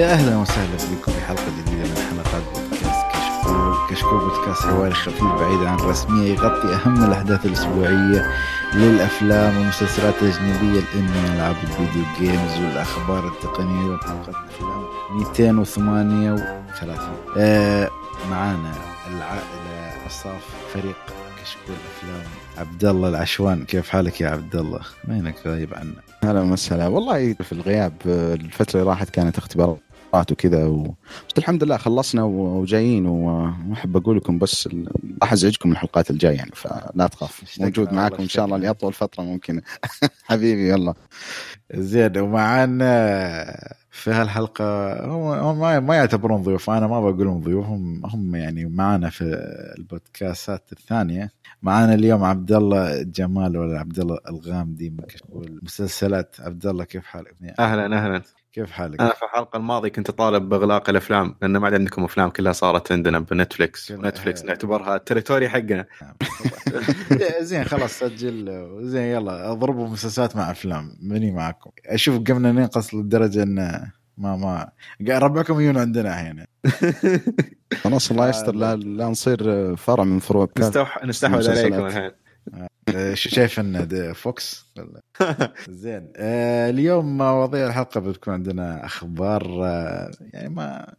يا أهلا وسهلا بكم في حلقة جديدة من حلقات بودكاست كشكول. كشكول بودكاست حواري خفيف بعيد عن الرسميه يغطي أهم الأحداث الأسبوعية للأفلام والمسلسلات الأجنبية الإنمي ألعاب الفيديو جيمز والأخبار التقنية وحلقه افلام 238 آه معانا العائلة أصاف فريق كشكول أفلام. عبد الله العشوان كيف حالك يا عبد الله؟ وينك غايب عنا؟ هلا وسهلا والله في الغياب الفترة اللي راحت كانت اختبارات وكذا و... بس الحمد لله خلصنا وجايين وأحب أقول لكم بس راح أزعجكم الحلقات الجاية يعني فلا تخاف. موجود معاكم إن شاء الله لأطول فترة ممكنه حبيبي يلا. زين ومعنا في هالحلقة هم ما ما يعتبرون ضيوف أنا ما بقول لهم ضيوف هم هم يعني معنا في البودكاستات الثانية. معنا اليوم عبد الله جمال ولا عبد الله الغامدي من المسلسلات. عبد الله كيف حالك؟ أهلا أهلا. كيف حالك؟ أنا في الحلقة الماضية كنت طالب بإغلاق الأفلام لأن ما عندكم أفلام كلها صارت عندنا ب Netflix Netflix نعتبرها ال territory حقنا. زين خلاص سجل. زين يلا أضربوا مسلسلات مع أفلام. مني معكم. أشوف قمنا ننقص لدرجة إن ما ما ربعكم يجون عندنا أحيانا خلاص الله يستر. لا, لا نصير فرع من فروع. نستحوذ عليكم الحين. شو شايف إن فوكس زين. آه اليوم مواضيع الحلقة بتكون عندنا أخبار آه يعني ما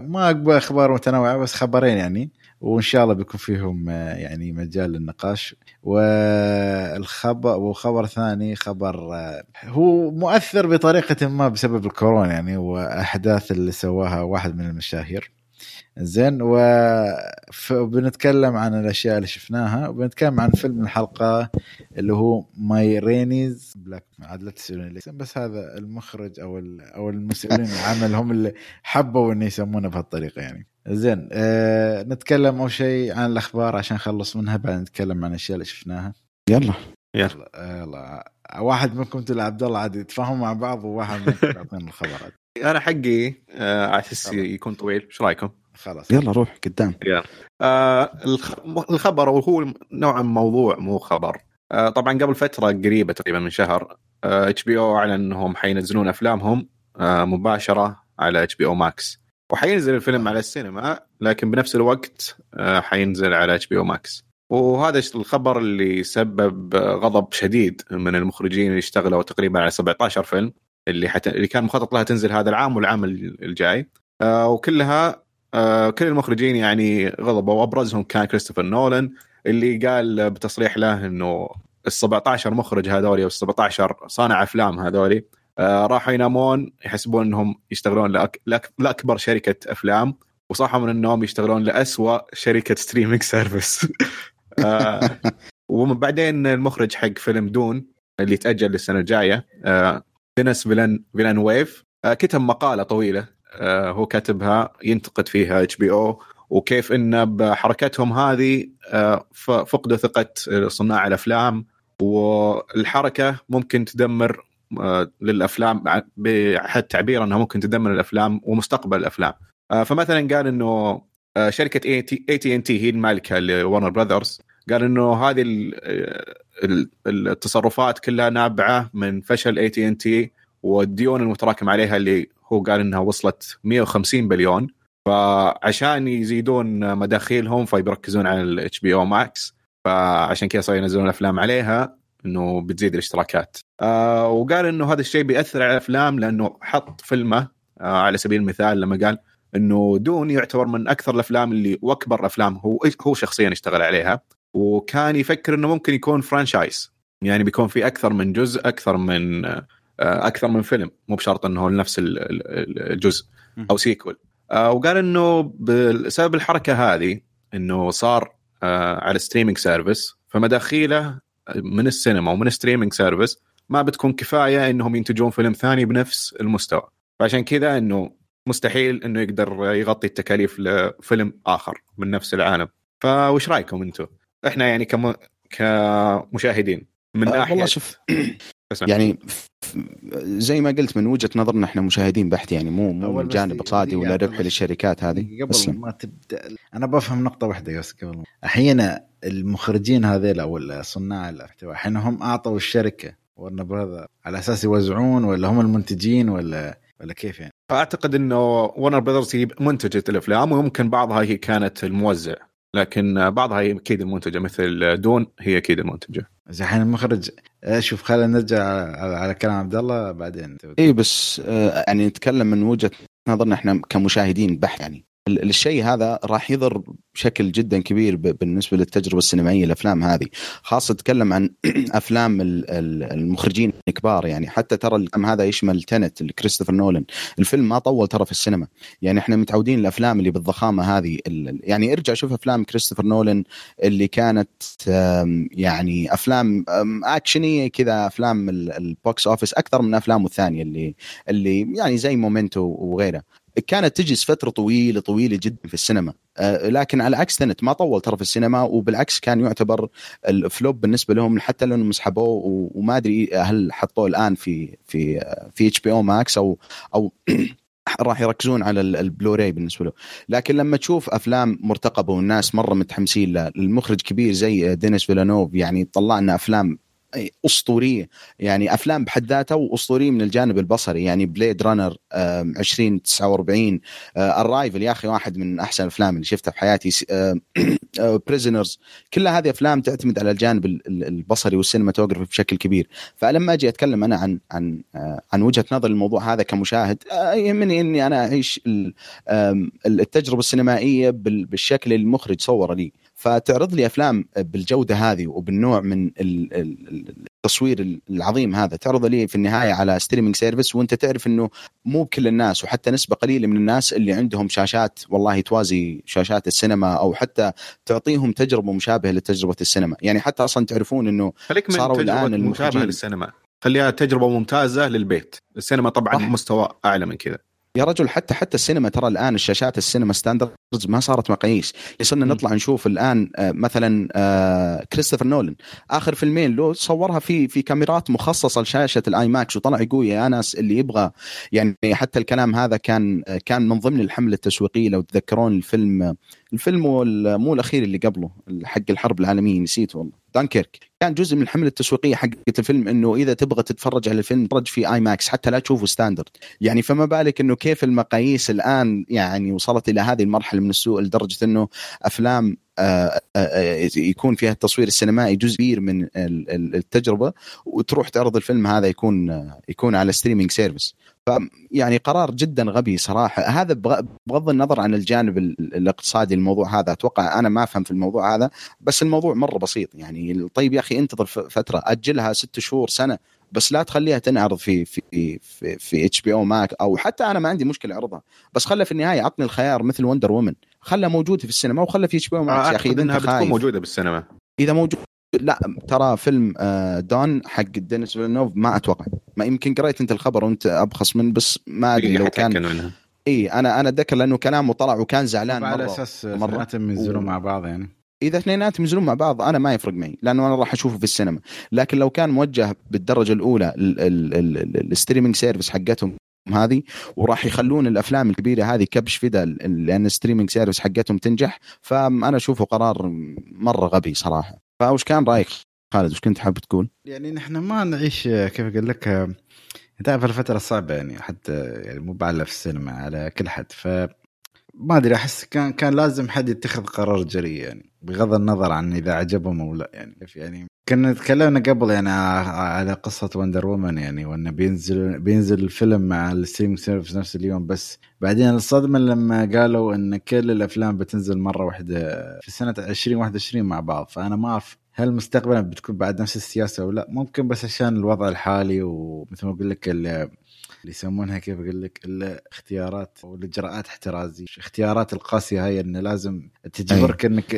ما اقبل أخبار متنوعة بس خبرين يعني وإن شاء الله بيكون فيهم آه يعني مجال للنقاش. والخبر وخبر ثاني خبر هو مؤثر بطريقة ما بسبب الكورونا يعني وأحداث اللي سواها واحد من المشاهير. زين وبنتكلم عن الأشياء اللي شفناها وبنتكلم عن فيلم الحلقة اللي هو Ma Rainey's Black عاد لا تسالوني بس هذا المخرج أو أو المسؤولين العمل هم اللي حبوا انه يسمونه بهالطريقة يعني. زين آه نتكلم أول شيء عن الأخبار عشان نخلص منها بعدين نتكلم عن الأشياء اللي شفناها. يلا. يلا. يلا واحد منكم أنتم عبد الله عاد يتفاهموا مع بعض وواحد منكم يعطينا الخبر. عاد أنا حقي آه على أساس يكون طويل. إيش رأيكم؟ خلاص. يلا روح قدام. يلا. آه الخبر هو نوعا موضوع مو خبر. آه طبعا قبل فترة قريبة تقريبا من شهر HBO أعلن إنهم حينزلون أفلامهم آه مباشرة على HBO Max وحينزل الفيلم على السينما لكن بنفس الوقت آه حينزل على HBO Max وهذا الخبر اللي سبب غضب شديد من المخرجين اللي اشتغلوا تقريبا على 17 فيلم اللي حت... اللي كان مخطط لها تنزل هذا العام والعام الجاي. آه وكلها آه كل المخرجين يعني غضبوا وأبرزهم كان كريستوفر نولان اللي قال بتصريح له إنه ال 17 مخرج هذولي أو ال 17 صانع أفلام هذولي آه راحوا ينامون يحسبون إنهم يشتغلون لأك... لأك... لأكبر شركة أفلام وصحوا من النوم يشتغلون لأسوأ شركة streaming service آه وبعدين المخرج حق فيلم Dune اللي تأجل للسنة الجاية آه دينيس فيلان فيلانوف كتب مقالة طويلة هو كاتبها ينتقد فيها HBO وكيف إن بحركتهم هذه آه فقدوا ثقة صناع الأفلام والحركة ممكن تدمر آه للأفلام بحد تعبير أنها ممكن تدمر الأفلام ومستقبل الأفلام. آه فمثلا قال إنه آه شركة اي تي ان تي هي المالكة ل Warner Brothers قال إنه هذه التصرفات كلها نابعة من فشل اي تي ان تي والديون المتراكم عليها اللي هو قال إنها وصلت 150 بليون. فعشان يزيدون مداخيلهم فيركزون على ال HBO Max فعشان كذا صاروا ينزلون أفلام عليها إنه بتزيد الاشتراكات. آه وقال إنه هذا الشيء بيأثر على الأفلام لأنه حط فيلمه آه على سبيل المثال لما قال إنه Dune يعتبر من أكثر الأفلام اللي وأكبر الافلام هو هو شخصيا اشتغل عليها. وكان يفكر إنه ممكن يكون franchise يعني بيكون في أكثر من جزء أكثر من أكثر من فيلم مو بشرط إنه نفس الجزء أو sequel وقال إنه بسبب الحركة هذه إنه صار على streaming service فمداخيله من السينما ومن streaming service ما بتكون كفاية إنهم ينتجون فيلم ثاني بنفس المستوى. فعشان كذا إنه مستحيل إنه يقدر يغطي التكاليف لفيلم آخر من نفس العالم. فوش رأيكم أنتم؟ إحنا يعني كم... كمشاهدين من ناحيه والله شوف يعني زي ما قلت من وجهة نظرنا إحنا مشاهدين بحت يعني مو مو من جانب اقتصادي ولا ربح للشركات هذه قبل ما تبدأ. أنا بفهم نقطة واحدة بس قبل أحيانا المخرجين هذيل أو صناع المحتوى أحيانا هم أعطوا الشركة ورنا براذر على أساس يوزعون ولا هم المنتجين ولا ولا كيف يعني؟ فأعتقد إنه ورنر براذرز هي منتجة الأفلام ويمكن بعضها هي كانت الموزع. لكن بعضها هي أكيد المنتجه مثل دون هي أكيد المنتجه. زين الحين المخرج شوف خلينا نرجع على, على كلام عبد الله بعدين اي بس آه، يعني نتكلم من وجهة نظرنا إحنا كمشاهدين بحت يعني الشيء هذا راح يضر بشكل جدا كبير بالنسبة للتجربة السينمائية الأفلام هذه. خاصة تتكلم عن أفلام المخرجين الكبار يعني. حتى ترى الفيلم هذا يشمل تنت كريستوفر نولان. الفيلم ما طول ترى في السينما. يعني إحنا متعودين الأفلام اللي بالضخامة هذه يعني ارجع شوف أفلام كريستوفر نولان اللي كانت يعني أفلام أكشنية كذا أفلام ال box office أكثر من أفلامه الثانية اللي اللي يعني زي Memento وغيره. كانت تجلس فترة طويلة طويلة جدا في السينما. آه، لكن على عكس Tenet ما طول ترى في السينما وبالعكس كان يعتبر ال flop بالنسبة لهم حتى لانهم سحبوه وما أدري هل حطوه الآن في في في HBO Max أو أو راح يركزون على البلوراي بالنسبة له. لكن لما تشوف أفلام مرتقبة والناس مرة متحمسين لها المخرج كبير زي دينيس فيلنوف يعني طلع لنا أفلام أسطورية. يعني أفلام بحد ذاتها وأسطورية من الجانب البصري. يعني Blade Runner 2049 Arrival يا أخي واحد من أحسن الأفلام اللي شفتها في حياتي Prisoners كلها هذه أفلام تعتمد على الجانب البصري وال cinematography بشكل كبير. فلما أجي أتكلم أنا عن عن عن وجهة نظر الموضوع هذا كمشاهد يهمني إني أنا أعيش التجربة السينمائية بالشكل المخرج صوره لي. فتعرض لي أفلام بالجودة هذه وبالنوع من التصوير العظيم هذا. تعرض لي في النهاية على streaming service وأنت تعرف إنه مو بكل الناس وحتى نسبة قليلة من الناس اللي عندهم شاشات والله توازي شاشات السينما أو حتى تعطيهم تجربة مشابهة لتجربة السينما. يعني حتى أصلا تعرفون إنه صاروا الآن مشابهه للسينما. خليها تجربة ممتازة للبيت. السينما طبعا صح. مستوى أعلى من كذا. يا رجل حتى حتى السينما ترى الآن الشاشات السينما standards ما صارت مقاييس. صرنا نطلع نشوف الآن آه، مثلا آه، كريستوفر نولن آخر فيلمين له صورها في في كاميرات مخصصة لشاشة ال IMAX وطلع يقول يا ناس اللي يبغى يعني حتى الكلام هذا كان آه، كان من ضمن الحملة التسويقية. لو تذكرون الفيلم الفيلم مو الأخير اللي قبله حق الحرب العالمية نسيت والله. دانكيرك. كان جزء من الحملة التسويقية حقت الفيلم إنه إذا تبغى تتفرج على الفيلم تفرج في IMAX حتى لا تشوفه standard. يعني فما بالك إنه كيف المقاييس الآن يعني وصلت إلى هذه المرحلة من السوء لدرجة إنه أفلام آه، آه، آه، يكون فيها التصوير السينمائي جزء كبير من التجربة وتروح تعرض الفيلم هذا يكون يكون على streaming service يعني قرار جدا غبي صراحة. هذا بغض النظر عن الجانب الاقتصادي الموضوع هذا أتوقع أنا ما أفهم في الموضوع هذا بس الموضوع مرة بسيط. يعني طيب يا أخي انتظر فترة أجلها ست شهور سنة بس لا تخليها تنعرض في في في في HBO Max أو حتى أنا ما عندي مشكلة اعرضها بس خلها في النهاية عطني الخيار مثل Wonder Woman خلها موجودة في السينما وخلها في HBO Max يا أخي إذا أنت بتكون موجودة بالسينما. إذا موجود لا ترى فيلم Dune حق دينيس فيلنوف ما أتوقع. ما يمكن قريت أنت الخبر وأنت ابخص من بس ما أدري لو كان. إي أنا أنا أتذكر لأنه كلامه طلع وكان زعلان مره على أساس مرة. ينزلون و... مع بعض يعني. إذا اثنيناتهم ينزلون مع بعض أنا ما يفرق معي لأنه أنا راح أشوفه في السينما. لكن لو كان موجه بالدرجة الأولى ال streaming service حقتهم هذه وراح يخلون الأفلام الكبيرة هذه كبش فدا لأن ال streaming service حقتهم تنجح فأنا أشوفه قرار مرة غبي صراحة. فوش كان رأيك خالد؟ وش كنت حاب تقول؟ يعني نحن ما نعيش كيف أقول لك تعرف الفترة الصعبة يعني حتى يعني مو بعلى في السينما على كل حد. ف ما أدري أحس كان كان لازم حد يتخذ قرار جريء يعني. بغض النظر عن إذا عجبهم أو لا يعني يعني؟ كنا تكلمنا قبل يعني على قصة Wonder Woman يعني وإنه بينزل بينزل الفيلم مع ال stream service نفس اليوم بس بعدين الصدمة لما قالوا إن كل الأفلام بتنزل مرة واحدة في سنة 2021 مع بعض فأنا ما أعرف هل مستقبلا بتكون بعد نفس السياسة أو لا ممكن بس عشان الوضع الحالي ومثل ما أقول لك اللي يسمونها كيف أقول لك؟ الاختيارات أو الاجراءات احترازية. الاختيارات القاسية هاي انه لازم تجبرك انك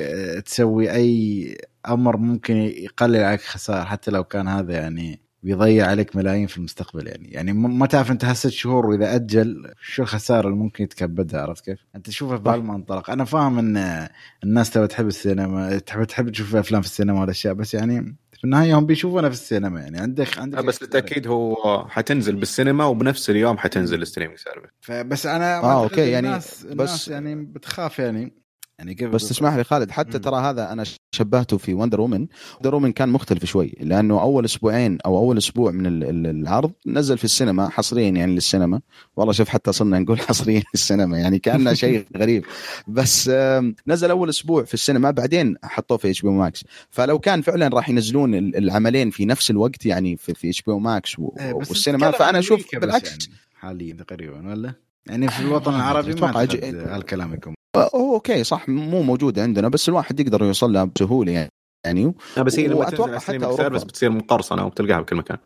تسوي أي أمر ممكن يقلل عليك خسائر حتى لو كان هذا يعني بيضيع عليك ملايين في المستقبل يعني. يعني ما تعرف أنت هالست شهور وإذا أجل شو الخساره اللي ممكن يتكبدها عرفت كيف؟ أنت تشوفها بهالمنطلق أنا فاهم إن الناس تبغى تحب السينما تحب تحب تشوف أفلام في السينما والأشياء بس يعني في النهاية هم بيشوفونها في السينما يعني. عندك عندك بس بالتأكيد هو حتنزل بالسينما وبنفس اليوم حتنزل ال streaming service. فبس أنا آه okay يعني الناس بس الناس يعني بتخاف يعني. يعني كيف بس تسمح لي خالد حتى. ترى هذا أنا شبهته في Wonder Woman Wonder Woman كان مختلف شوي لأنه أول أسبوعين أو أول أسبوع من ال- ال- العرض نزل في السينما حصريا يعني للسينما. والله شوف حتى صرنا نقول حصريا للسينما يعني كأنه شيء غريب. بس نزل أول أسبوع في السينما بعدين حطوه في HBO Max فلو كان فعلا راح ينزلون ال- العملين في نفس الوقت يعني في, HBO Max والسينما فأنا أشوف بالعكس. يعني حاليا تقريبا ولا؟ يعني في الوطن العربي ما هالكلام يكون. أوه، okay صح مو موجود عندنا بس الواحد يقدر يوصل لها بسهولة يعني. يعني لا بس هي لما تنزل حتى أوروبا. service بتصير مقرصنة وبتلقاها بكل مكان.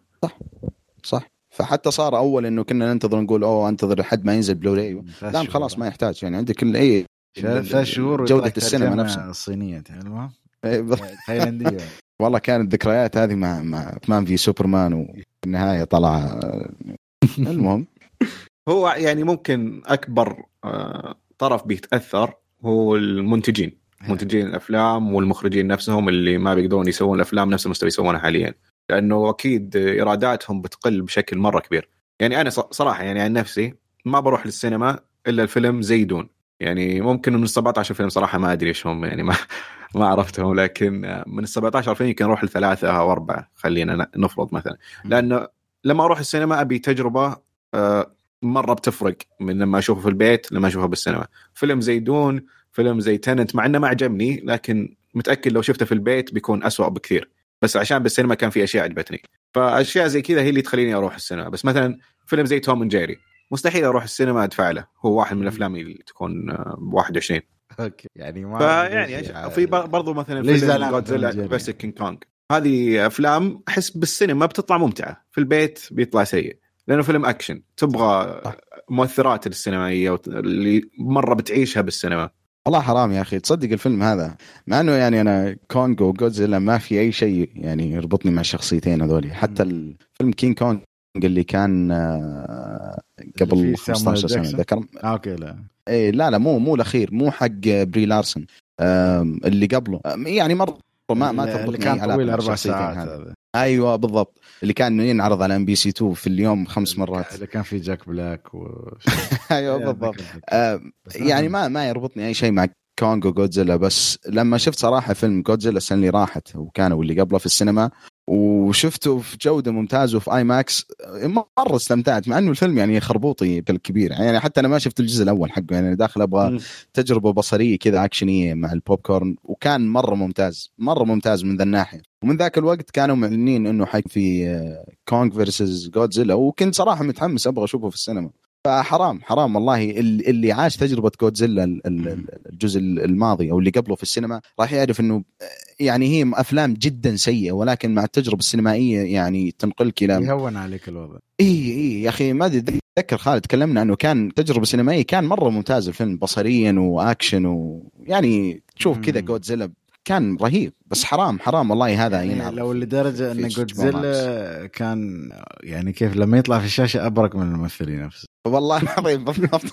صح فحتى صار أول إنه كنا ننتظر نقول أوه أنتظر لحد ما ينزل بلوراي لا خلاص ما يحتاج. يعني عندك ال- أي ثلاث شهور جودة السينما نفسها. الصينيه المهم إيه، تايلانديه والله كانت ذكريات هذه مع مع مان في سوبرمان وفي النهايه طلع. المهم. هو يعني ممكن أكبر آه، طرف بيتأثر هو المنتجين. منتجين الأفلام والمخرجين نفسهم اللي ما بيقدرون يسوون الافلام نفس المستوى يسوونها حاليا. لأنه أكيد إيراداتهم بتقل بشكل مرة كبير. يعني أنا صراحة يعني عن نفسي ما بروح للسينما إلا الفيلم زي دون يعني ممكن من ال 17 فيلم صراحة ما أدري إيش هم يعني ما ما عرفتهم. لكن من ال 17 فيلم يمكن أروح لثلاثة أو أربعة خلينا نفرض مثلا. لأنه لما أروح السينما أبي تجربة آه، مرة بتفرق من لما أشوفه في البيت لما أشوفه بالسينما. فيلم زي دون فيلم زي تننت مع إنه ما عجبني لكن متأكد لو شفته في البيت بيكون أسوأ بكثير. بس عشان بالسينما كان في أشياء عجبتني. فأشياء زي كذا هي اللي تخليني أروح السينما. بس مثلا فيلم زي Tom and Jerry. مستحيل أروح السينما أدفع له. هو واحد من الأفلام اللي تكون آه، 21 okay. يعني ما فيعني أش- في بر- برضو مثلا فيلم Godzilla؟ versus King Kong هذه أفلام أحس بالسينما بتطلع ممتعة. في البيت بيطلع سيء. لأنه فيلم أكشن. تبغى. مؤثرات السينمائية وت- اللي مرة بتعيشها بالسينما. والله حرام يا أخي تصدق الفيلم هذا. مع إنه يعني أنا Kong و Godzilla ما في أي شيء يعني يربطني مع الشخصيتين هذولي. حتى الفيلم King Kong اللي كان آه، قبل في 15 سنة ذكر آه، okay لا. إيه لا لا مو مو الأخير مو حق بري لارسن اللي قبله. يعني مرة ما ما اللي تربطني كان طويل مع أربع الشخصيتين ساعات هذا. هذا. أيوه بالضبط. اللي كان ينعرض على MBC 2 في اليوم خمس مرات. اللي كان في جاك بلاك و أيوه بالضبط. آم، يعني ما ما يربطني أي شيء مع كونغ وجودزيلا بس لما شفت صراحة فيلم جودزيلا السنة اللي راحت وكان واللي قبله في السينما وشفته في جودة ممتازة وفي IMAX مرة استمتعت مع إنه الفيلم يعني خربوطي بالكبير. يعني حتى أنا ما شفت الجزء الأول حقه. يعني داخل أبغى. تجربة بصرية كذا اكشنيه مع البوب كورن وكان مرة ممتاز مرة ممتاز من ذا الناحية. ومن ذاك الوقت كانوا معلنين إنه حق في Kong versus Godzilla وكنت صراحة متحمس أبغى أشوفه في السينما. فحرام حرام والله. ال- اللي عاش تجربة جودزيلا ال- ال- الجزء الماضي أو اللي قبله في السينما راح يعرف إنه يعني هي أفلام جدا سيئة ولكن مع التجربة السينمائية يعني تنقلك إلى يهون عليك الوضع. إي إي يا أخي ما أدري اتذكر خالد تكلمنا إنه كان تجربة سينمائية كان مرة ممتاز الفيلم بصريا وأكشن ويعني تشوف كذا. جودزيلا كان رهيب بس حرام حرام والله هذا يعني ينعرض لو لدرجة إن جودزيلا كان يعني كيف لما يطلع في الشاشة أبرك من الممثلين نفسه. والله العظيم بالضبط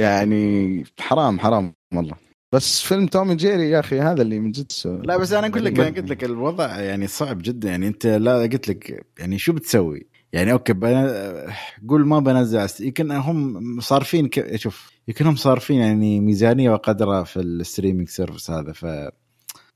يعني حرام حرام والله. بس فيلم Tom Jerry يا أخي هذا اللي من جد لا بس أنا أقول لك يعني أنا قلت لك الوضع يعني صعب جدا. يعني أنت لا قلت لك يعني شو بتسوي؟ يعني أوكي بنا... قول ما بنزل يمكن هم صارفين ك... شوف يمكن هم صارفين يعني ميزانية وقدرها في ال streaming service هذا. ف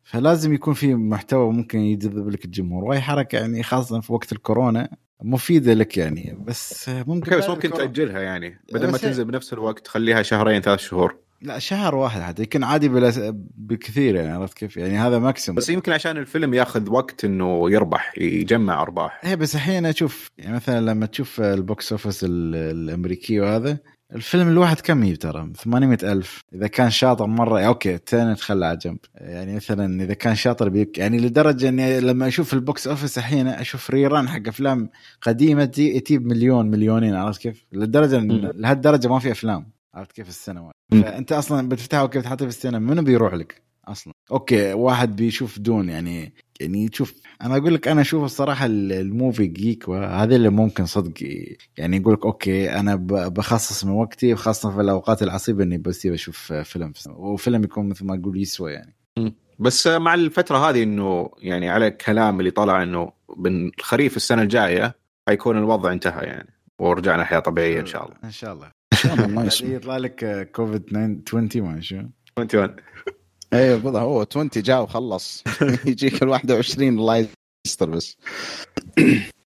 فلازم يكون في محتوى ممكن يجذب لك الجمهور. وهي حركة يعني خاصة في وقت الكورونا. مفيدة لك يعني بس ممكن أوكي بس ممكن تأجلها يعني بدل ما تنزل بنفس الوقت خليها شهرين ثلاث شهور. لا شهر واحد حتى يمكن عادي بلا بكثير يعني عرفت كيف؟ يعني هذا maximum بس يمكن عشان الفيلم ياخذ وقت إنه يربح يجمع أرباح. إيه بس الحين أشوف يعني مثلا لما تشوف ال box office ال- الامريكي وهذا الفيلم الواحد كم يجيب ترى؟ 800 ألف. إذا كان شاطر مرة أوكي تاني تخلى على جنب. يعني مثلا إذا كان شاطر big يعني لدرجة إني لما أشوف ال box office الحين أشوف rerun حق أفلام قديمة تجي- تجيب مليون مليونين عرفت كيف؟ لدرجة. لهالدرجة ما في أفلام عرفت كيف؟ السينما. فأنت أصلا بتفتحها وكيف تحطها في السينما؟ منو بيروح لك أصلا؟ أوكي واحد بيشوف Dune يعني يعني تشوف أنا أقول لك أنا أشوف الصراحة ال- ال movie geek هذا اللي ممكن صدق يعني يقول لك أوكي أنا بخصص من وقتي خاصه في الأوقات العصيبة إني بس أشوف فيلم وفيلم يكون مثل ما أقول يسوى يعني. بس مع الفترة هذه إنه يعني على الكلام اللي طلع إنه بالخريف السنة الجاية حيكون الوضع انتهى يعني ورجعنا حياه طبيعية إن شاء الله. إن شاء الله. ان شاء الله يطلع لك كوفيد 20 ما شو 21 أيوه بالضبط هو 20 جاء وخلص. يجيك ال 21 الله يستر بس.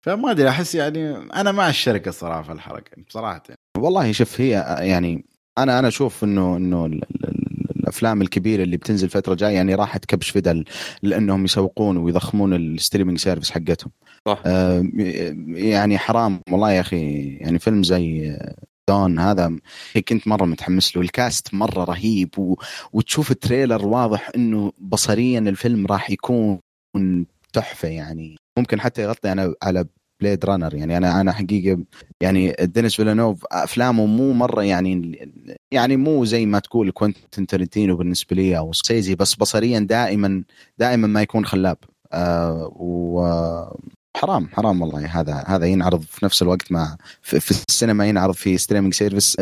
فما أدري أحس يعني أنا مع الشركة الصراحه في الحركة بصراحه يعني. والله شوف هي يعني أنا أنا أشوف إنه إنه ال- ال- ال- الأفلام الكبيرة اللي بتنزل فتره جاية يعني راح تكبش فدا لأنهم يسوقون ويضخمون ال streaming service حقتهم. صح. آه، يعني حرام والله يا أخي. يعني فيلم زي Dune هذا كنت مرة متحمس له. ال cast مرة رهيب و... وتشوف ال trailer واضح إنه بصريا الفيلم راح يكون تحفة يعني. ممكن حتى يغطي أنا على Blade Runner يعني. أنا أنا حقيقة يعني دينيس فيلانوف أفلامه مو مرة يعني يعني مو زي ما تقول كوينتن ترنتينو بالنسبة لي أو سكورسيزي بس بصريا دائما دائما ما يكون خلاب. آه وحرام حرام والله. هذا هذا ينعرض في نفس الوقت مع في, في السينما ينعرض في streaming service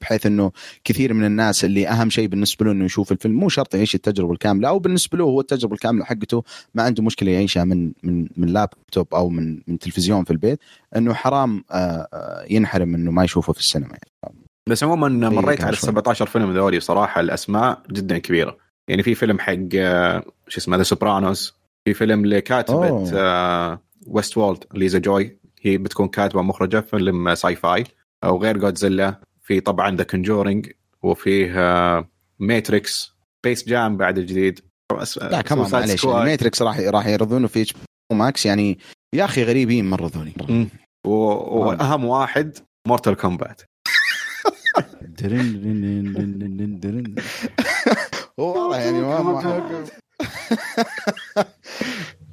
بحيث إنه كثير من الناس اللي أهم شيء بالنسبة له إنه يشوف الفيلم. مو شرط يعيش التجربة الكاملة أو بالنسبة له هو التجربة الكاملة حقته ما عنده مشكلة يعيشها من من من لابتوب أو من من تلفزيون في البيت. إنه حرام آه، آه، ينحرم إنه ما يشوفه في السينما. يعني. بس عموما مريت على شوي. 17 فيلم ذولي صراحة الأسماء جدا كبيرة. يعني في فيلم حق آه، شو اسمه The Sopranos في فيلم لكاتبة Westworld ليزا جوي هي بتكون كاتبة مخرجة فيلم sci-fi. وغير جودزيلا في طبعا The Conjuring وفيه Matrix Space Jam بعد الجديد. لا كمان معليش يعني Matrix راح راح يعرضونه في H Max يعني يا أخي غريبين مره ذولي. و... وأهم واحد Mortal Kombat. والله يعني ما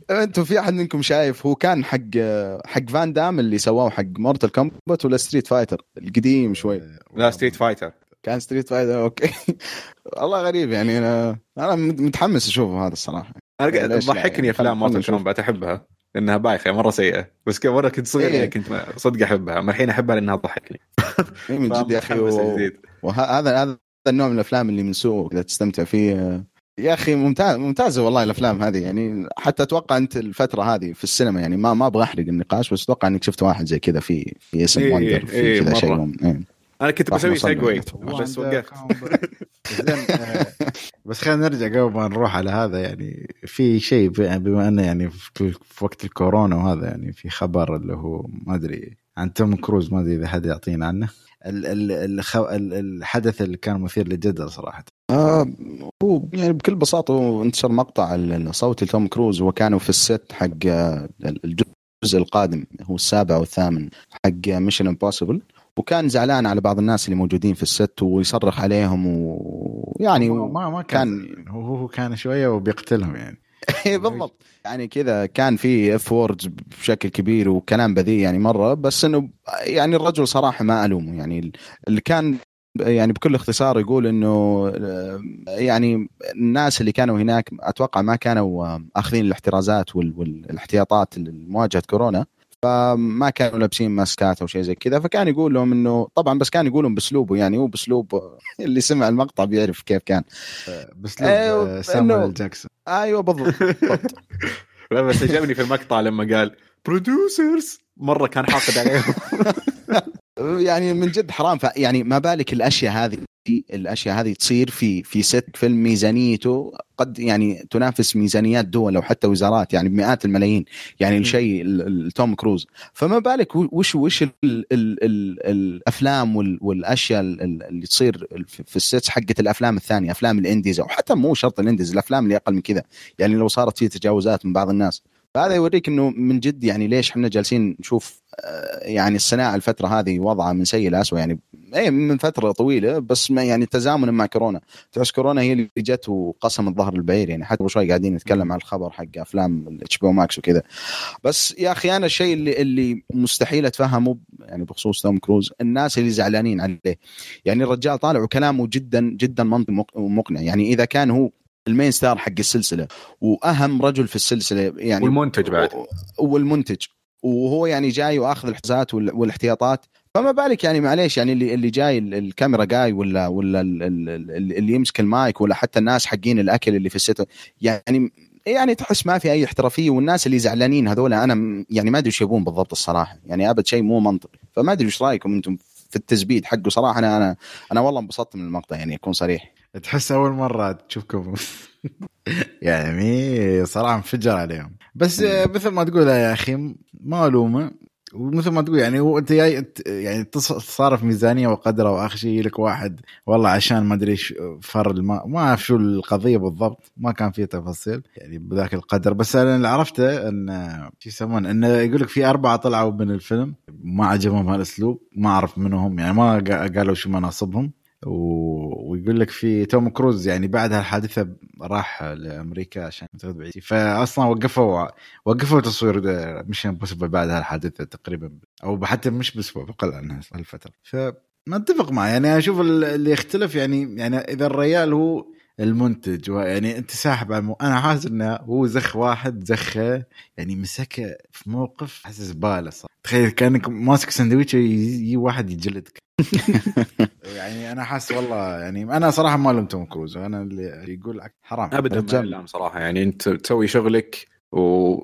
أنتم في احد منكم شايف هو كان حق حق فان دام اللي سواه حق Mortal Kombat ولا Street Fighter القديم شوي. لا Street Fighter كان Street Fighter أوكي. والله غريب يعني أنا أنا متحمس اشوفه هذا الصراحة. أنا ضحكني يعني؟ أفلام Mortal. Kombat أحبها. لأنها بايخة مرة سيئة. بس كم مرة كنت صغير إيه. يعني كنت صدق أحبها. أما الحين أحبها لأنها تضحكني إيه من جد يا أخي. وهذا هذا النوع من الأفلام اللي من سوء كذا تستمتع فيه يا أخي ممتاز ممتازة والله الأفلام هذه يعني حتى أتوقع أنت الفترة هذه في السينما يعني ما ما أبغى احرق النقاش بس أتوقع أنك شفت واحد زي كذا في في اسم إيه، وندر في إيه، كذا. شيء مم- إيه. أنا كنت بسوي سيجوي. بس وقفت آه، بس خلينا نرجع قبل ما نروح على هذا يعني في شيء ب- بما إنه يعني في في وقت الكورونا وهذا يعني في خبر اللي هو ما أدري عن توم كروز ما أدري إذا حد يعطينا عنه ال- ال- الخ- ال- الحدث اللي كان مثير للجدل صراحة آه هو يعني بكل بساطة انتشر مقطع الصوتي لتوم كروز وكانوا في ال set حق آه، الجزء القادم هو السابع والثامن حق Mission Impossible وكان زعلان على بعض الناس اللي موجودين في ال set ويصرخ عليهم ويعني ما ما, كان, كان- هو هو كان شوية وبيقتلهم يعني. بالضبط. يعني كذا كان في F words بشكل كبير وكلام بذيء يعني مرة بس إنه يعني الرجل صراحة ما ألومه. يعني اللي كان يعني بكل اختصار يقول إنه يعني الناس اللي كانوا هناك أتوقع ما كانوا آخذين الاحترازات وال- والاحتياطات لمواجهة كورونا فما كانوا لابسين ماسكات أو شيء زي كذا فكان يقول لهم إنه طبعا بس كان يقولهم بأسلوبه يعني هو بأسلوب اللي سمع المقطع بيعرف كيف كان. بأسلوب أيوه، آه، سامويل جاكسون. أيوه بالضبط. بالضبط لا بس عجبني في المقطع لما قال producers مرة كان حاقد عليهم. يعني من جد حرام. يعني ما بالك الأشياء هذه الأشياء هذه تصير في في set فيلم ميزانيته قد يعني تنافس ميزانيات دول أو حتى وزارات يعني بمئات الملايين. يعني الشيء ال- ال- توم كروز. فما بالك وش وش ال ال ال الأفلام وال- والأشياء ال- ال- اللي تصير في ال sets حقت الأفلام الثانية أفلام ال indies أو حتى مو شرط ال indies الأفلام اللي أقل من كذا. يعني لو صارت فيه تجاوزات من بعض الناس. فهذا يوريك إنه من جد يعني ليش إحنا جالسين نشوف يعني الصناعة الفترة هذه وضعها من سيء لأسوأ يعني اي من فترة طويلة بس ما يعني تزامنا مع كورونا. تحس كورونا هي اللي جت وقسمت ظهر البعير يعني حتى شوي قاعدين نتكلم عن الخبر حق أفلام ال HB Max وكذا. بس يا أخي أنا الشيء اللي اللي مستحيل أتفهمه يعني بخصوص توم كروز الناس اللي زعلانين عليه. يعني الرجال طالع وكلامه جدا جدا منطقي ومق- ومقنع. يعني إذا كان هو ال main star حق السلسلة وأهم رجل في السلسلة يعني والمنتج بعد. والمنتج. وهو يعني جاي وآخذ الحذرات وال- والاحتياطات. فما بالك يعني معليش يعني اللي اللي جاي ال- الكاميرا جاي ولا ولا ال- ال- ال- اللي يمسك المايك ولا حتى الناس حقين الأكل اللي في ال set يعني يعني تحس ما في أي احترافية والناس اللي زعلانين هذول أنا يعني ما أدري إيش يبون بالضبط الصراحة. يعني أبد شيء مو منطقي فما أدري إيش رأيكم أنتم في التثبيت حقه. صراحة أنا أنا أنا والله انبسطت من المقطع يعني أكون صريح. تحس أول مرة تشوفكم. يعني صراحة انفجر عليهم. بس مثل ما تقول يا أخي ما الومه ومثل ما تقول يعني أنت جاي يعني تصارف ميزانية وقدرة واخر شيء لك واحد والله عشان ما أدري فر الماء ما أعرف شو القضية بالضبط ما كان فيه تفاصيل يعني بذاك القدر. بس أنا اللي عرفته إن شو يسمون إنه يقول لك في أربعة طلعوا من الفيلم ما عجبهم هالأسلوب ما أعرف منهم يعني ما قالوا شو مناصبهم. ويقول لك في توم كروز يعني بعد هالحادثه راح لأمريكا عشان يتغدى بعيد. فأصلا وقفوا وقفوا تصوير Mission Impossible بعد هالحادثه تقريبا أو حتى مش بأسبوع بأقل عن هالفترة. فما أتفق معه. يعني أشوف اللي يختلف يعني يعني إذا الريال هو المنتج. يعني انت ساحب على المو... أنا حاسس إنه هو زخ واحد زخه يعني مسكه في موقف حاسس زباله صح تخيل كأنك ماسك سندويتش يجي واحد يجلدك. يعني أنا حاسس والله يعني أنا صراحة ما لوم توم كروز. أنا اللي يقول حرام. ابدا ما صراحة. يعني أنت تسوي شغلك و...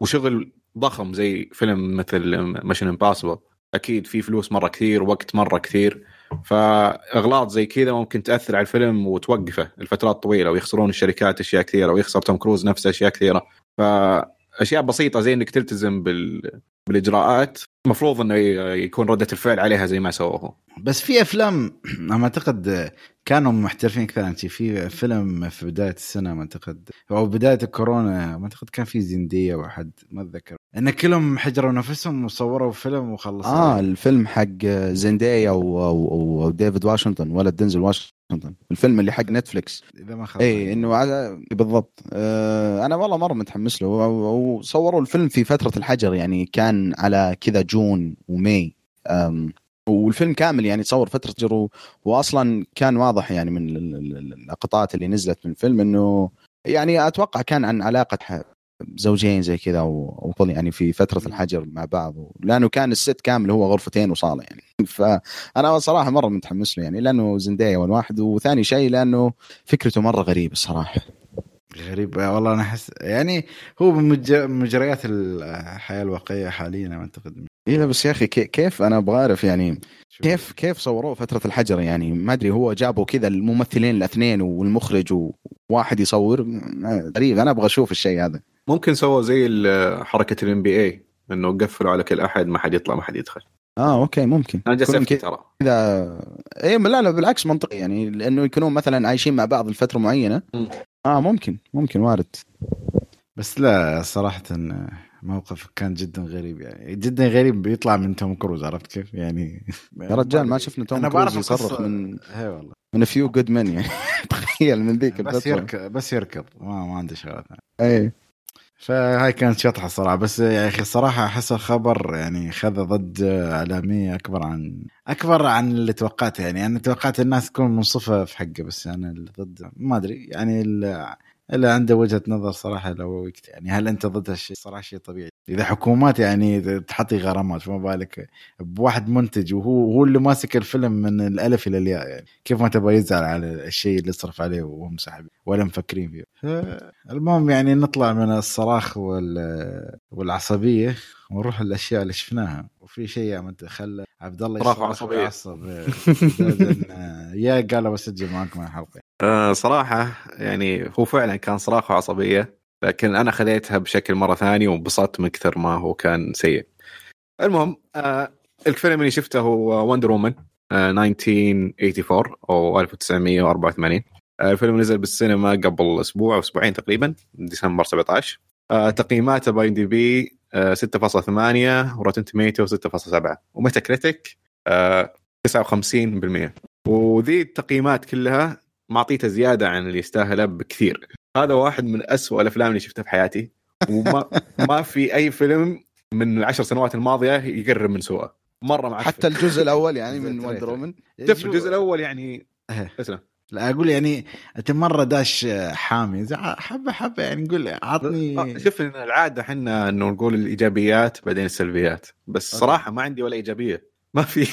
وشغل ضخم زي فيلم مثل Mission Impossible أكيد في فلوس مرة كثير وقت مرة كثير. فاغلاط زي كذا ممكن تأثر على الفيلم وتوقفه. لفترات طويلة ويخسرون الشركات أشياء كثيرة ويخسر توم كروز نفسه أشياء كثيرة. فاشياء بسيطة زي إنك تلتزم بال... بالإجراءات المفروض إنه يكون ردة الفعل عليها زي ما سووه. بس في أفلام أنا أعتقد كانوا محترفين أكثر في فيلم في بداية السنة ما أعتقد أو بداية الكورونا ما أعتقد كان في زندية واحد ما أتذكر. إن كلهم حجروا نفسهم وصوروا فيلم وخلصوا. آه الفيلم حق زندية وديفيد واشنطن ولد دنزل واشنطن. الفيلم اللي حق نتفلكس إذا ما اي إنه بالضبط. آه أنا والله مرة متحمس له. وصوروا الفيلم في فترة الحجر يعني كان على كذا جون ومي والفيلم كامل يعني تصور فترة جرو واصلا كان واضح يعني من اللقطات اللي نزلت من الفيلم إنه يعني أتوقع كان عن علاقة زوجين زي كذا وطل يعني في فترة الحجر مع بعض لأنه كان الست كامل هو غرفتين وصالة يعني. فأنا صراحة مرة متحمس له يعني لأنه زندايا واحد. وثاني شيء لأنه فكرته مرة غريبة الصراحة. غريب. والله أنا أحس يعني هو من مجريات الحياة الواقعية حاليا أعتقد. اي بس يا أخي كيف أنا أبغى أعرف يعني كيف كيف صوروه فترة الحجر يعني؟ ما أدري هو جابوا كذا الممثلين الأثنين والمخرج وواحد يصور. غريب. أنا أبغى أشوف الشيء هذا. ممكن سووا زي حركة ال NBA إنه قفلوا على كل أحد ما حد يطلع ما حد يدخل. آه أوكي ممكن. أنا جالس ترى. اذا اي لا لا بالعكس منطقي يعني لأنه يكونون مثلا عايشين مع بعض لفترة معينة. م. آه ممكن ممكن وارد. بس لا صراحة موقف كان جدا غريب يعني جدا غريب بيطلع من توم كروز عرفت كيف؟ يعني يا رجال ما شفنا توم كروز يصرخ من هي والله. من Few Good Men يعني. تخيل من ذيك بس يركض بس يركض. ما, ما عنده شغلات اي فهاي كانت شطحة صراحة بس يا أخي الصراحة احس الخبر يعني خذ ضجه إعلامية أكبر عن أكبر عن اللي توقعته يعني. أنا توقعت الناس تكون منصفة في حقه بس أنا اللي ضد ما أدري. يعني إلا عنده وجهة نظر صراحة لو يعني هل أنت ضد هالشيء؟ صراحة شيء طبيعي. إذا حكومات يعني تحطي غرامات فما بالك؟ بواحد منتج وهو هو اللي ماسك الفيلم من الألف إلى الياء يعني. كيف ما تبغى يزعل على الشيء اللي صرف عليه وهم ساحبين ولا مفكرين فيه. المهم يعني نطلع من الصراخ والعصبية. ونروح الأشياء اللي شفناها. وفي شيء يا خلى عبد الله صراخ عصبيه يعصب يا قال بسجل معكم الحلقة. أه صراحة يعني هو فعلا كان صراخ وعصبية لكن أنا خذيتها بشكل مرة ثاني وانبسطت من كثر ما هو كان سيء. المهم آه الفيلم اللي شفته هو Wonder Woman آه 1984 أو 1984 آه الفيلم نزل بالسينما قبل أسبوع أو أسبوعين تقريبا ديسمبر 17 آه تقييماته IMDb 6.8 و Rotten Tomato 6.7 و Metacritic 59% وذي التقييمات كلها معطيته زيادة عن اللي يستاهله بكثير. هذا واحد من أسوأ الأفلام اللي شفتها في حياتي وما ما في أي فيلم من العشر سنوات الماضية يقرب من سوءه. مرة معفن حتى الجزء الأول يعني من وندر وومن شوف الجزء الأول يعني اسلم. لا أقول يعني انت مره داش حامي. حبة حبة يعني نقول عطني آه، شوف العادة إحنا إنه نقول الإيجابيات بعدين السلبيات. بس صراحة ما عندي ولا إيجابية. ما في.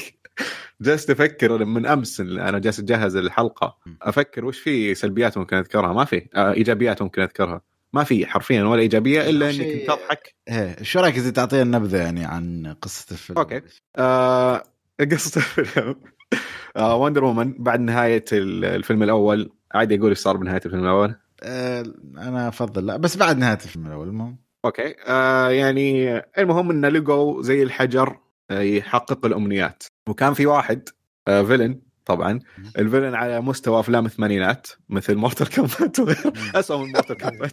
جالس أفكر من أمس أنا جالس أجهز الحلقة. أفكر وش في سلبيات ممكن أذكرها؟ ما في. آه إيجابيات ممكن أذكرها. ما في حرفيا ولا إيجابية إلا إنك تضحك. إيه شو رأيك إذا تعطينا نبذة يعني عن قصة الفيلم؟ أوكي. آه قصة الفيلم. وندر وومن بعد نهاية الفيلم الأول. عادي أقول إيش صار بنهاية الفيلم الأول. آه أنا أفضل لا بس بعد نهاية الفيلم الأول المهم. أوكي. آه يعني المهم انه لقوا زي الحجر آه، يحقق الأمنيات. وكان في واحد آه villain طبعا. ال villain على مستوى أفلام الثمانينات مثل Mortal Kombat اسوء من Mortal Kombat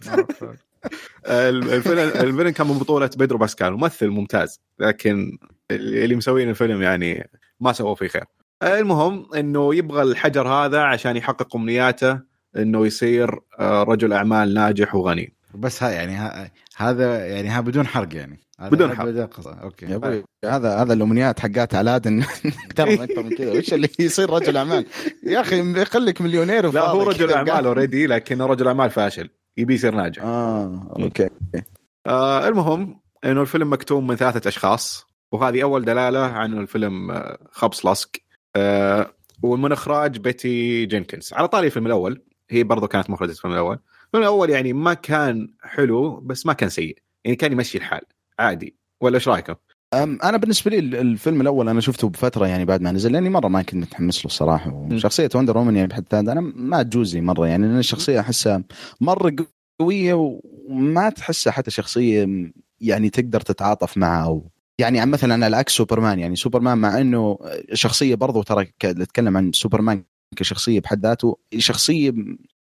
ال villain ال villain كان من بطولة بيدرو باسكال ممثل ممتاز. لكن اللي مسوين الفيلم يعني ما سووا فيه خير. المهم إنه يبغى الحجر هذا عشان يحقق أمنياته إنه يصير آه، رجل أعمال ناجح وغني. بس ها يعني ها هذا يعني ها بدون حرق يعني. بدون حرق. بدون قصة. أوكي. يا أبوي. هذا هذا الأمنيات حقات علادن أكثر من أكثر من كذا. وش اللي يصير رجل أعمال؟ يا أخي خليك مليونير لا هو رجل. أعمال already لكنه رجل أعمال فاشل. يبي يصير ناجح. آه أوكي. آه المهم إنه الفيلم مكتوب من ثلاثة أشخاص وهذه أول دلالة عن الفيلم آه، قص لصق. آه ومن إخراج باتي جينكنز. على طاري الفيلم الأول هي برضو كانت مخرجة الفيلم الأول. الفيلم الأول يعني ما كان حلو بس ما كان سيء. يعني كان يمشي الحال. عادي. ولا إيش رأيكم؟ أنا بالنسبة لي الفيلم الأول أنا شفته بفترة يعني بعد ما نزل لأني مرة ما كنت متحمس له الصراحه وشخصية Wonder Woman يعني بحد ذاتها أنا ما تجوز لي مرة يعني لأن الشخصية أحسها مرة قوية وما تحسها حتى شخصية يعني تقدر تتعاطف معها أو يعني عن مثلا على عكس سوبرمان يعني سوبرمان مع إنه شخصية برضو ترى نتكلم عن سوبرمان كشخصية بحد ذاته شخصية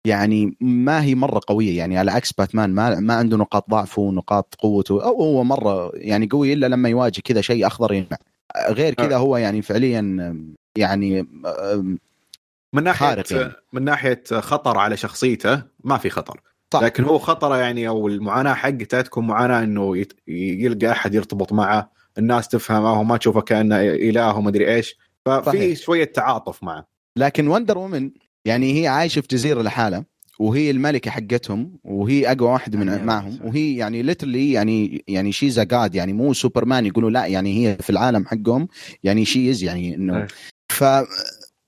يعني ما هي مرة قوية يعني على عكس باتمان ما ما عنده نقاط ضعفه ونقاط قوته أو هو مرة يعني قوي إلا لما يواجه كذا شيء أخضر ينفع غير كذا هو يعني فعليا يعني من ناحية خارق يعني. من ناحية خطر على شخصيته ما في خطر صح. لكن هو خطره يعني أو المعاناة حقته تكون معاناة إنه يلقى أحد يرتبط معه الناس تفهمه وما تشوفه كأنه إله وما أدري إيش ففي صحيح. شوية تعاطف معه لكن Wonder Woman يعني هي عايشة في جزيرة لحالها وهي الملكة حقتهم وهي أقوى واحد من يعني معهم صح. وهي يعني literally يعني يعني she's god يعني مو سوبرمان يقولوا لا يعني هي في العالم حقهم يعني she's يعني إنه أي. ف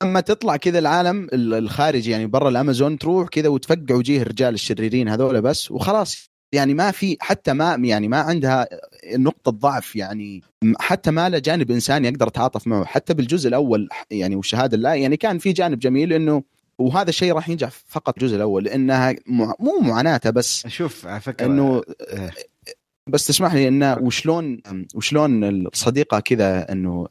اما تطلع كذا العالم ال- الخارجي يعني برا الأمازون تروح كذا وتفقع وجيه الرجال الشريرين هذول بس وخلاص يعني ما في حتى ما يعني ما عندها نقطة ضعف يعني حتى ما له جانب إنساني أقدر اتعاطف معه. حتى بالجزء الأول يعني والشهادة لا يعني كان في جانب جميل إنه وهذا الشيء راح ينجح فقط الجزء الأول لأنها مع- مو معاناتها بس شوف على فكرة إنه آه، بس تسمح لي انه وشلون وشلون الصديقة كذا إنه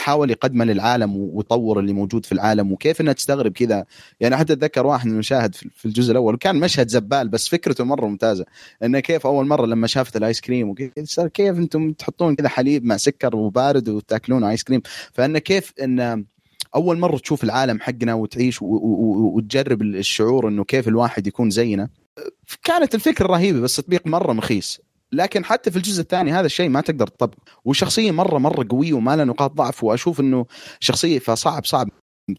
يحاول يقدمه للعالم ويطور اللي موجود في العالم وكيف انها تستغرب كذا. يعني حتى أتذكر واحد من المشاهد في الجزء الأول كان مشهد زبال بس فكرته مرة ممتازة. إنه كيف أول مرة لما شافت الآيس كريم وكيف كيف أنتم تحطون كذا حليب مع سكر وبارد وتأكلون آيس كريم؟ فإنه كيف إن أول مرة تشوف العالم حقنا وتعيش وتجرب الشعور إنه كيف الواحد يكون زينا. كانت الفكرة رهيبة بس التطبيق مرة مخيس. لكن حتى في الجزء الثاني هذا الشيء ما تقدر تطبق وشخصية مره مرة قوية وما لها نقاط ضعف وأشوف إنه شخصية فصعب صعب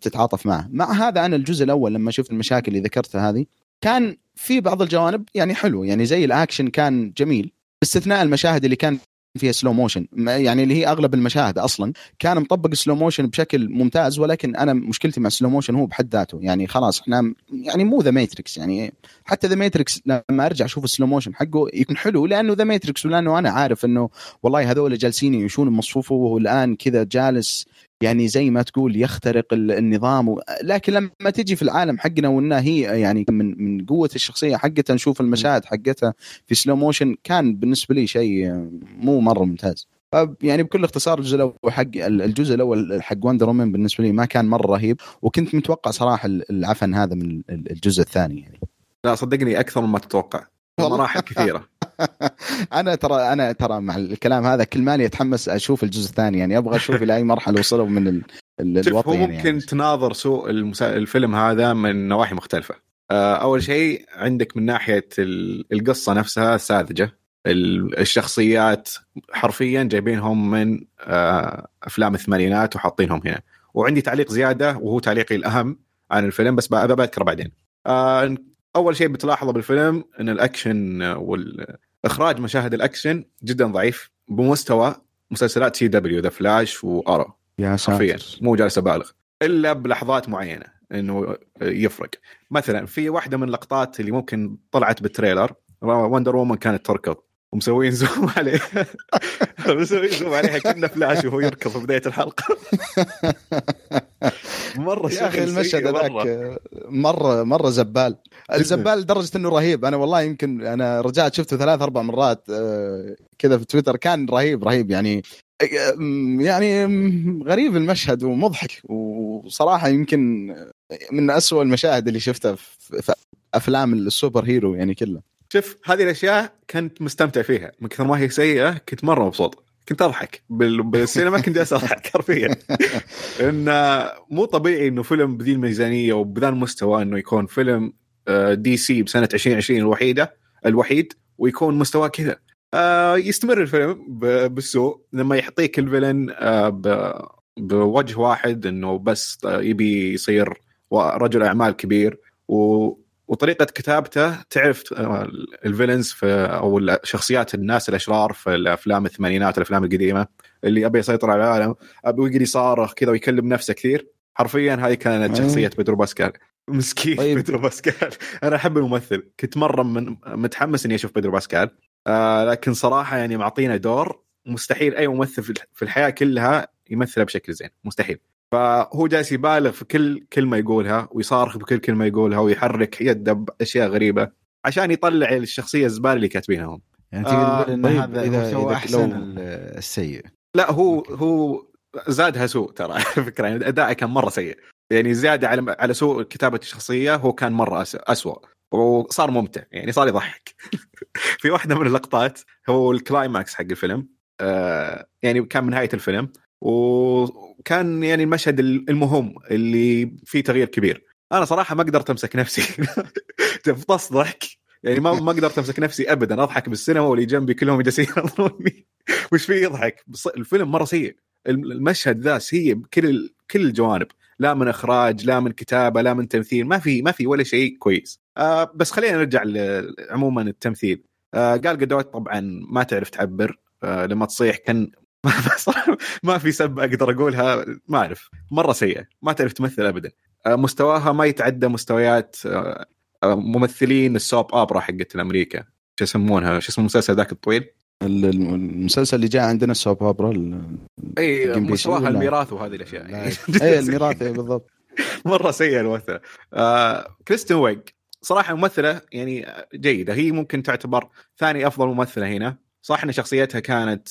تتعاطف معه. مع هذا أنا الجزء الأول لما شفت المشاكل اللي ذكرتها هذه كان في بعض الجوانب يعني حلو يعني زي الأكشن كان جميل. باستثناء المشاهد اللي كان فيها slow motion يعني اللي هي أغلب المشاهد أصلا. كان مطبق slow motion بشكل ممتاز ولكن أنا مشكلتي مع slow motion هو بحد ذاته. يعني خلاص إحنا يعني مو The Matrix يعني حتى The Matrix لما أرجع أشوف ال slow motion حقه يكون حلو لأنه The Matrix ولأنه أنا عارف إنه والله هذول جالسين يعيشون بمصفوفه وهو الآن كذا جالس يعني زي ما تقول يخترق ال- النظام و... لكن لما تجي في العالم حقنا وإنها هي يعني من من قوة الشخصية حقتها نشوف المشاهد حقتها في slow motion كان بالنسبة لي شيء مو مرة ممتاز. يعني بكل اختصار الجزء الأول حق الجزء الأول حق Wonder Woman بالنسبة لي ما كان مرة رهيب وكنت متوقع صراحة العفن هذا من ال- الجزء الثاني يعني. لا صدقني أكثر مما تتوقع. مراحل كثيرة. أنا ترى أنا ترى مع الكلام هذا كل مالي اتحمس أشوف الجزء الثاني يعني أبغى أشوف إلى أي مرحلة وصلوا من ال... ال... شوف هو الوضع ممكن يعني. تناظر سوء المسا... الفيلم هذا من نواحي مختلفة. آه، أول شيء عندك من ناحية ال- القصة نفسها ساذجة. ال- الشخصيات حرفيا جايبينهم من آه، أفلام الثمانينات وحاطينهم هنا. وعندي تعليق زيادة وهو تعليقي الأهم عن الفيلم بس بذكره بعدين. آه، أول شيء بتلاحظه بالفيلم إن الأكشن والاخراج مشاهد الأكشن جدا ضعيف بمستوى مسلسلات CW The Flash و Arrow يا ساتر. مو جالس أبالغ. إلا بلحظات معينة إنه يفرق. مثلا في واحدة من اللقطات اللي ممكن طلعت بال trailer Wonder Woman كانت تركض ومسوين zoom عليها مسوين zoom عليها كنا فلاش وهو يركض في بداية الحلقة. مرة يا أخي المشهد هذاك مرة. مره مرة زبال. زبال لدرجه إنه رهيب. أنا والله يمكن أنا رجعت شفته ثلاث أربع مرات آه، كذا في تويتر. كان رهيب رهيب. يعني آه، يعني غريب المشهد ومضحك. وصراحة يمكن من أسوأ المشاهد اللي شفتها في في أفلام ال superhero يعني كلها. شوف هذه الأشياء كنت مستمتع فيها. من كثر ما هي سيئة كنت مرة مبسوط. كنت أضحك. بال- بالسينما كنت جالس أضحك حرفيا. إنه مو طبيعي إنه فيلم بذي الميزانيه وبذا المستوى إنه يكون فيلم آه، DC بسنة 2020 الوحيدة الوحيد ويكون مستواه كذا. آه، يستمر الفيلم بالسوء. لما يعطيك الفيلن آه، بوجه واحد إنه بس يبي يصير رجل أعمال كبير و وطريقة كتابته تعرف آه، الفيلنز في أو شخصيات الناس الأشرار في الأفلام الثمانينات الأفلام القديمة اللي أبي يسيطر على العالم أبي يقعد يصارخ كذا ويكلم نفسه كثير. حرفيا هذه كانت أيوه. شخصية بيدرو باسكال. مسكين طيب. بيدرو باسكال. أنا أحب الممثل. كنت مرة من متحمس إني أشوف بيدرو باسكال. آه لكن صراحة يعني معطينا دور. مستحيل أي ممثل في- في الحياة كلها يمثله بشكل زين. مستحيل. فهو جالس يبالغ في كل كلمه يقولها ويصارخ بكل كلمه يقولها ويحرك يده بأشياء غريبة عشان يطلع الشخصية الزبالة اللي كاتبينها هم. يعني آه، تقول إن طيب، هذا إذا- هو إذا أحسن لو- ال- السيء. لا هو هو زادها سوء ترى على فكره يعني اداءه كان مرة سيء. يعني زيادة على على سوء كتابة الشخصية هو كان مرة أس- اسوء وصار ممتع يعني صار يضحك. في واحدة من اللقطات هو الكلايماكس حق الفيلم آه يعني كان من نهاية الفيلم وكان يعني المشهد المهم اللي فيه تغيير كبير. أنا صراحة ما قدرت أمسك نفسي. فطس ضحك. يعني ما ما قدرت أمسك نفسي ابدا. أضحك بالسينما واللي جنبي كلهم جالسين ينظروني. وش فيه يضحك. الفيلم مرة سيء. المشهد ذا سيء بكل كل الجوانب. لا من إخراج لا من كتابة لا من تمثيل. ما في ما في ولا شيء كويس. آه بس خلينا نرجع عموما التمثيل. آه قال قدوت طبعا ما تعرف تعبر. آه لما تصيح كان ما في سب أقدر أقولها ما أعرف. مرة سيئة ما تعرف تمثل ابدا. آه مستواها ما يتعدى مستويات آه آه، ممثلين السوب أوبرا حقت أمريكا شو يسمونها؟ شو اسمه المسلسل ذاك الطويل؟ ال- المسلسل اللي جاء عندنا ال soap opera ال- إي مستواها؟ الميراث وهذه الأشياء. لا. يعني إي الميراث بالضبط. مرة سيئة الممثلة. آه Kristen Wiig. صراحة ممثلة يعني جيدة. هي ممكن تعتبر ثاني أفضل ممثلة هنا. صح إن شخصيتها كانت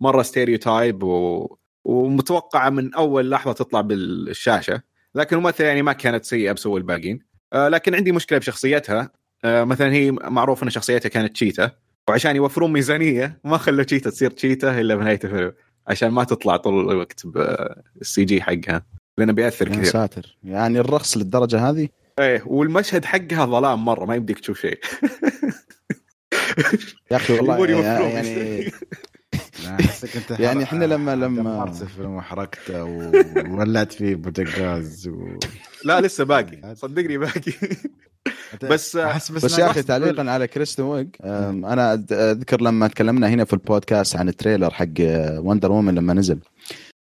مرة stereotype و... ومتوقعة من أول لحظة تطلع بالشاشة لكن الممثله يعني ما كانت سيئة بسوء الباقيين آه لكن عندي مشكلة بشخصيتها. آه مثلا هي معروف إن شخصيتها كانت تشيتا وعشان يوفرون ميزانية ما خلوا تشيتا تصير تشيتا إلا بنهايه الفيلم عشان ما تطلع طول الوقت بالسي جي حقها لأنه بيأثر يا كثير. ساتر. يعني الرخص للدرجة هذه؟ إيه والمشهد حقها ظلام مرة ما يمديك تشوف شيء. يا أخي والله. يعني يعني إحنا لما- لما- دمرت الفيلم وحرقته وولعت فيه بوتاغاز و... لا لسه باقي. صدقني باقي. بس أحس بس, بس إنه يا أخي بس- تعليقا على Kristen Wiig أنا أذكر لما تكلمنا هنا في البودكاست عن ال trailer حق Wonder Woman لما نزل.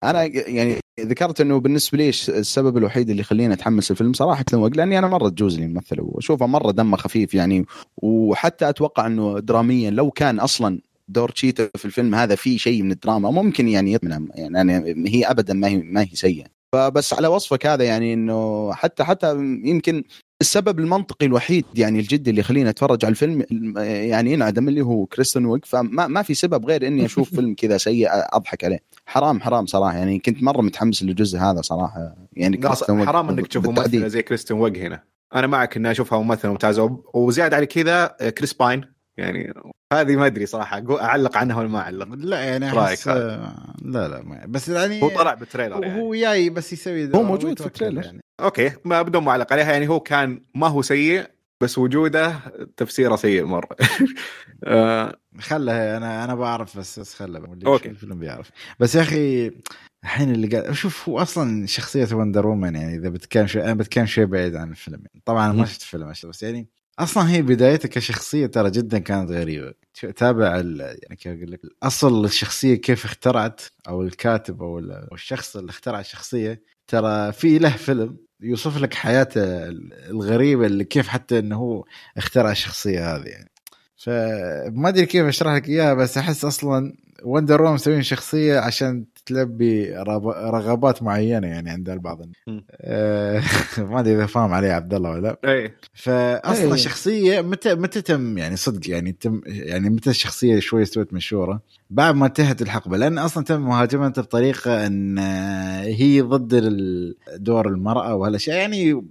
أنا يعني ذكرت إنه بالنسبة لي السبب الوحيد اللي يخليني أتحمس الفيلم صراحة ويج لأني أنا مرة تجوز لي الممثلة وأشوفه مرة دمه خفيف يعني وحتى أتوقع إنه دراميا لو كان أصلا دور تشيتا في الفيلم هذا فيه شيء من الدراما ممكن يعني يطمن يعني هي ابدا ما هي ما هي سيئة. فبس على وصفك هذا يعني إنه حتى حتى يمكن السبب المنطقي الوحيد يعني الجدي اللي يخليني أتفرج على الفيلم يعني ينعدم اللي هو كريستن ويج فما ما في سبب غير إني أشوف فيلم كذا سيء أضحك عليه. حرام حرام صراحة يعني كنت مرة متحمس للجزء هذا صراحة. يعني حرام إنك تشوف. ممثلة زي كريستن ويج هنا. أنا معك إني أشوفها ممثلة ممتازة. وزيادة على كذا كريس باين يعني هذه ما أدري صراحة أعلق عنها ولا ما أعلق لا يعني رأيك أحس لا لا ما بس يعني هو طلع بال trailer يعني. هو جاي بس يسوي هو موجود في ال trailer. يعني. okay ما بدون معلق عليها يعني هو كان ما هو سيء بس وجوده تفسيره سيء مرة آه، خله أنا أنا بعرف بس بس خله. يشوف الفيلم بيعرف بس يا أخي الحين اللي قاعد شوف هو أصلا شخصية Wonder Woman يعني إذا بتكلم شوي أنا بتكلم شوي بعيد عن الفيلم يعني. طبعا ما. شفت الفيلم بس يعني أصلا هي بدايتها كشخصية ترى جدا كانت غريبة. تابع يعني كيف أقول لك اصل الشخصية كيف اخترعت أو الكاتب أو الشخص اللي اخترع الشخصية. ترى في له فيلم يوصف لك حياته الغريبة اللي كيف حتى إنه هو اخترع الشخصية هذه يعني. فما أدري كيف أشرح لك إياها بس أحس أصلا وندر وومن مسوين شخصية عشان تلبي رغب- رغبات معينة يعني عند البعض. آه، ما أدري إذا فاهم علي عبد الله ولا لا. اي فأصلا إيه. الشخصيه متى متى تم يعني صدق يعني تم يعني متى الشخصية شوي استوت مشهوره بعد ما انتهت الحقبة. لأن أصلا تم مهاجمتها بطريقة إن آه، هي ضد دور المرأة وهالأشياء. يعني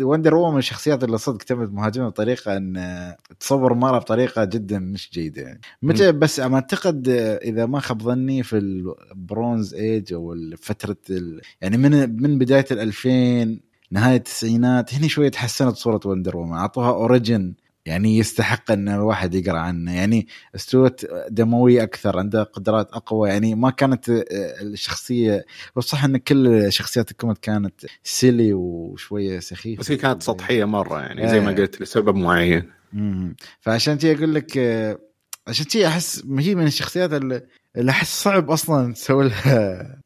Wonder Woman من الشخصيات اللي صدق تمت مهاجمته بطريقة أن تصور المراه بطريقة جدا مش جيدة يعني. متى بس أما أعتقد إذا ما خاب ظني في ال Bronze Age أو فترة ال... يعني من من بداية ال 2000 نهاية التسعينات هنا شوية تحسنت صورة Wonder Woman أعطوها origin يعني يستحق أن الواحد يقرأ عنه. يعني استوت دمويه أكثر عندها قدرات أقوى. يعني ما كانت آه، الشخصية وصح أن كل شخصيات ال comic كانت silly وشوية سخيفة. بس هي كانت سطحية مرة يعني زي ما إيه. قلت لسبب معين. مم. فعشان تي أقول لك آه، عشان تي أحس هي من الشخصيات اللي أحس صعب أصلا تسوي لها.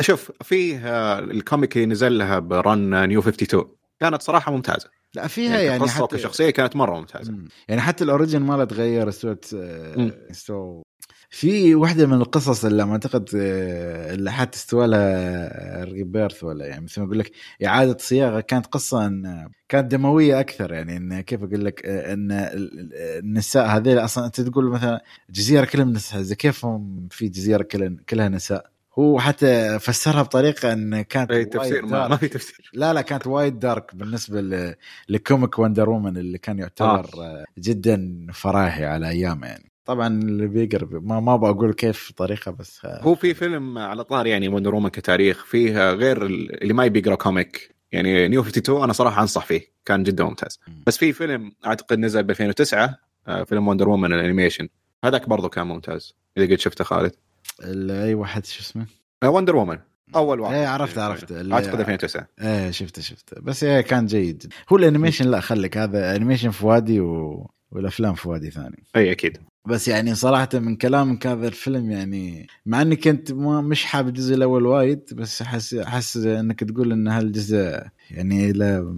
شوف فيه آه، ال comic اللي نزل لها brand New 52 كانت صراحة ممتازة. لا فيها يعني يعني حتى كشخصية كانت مرة ممتازة مم. يعني حتى ال origin ماله تغير استوت آه، مم. استو في واحدة من القصص اللي ما أعتقد آه، اللي حتى استوى لها rebirth ولا يعني مثل ما أقول لك إعادة صياغة كانت قصة إن كانت دموية أكثر يعني إن كيف أقول لك آه، إن ال- ال- النساء هذيل أصلا أنت تقول مثلا جزيرة كلها نساء زي كيف هم في جزيرة كلها كلها نساء هو حتى فسرها بطريقة إن كانت أي تفسير ما. ما في تفسير لا لا كانت وايد dark بالنسبة ل comic Wonder Woman اللي كان يعتبر آه. جدا فراهي على ايامه يعني طبعا اللي بيقرا ما ما بقول كيف طريقة بس هو في فيلم على طار يعني Wonder Woman كتاريخ فيه غير اللي ما يبي يقرأ comic يعني New 52 أنا صراحة أنصح فيه كان جدا ممتاز مم. بس في فيلم أعتقد نزل ب 2009 آه، فيلم Wonder Woman ال animation هذاك برضه كان ممتاز إذا قد شفته خالد ال- أي واحد شو اسمه؟ آه، Wonder Woman أول واحد. إيه عرفت عرفت. اعتقد 2009 إيه شفته شفته بس إيه كان جيد. هو ال animation لا خليك. هذا animation في وادي و... والأفلام في وادي ثاني. أي أكيد. بس يعني صراحة من كلامك هذا الفيلم يعني مع إني كنت ما مش حاب الجزء الأول وايد بس أحس أحس إنك تقول إن هالجزء يعني إلى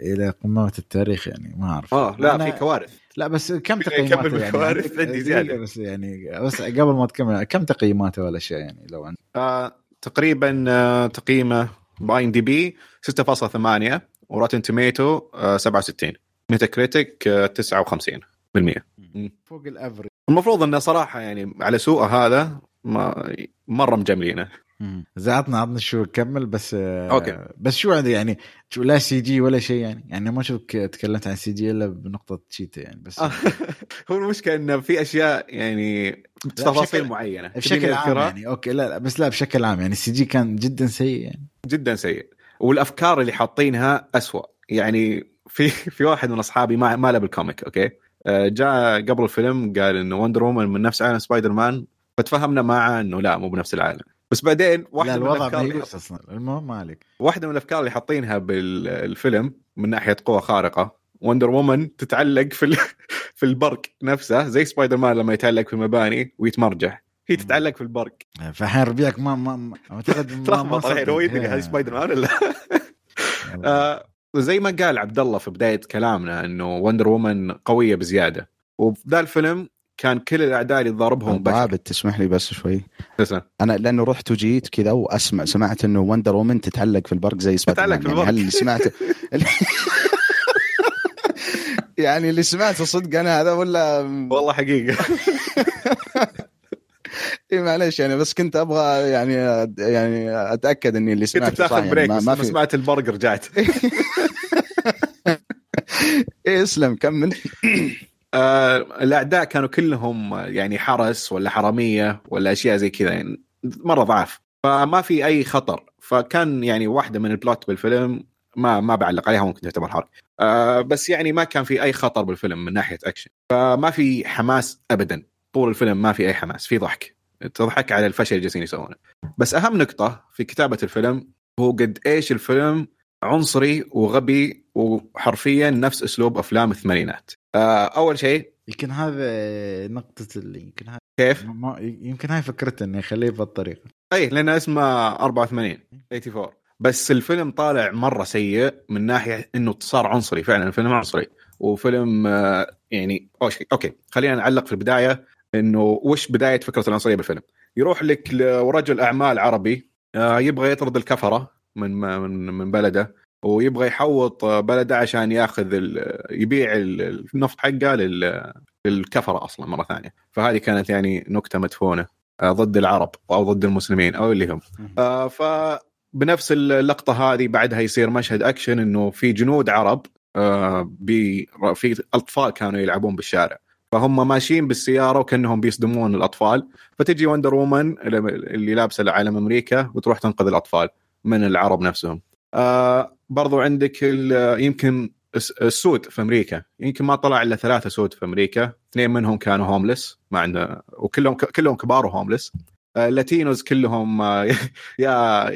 إلى قمة التاريخ يعني ما أعرف. آه لا في كوارث. لا بس كم تقييماته يعني؟ بالكوارث، عندك- عندي زيادة. بس يعني بس قبل ما تكمل كم تقييماته والاشياء يعني؟ لو عندك آه تقريبا آه تقييمه باين دي بي 6.8 وراتن توميتو آه 67 ميتا كريتيك آه 59 بالمية. فوق الافرج المفروض إنه صراحة يعني على سوء هذا ما مرة مجملينه زي عطنا عطنا شو كمل بس آه، أوكي. بس شو عندي يعني شو لا CG ولا شيء يعني؟ يعني ما اشوفك تكلمت عن CG إلا بنقطة Cheetah يعني بس. آه، هو المشكلة إنه في أشياء يعني تفاصيل بشكل- معينة. بشكل عام؟ يعني okay لا, لا بس لا بشكل عام يعني ال CG كان جدا سيء يعني. جدا سيء. والأفكار اللي حاطينها أسوأ. يعني في في واحد من أصحابي ما ما له بال comic okay؟ آه، جاء قبل الفيلم قال إنه Wonder Woman من نفس عالم سبايدر مان فتفهمنا معه إنه لا مو بنفس العالم. بس بعدين لا واحدة من الوضع الأفكار اللي مهيوس أصلا. المهم ما عليك. واحدة من الأفكار اللي حاطينها بالفيلم من ناحية قوة خارقة Wonder Woman تتعلق في ال- في البرق نفسه زي سبايدر مان لما يتعلق في المباني ويتمرجح. هي تتعلق في البرق. فالحين ربيعك ما ما أعتقد ما- ما تلخبط الحين هو. يدري هل سبايدر مان ولا. آه، زي ما قال عبد الله في بداية كلامنا إنه Wonder Woman قوية بزيادة. وفي ذا الفيلم كان كل الأعداء اللي ضاربهم بشر عابد تسمح لي بس شوي. تسلم. أنا لأنه رحت وجيت كذا وأسمع سمعت إنه Wonder Woman تتعلق في البرق زي Spider تتعلق في يعني البرق. هل اللي سمعته يعني اللي سمعته صدق أنا هذا ولا؟ والله حقيقة. إيه معلش يعني بس كنت أبغى يعني يعني أتأكد إني اللي كنت سمعته صح بتاخذ يعني break ما, بس في سمعت البرق رجعت. إيه اسلم كمل. آه الأعداء كانوا كلهم يعني حرس ولا حرامية ولا أشياء زي كذا يعني مرة ضعاف فما في أي خطر. فكان يعني واحدة من البلوت بالفيلم ما ما بعلق عليها ممكن تعتبر حرق. آه بس يعني ما كان في أي خطر بالفيلم من ناحية أكشن. فما في حماس ابدا. طول الفيلم ما في أي حماس في ضحك. تضحك على الفشل اللي جالسين يسوونه. بس أهم نقطة في كتابة الفيلم هو قد إيش الفيلم عنصري وغبي وحرفيا نفس أسلوب أفلام الثمانينات. آه أول شيء يمكن هذا نقطة اللي يمكن هذا كيف؟ ما يمكن هاي فكرته إنه يخليه بهالطريقة. أي لأن اسمه 84 84 بس الفيلم طالع مرة سيء من ناحية إنه صار عنصري فعلا الفيلم عنصري. وفيلم آه، يعني أوش- أوكي خلينا نعلق في البداية إنه وش بداية فكرة العنصرية بالفيلم؟ يروح لك لرجل أعمال عربي آه، يبغى يطرد الكفرة من من من بلده. ويبغى يحوط بلده عشان ياخذ يبيع النفط حقه للكفرة أصلا مرة ثانية. فهذه كانت يعني نكتة مدفونة آه، ضد العرب أو ضد المسلمين أو اللي هم. آه، ف بنفس اللقطة هذه بعدها يصير مشهد أكشن إنه في جنود عرب في أطفال كانوا يلعبون بالشارع. فهم ماشيين بالسيارة وكأنهم بيصدمون الأطفال. فتجي Wonder Woman اللي لابسة علم أمريكا وتروح تنقذ الأطفال من العرب نفسهم. آه برضو عندك يمكن السود في أمريكا. يمكن ما طلع إلا ثلاثة سود في أمريكا. اثنين منهم كانوا homeless ما عنده وكلهم كلهم كبار و homeless ال Latinos آه، كلهم آه، يا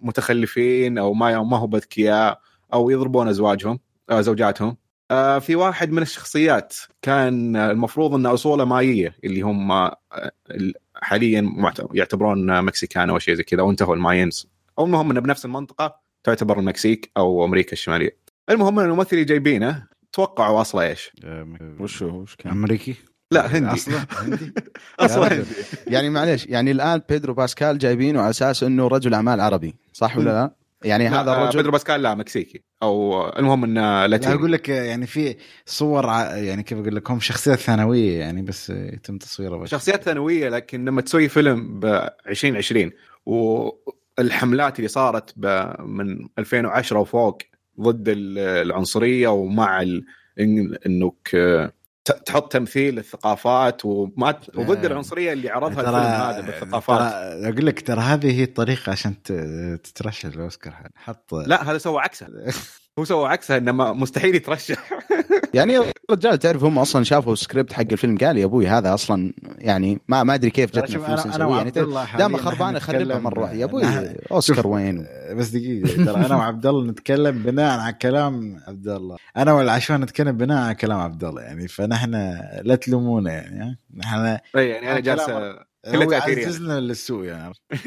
متخلفين أو ما ما هو بذكياء أو يضربون أزواجهم زوجاتهم. في واحد من الشخصيات كان المفروض ان أصوله مايية اللي هم حاليا يعتبرون Mexican أو شيء زي كذا وانتهوا ال Mayans أو المهم إنه بنفس المنطقة تعتبر المكسيك أو أمريكا الشمالية. المهم إن الممثل اللي جايبينه توقعوا أصله إيش؟ وش هو؟ وش كان؟ أمريكي؟ لا هندي. أصلا هندي؟ أصلا هندي. يعني معليش يعني الآن بيدرو باسكال جايبينه على أساس إنه رجل أعمال عربي صح ولا لا؟ يعني هذا الرجل بيدرو باسكال لا مكسيكي. أو المهم إنه لاتيني. أقول لك يعني في صور يعني كيف أقول لك هم شخصيات ثانوية يعني بس يتم تصويرها بس. شخصيات ثانوية لكن لما تسوي فيلم ب 2020 والحملات اللي صارت من 2010 وفوق ضد العنصرية ومع إنك تحط تمثيل الثقافات وما وضد العنصرية اللي عرضها الفيلم هذا بالثقافات. أقول لك ترى هذه هي الطريقة عشان تترشح الأوسكار حط لا هذا سوى عكسه. هو سوى عكسه إنه مستحيل يترشح. يعني الرجال تعرف هم أصلا شافوا السكريبت حق الفيلم قال يا أبوي هذا أصلا يعني ما ما أدري كيف جتنا فلوس نسويها. يعني دام خربانة خربها مره يا أبوي أوسكار وين؟ بس دقيقة ترى أنا وعبد الله نتكلم بناء على كلام عبد الله. أنا والعشوان نتكلم بناء على كلام عبد الله يعني فنحن لا تلومونا يعني نحن يعني أنا جالس كله تاثير عززنا للسوء يعني.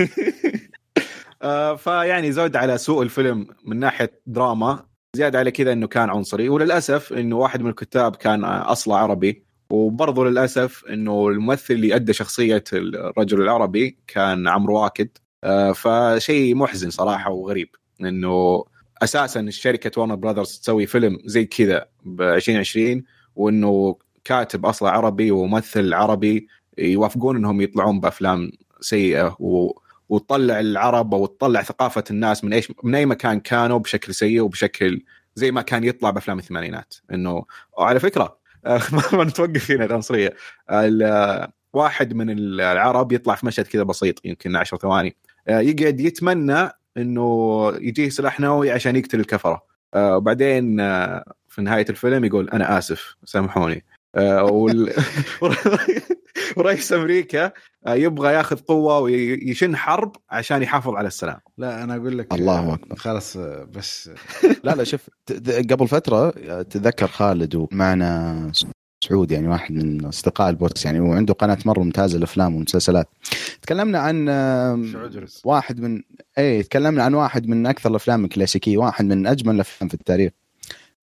آه، فيعني زود على سوء الفيلم من ناحية دراما. زيادة على كذا إنه كان عنصري. وللأسف إنه واحد من الكتاب كان أصله عربي وبرضه للأسف إنه الممثل اللي أدى شخصية الرجل العربي كان عمرو واكد. آه، فشيء محزن صراحة وغريب إنه أساسا شركة ورنر براذرز تسوي فيلم زي كذا ب 2020 وإنه كاتب أصله عربي وممثل عربي يوافقون إنهم يطلعون بأفلام سيئة و وتطلع العرب أو تطلع ثقافة الناس من إيش من أي مكان كانوا بشكل سيء وبشكل زي ما كان يطلع بأفلام الثمانينات. إنه على فكرة ما نتوقف هنا العنصريه واحد من العرب يطلع في مشهد كذا بسيط يمكن 10 ثواني. يقعد يتمنى إنه يجيه سلاح نووي عشان يقتل الكفرة. آه، وبعدين آه، في نهاية الفيلم يقول أنا آسف سامحوني. ورئيس أمريكا آه، يبغى ياخذ قوة ويشن حرب عشان يحافظ على السلام. لا أنا أقول لك الله أكبر. خلاص بس لا لا شوف قبل فترة تذكر خالد ومعنا سعود يعني واحد من أصدقاء البودكاست يعني وعنده قناة مرة ممتازة الأفلام والمسلسلات. تكلمنا عن واحد من اي تكلمنا عن واحد من أكثر الأفلام الكلاسيكية واحد من أجمل الأفلام في التاريخ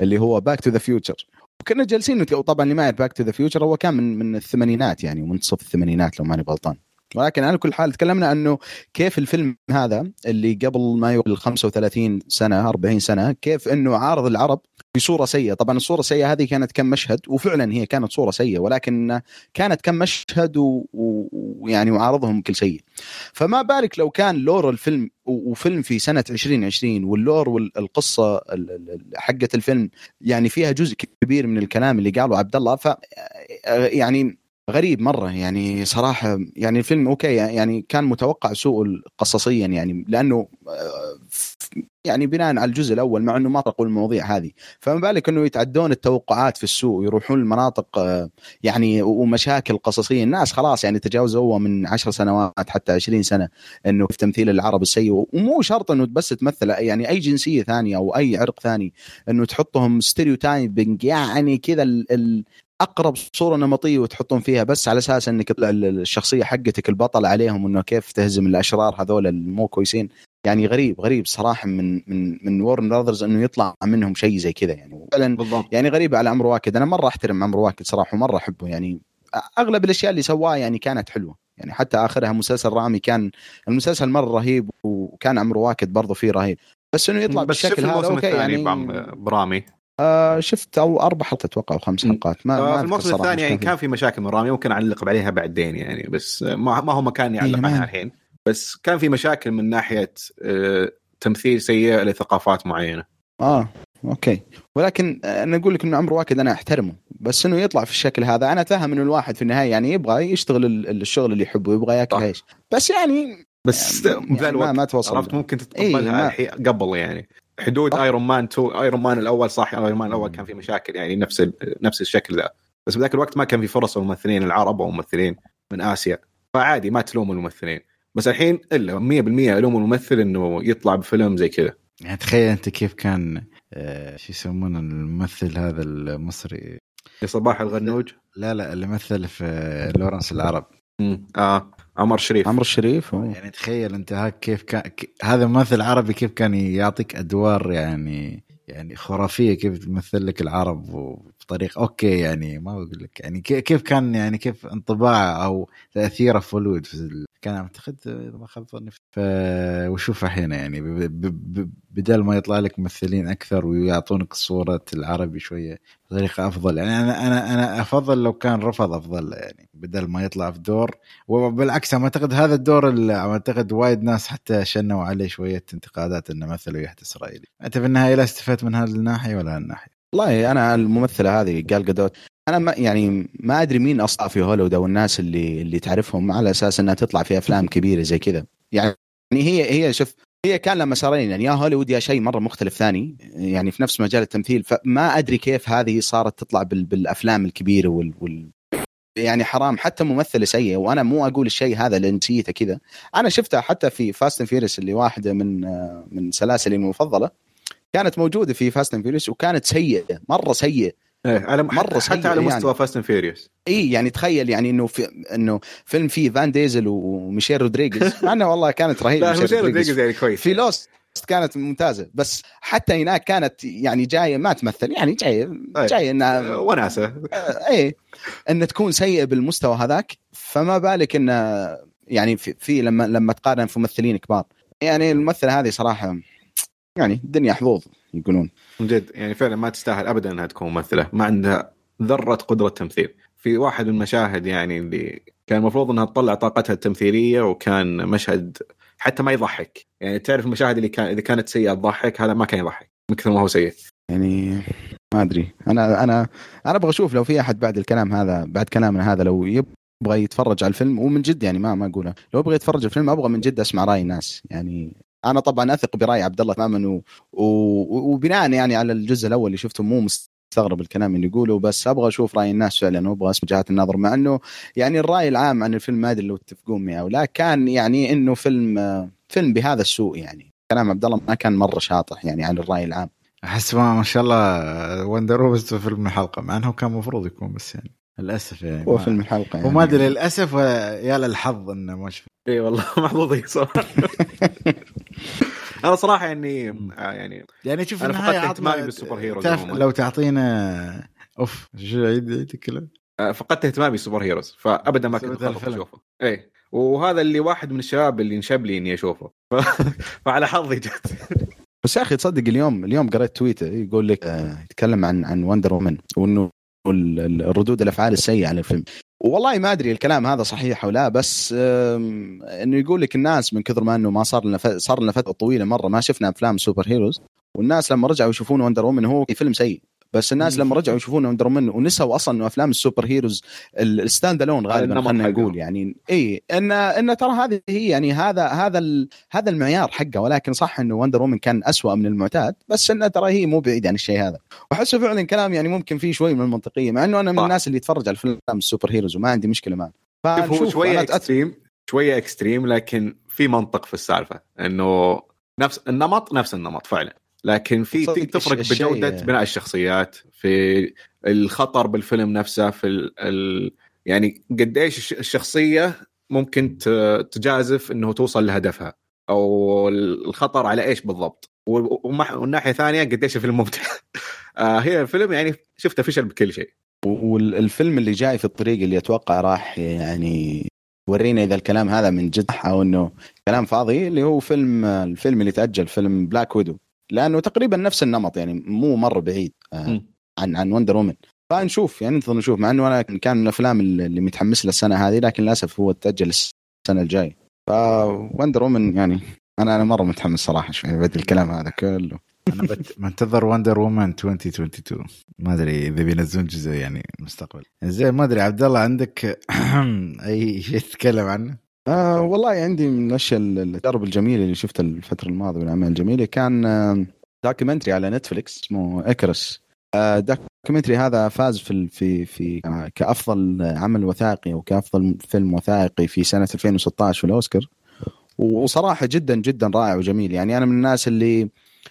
اللي هو Back to the Future وكنا جالسين طبعا اللي ما يعرف Back to the Future هو كان من من الثمانينات يعني ومنتصف الثمانينات لو ماني غلطان. ولكن على كل حال تكلمنا أنه كيف الفيلم هذا اللي قبل ما يقول 35 سنة 40 سنة كيف إنه عارض العرب بصورة سيئة. طبعا الصورة السيئة هذه كانت كم مشهد وفعلا هي كانت صورة سيئة ولكن كانت كم مشهد ويعني وعارضهم بكل سيء. فما بالك لو كان lore الفيلم وفيلم في سنة 2020 وال lore والقصة حقه الفيلم يعني فيها جزء كبير من الكلام اللي قاله عبد الله ف يعني غريب مرة يعني صراحة يعني الفيلم okay يعني كان متوقع سوء قصصيا يعني لأنه آه، يعني بناء على الجزء الأول مع إنه ما طرقوا المواضيع هذه. فما بالك إنه يتعدون التوقعات في السوء ويروحون المناطق آه، يعني ومشاكل قصصية. الناس خلاص يعني تجاوزوا من 10 سنوات حتى 20 سنة إنه في تمثيل العرب السيء. ومو شرط إنه بس تمثل يعني أي جنسية ثانية أو أي عرق ثاني إنه تحطهم stereotyping يعني كذا أقرب صورة نمطية وتحطون فيها بس على أساس إنك الشخصية حقتك البطل عليهم انه كيف تهزم الأشرار هذول المو كويسين. يعني غريب غريب صراحة من من من Warner Brothers إنه يطلع منهم شيء زي كذا يعني. فعلا يعني غريب على عمرو واكد. أنا مرة أحترم عمرو واكد صراحة ومرة أحبه يعني. أغلب الأشياء اللي سواها يعني كانت حلوة. يعني حتى آخرها مسلسل رامي كان المسلسل مرة رهيب وكان عمرو واكد برضه فيه رهيب. بس إنه يطلع بس بالشكل هذا okay يعني. برامي. آه شفت أو أربع حلقات أتوقع أو خمس. حلقات. ما, آه، في الموسم الثاني يعني. كان في مشاكل من رامي ممكن أعلق عليها بعدين يعني بس ما, ما هو مكان يعلق إيه، عنها الحين. بس كان في مشاكل من ناحية آه، تمثيل سيء لثقافات معينة. آه okay. ولكن آه، أنا أقول لك إنه عمرو واكد أنا أحترمه. بس إنه يطلع في الشكل هذا أنا أتفهم إنه الواحد في النهاية يعني يبغى يشتغل ال- الشغل اللي يحبه يبغى ياكل. عيش بس يعني بس يعني بذا ما, ما توصل عرفت ممكن إيه، تتقبلها الحين قبل يعني. حدود. Iron Man 2 Iron Man الأول صح Iron Man الأول كان في مشاكل يعني نفس ال- نفس الشكل ذا. بس بذاك الوقت ما كان في فرص للممثلين العرب أو ممثلين من آسيا. فعادي ما تلوم الممثلين. بس الحين إلا 100% ألوم الممثل إنه يطلع بفيلم زي كذا. يعني تخيل أنت كيف كان آه، شو يسمونه الممثل هذا المصري؟ صباح الغنوج؟ لا لا اللي مثل في لورنس العرب. مم. آه. عمر شريف عمرو الشريف هو. يعني تخيل أنت هاك كيف كان ك- هذا ممثل عربي كيف كان يعطيك أدوار يعني يعني خرافية كيف تمثل لك العرب وبطريقه okay يعني ما بقول لك يعني كي- كيف كان يعني كيف انطباعه أو تاثيره في هوليوود في كان أعتقد إذا ما خاب ظني. وشوف الحين يعني بدل ما يطلع لك ممثلين أكثر ويعطونك صوره العربي شوية بطريقة أفضل. يعني أنا أنا أنا أفضل لو كان رفض أفضل يعني بدل ما يطلع في دور. وبالعكس أعتقد هذا الدور أعتقد وايد ناس حتى شنوا عليه شوية انتقادات إنه مثل ويحد اسرائيلي أنت في النهاية لا استفدت من هذه الناحية ولا هالناحية؟ والله أنا الممثلة هذه قال قدوت أنا ما يعني ما أدري مين أصلا في هوليوود أو الناس اللي اللي تعرفهم على أساس إنها تطلع في أفلام كبيرة زي كذا. يعني هي هي شوف هي كان لها مسارين يعني يا هوليوود يا شيء مرة مختلف ثاني يعني في نفس مجال التمثيل فما أدري كيف هذه صارت تطلع بال بالأفلام الكبيرة وال, وال يعني حرام حتى ممثلة سيئة وأنا مو أقول الشيء هذا لجنسيتها كذا. أنا شفتها حتى في Fast and Furious اللي واحدة من من سلاسلي المفضلة. كانت موجودة في Fast and Furious وكانت سيئة مرة سيئة إيه على مرة مرة سيء حتى على يعني. مستوى Fast and Furious إي يعني تخيل يعني إنه في إنه فيلم فيه فان ديزل وميشيل رودريغيز مع إنه والله كانت رهيبة ميشيل رودريغيز. يعني كويس في Lost كانت ممتازة بس حتى هناك كانت يعني جاية ما تمثل يعني جاية أي. جاية إنها آه، وناسة آه، إيه ان تكون سيئة بالمستوى هذاك فما بالك ان يعني في, في لما لما تقارن في ممثلين كبار يعني الممثلة هذه صراحة يعني الدنيا حظوظ يقولون. من جد يعني فعلا ما تستاهل ابدا إنها تكون ممثلة ما عندها ذرة قدرة تمثيل. في واحد من المشاهد يعني اللي كان المفروض إنها تطلع طاقتها التمثيلية وكان مشهد حتى ما يضحك. يعني تعرف المشاهد اللي كان إذا كانت سيئة تضحك هذا ما كان يضحك من كثر ما هو سيء. يعني ما أدري. أنا أنا أنا أبغى أشوف لو في أحد بعد الكلام هذا بعد كلامنا هذا لو يبغى يتفرج على الفيلم ومن جد يعني ما ما أقوله. لو يبغى يتفرج على الفيلم أبغى من جد أسمع رأي الناس. يعني أنا طبعا أثق برأي عبد الله تماما و... و... وبناء يعني على الجزء الأول اللي شفته مو مستغرب الكلام اللي يقوله بس أبغى أشوف رأي الناس فعلا وأبغى أسمع وجهات النظر مع إنه يعني الرأي العام عن الفيلم ما أدري لو تتفقون معي أو لا كان يعني إنه فيلم فيلم بهذا السوء يعني. كلام عبد الله ما كان مرة شاطح يعني عن الرأي العام. أحس ما ما شاء الله وندر في فيلم الحلقة مع إنه كان المفروض يكون بس يعني. للأسف يعني هو فيلم الحلقة يعني. وما أدري للأسف يا للحظ إنه ما شفت. إي والله محظوظين صراحة. أنا صراحة يعني يعني يعني شوف أنا النهاية فقدت اهتمامي بال superheroes تعرف عموماً. لو تعطينا أوف شو عيد عيد الكلام؟ آه، فقدت اهتمامي بال superheroes فابدا ما كنت. أشوفه. اي وهذا اللي واحد من الشباب اللي انشب لي إني أشوفه. ف... فعلى حظي جت بس يا أخي تصدق اليوم اليوم قريت تويتر يقول لك آه يتكلم عن عن Wonder Woman وإنه ال- ال- الردود الأفعال السيئة على الفيلم. والله ما أدري الكلام هذا صحيح أو لا بس إنه يقول لك الناس من كثر ما إنه ما صار لنا صار لنا فترة طويلة مرة ما شفنا أفلام superheroes والناس لما رجعوا يشوفون Wonder Woman هو فيلم سيء. بس الناس لما رجعوا يشوفون Wonder Woman ونسوا أصلا إنه أفلام ال superheroes ال- ال stand alone غالبا خلينا. نقول يعني إي ان إن ترى هذه هي يعني هذا هذا هذا المعيار حقه ولكن صح إنه Wonder Woman كان أسوأ من المعتاد بس إنه ترى هي مو بعيد عن الشيء هذا وأحسه فعلا كلام يعني ممكن فيه شوي من المنطقية مع إنه أنا من. الناس اللي يتفرج على الفيلم ال superheroes وما عندي مشكلة معه هو. شوية extreme شوية extreme لكن في منطق في السالفة إنه نفس النمط نفس النمط فعلا لكن في تفرق الشيء- بجودة بناء الشخصيات في الخطر بالفيلم نفسه في ال... ال... يعني قديش الش- الشخصية ممكن ت- تجازف إنه توصل لهدفها أو الخطر على إيش بالضبط. والناحية الثانية قديش الفيلم ممتع. آه هي الفيلم يعني شفته فشل بكل شيء. والفيلم اللي جاي في الطريق اللي أتوقع راح يعني ورينا إذا الكلام هذا من جد أو إنه كلام فاضي اللي هو فيلم الفيلم اللي تأجل فيلم Black Widow لأنه تقريبا نفس النمط يعني مو مرة بعيد آه، عن عن Wonder Woman فنشوف يعني ننتظر نشوف. مع إنه أنا كان من الأفلام اللي متحمس السنة هذه لكن للأسف هو تأجل السنة الجاي ف Wonder Woman يعني أنا أنا مرة متحمس صراحة شوي بعد الكلام هذا كله. أنا بت... منتظر Wonder Woman 2022 ما أدري إذا بينزلون جزء يعني مستقبل. زين ما أدري عبد الله عندك أي شيء تتكلم عنه؟ آه والله عندي من الأشياء التجارب الجميلة اللي شفتها الفترة الماضية والأعمال الجميلة. كان documentary على نتفلكس اسمه Icarus آه documentary هذا فاز في في في آه كأفضل عمل وثائقي أو كأفضل فيلم وثائقي في سنة 2016 في الاوسكار وصراحة جدا جدا رائع وجميل. يعني أنا من الناس اللي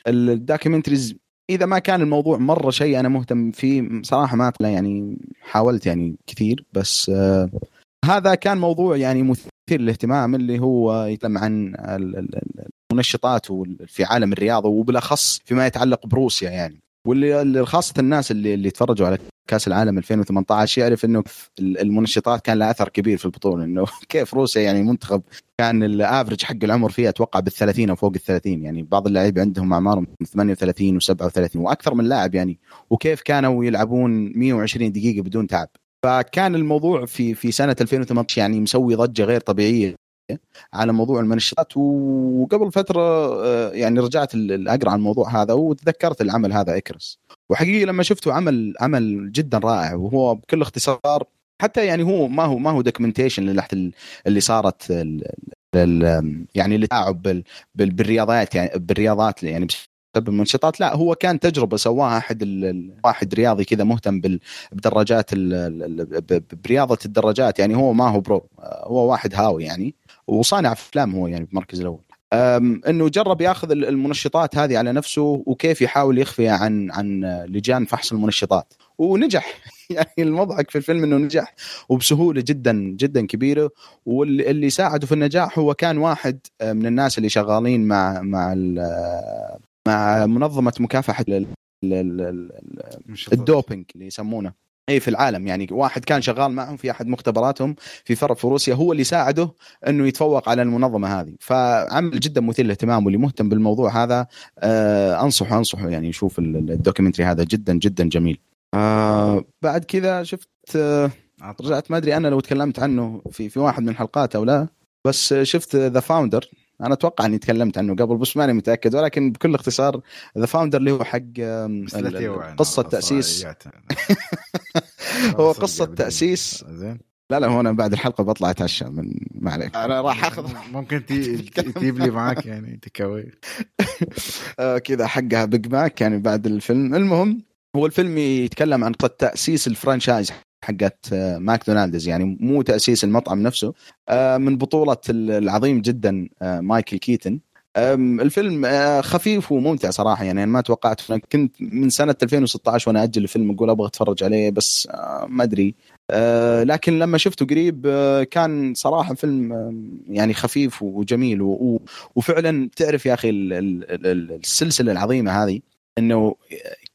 الدوكيومنتريز إذا ما كان الموضوع مرة شيء أنا مهتم فيه صراحة ما يعني حاولت يعني كثير بس آه هذا كان موضوع يعني مثير للاهتمام اللي هو يتكلم عن المنشطات في عالم الرياضة وبالأخص فيما يتعلق بروسيا يعني. واللي خاصة الناس اللي اللي تفرجوا على كأس العالم 2018 يعرف إنه المنشطات كان لها أثر كبير في البطولة إنه كيف روسيا يعني منتخب كان الافرج حق العمر فيه أتوقع بال 30 أو فوق ال 30 يعني بعض اللعيبة عندهم أعمارهم 38 و37 وأكثر من لاعب يعني. وكيف كانوا يلعبون 120 دقيقة بدون تعب. فكان الموضوع في في سنة 2018 يعني مسوي ضجة غير طبيعية على موضوع المنشطات وقبل فترة آه، يعني رجعت أقرأ عن الموضوع هذا وتذكرت العمل هذا إكرس. وحقيقه لما شفته عمل عمل جدا رائع. وهو بكل اختصار حتى يعني هو ما هو ما هو documentation اللي صارت يعني التلاعب بالرياضات يعني بالرياضات يعني بسبب المنشطات لا هو كان تجربة سواها أحد واحد رياضي كذا مهتم بالدراجات برياضة الدراجات. يعني هو ما هو pro هو واحد هاوي يعني وصانع أفلام هو يعني بالمركز الأول. إنه جرب ياخذ المنشطات هذه على نفسه وكيف يحاول يخفي عن عن لجان فحص المنشطات. ونجح. يعني المضحك في الفيلم إنه نجح وبسهولة جدا جدا كبيرة. واللي ساعده في النجاح هو كان واحد من الناس اللي شغالين مع مع مع منظمة مكافحة الدوبينج اللي يسمونه. اي في العالم يعني واحد كان شغال معهم في أحد مختبراتهم في فرق في روسيا هو اللي ساعده إنه يتفوق على المنظمة هذه. فعمل جدا مثير للاهتمام واللي مهتم بالموضوع هذا. آه أنصحه أنصحه يعني يشوف ال documentary هذا جدا جدا جميل. آه بعد كذا شفت آه رجعت ما أدري أنا لو تكلمت عنه في في واحد من الحلقات أو لا بس شفت The Founder أنا أتوقع إني تكلمت عنه قبل بس ماني متأكد ولكن بكل اختصار The Founder اللي هو حق قصة تأسيس. هو قصة تأسيس. زين. لا لا هو أنا بعد الحلقة بطلع أتعشى من ما عليك. أنا راح اخذ ممكن تجيب لي معك يعني تكاوي آه، كذا حقها Big Mac يعني بعد الفيلم. المهم هو الفيلم يتكلم عن تأسيس ال franchise. حقت آه، ماكدونالدز. يعني مو تأسيس المطعم نفسه. آه، من بطولة العظيم جدا آه، مايكل كيتن. الفيلم خفيف وممتع صراحة. يعني أنا ما توقعت كنت من سنة 2016 وأنا أجل الفيلم أقول أبغى أتفرج عليه بس ما أدري. لكن لما شفته قريب كان صراحة فيلم يعني خفيف وجميل. وفعلا تعرف يا أخي السلسلة العظيمة هذه إنه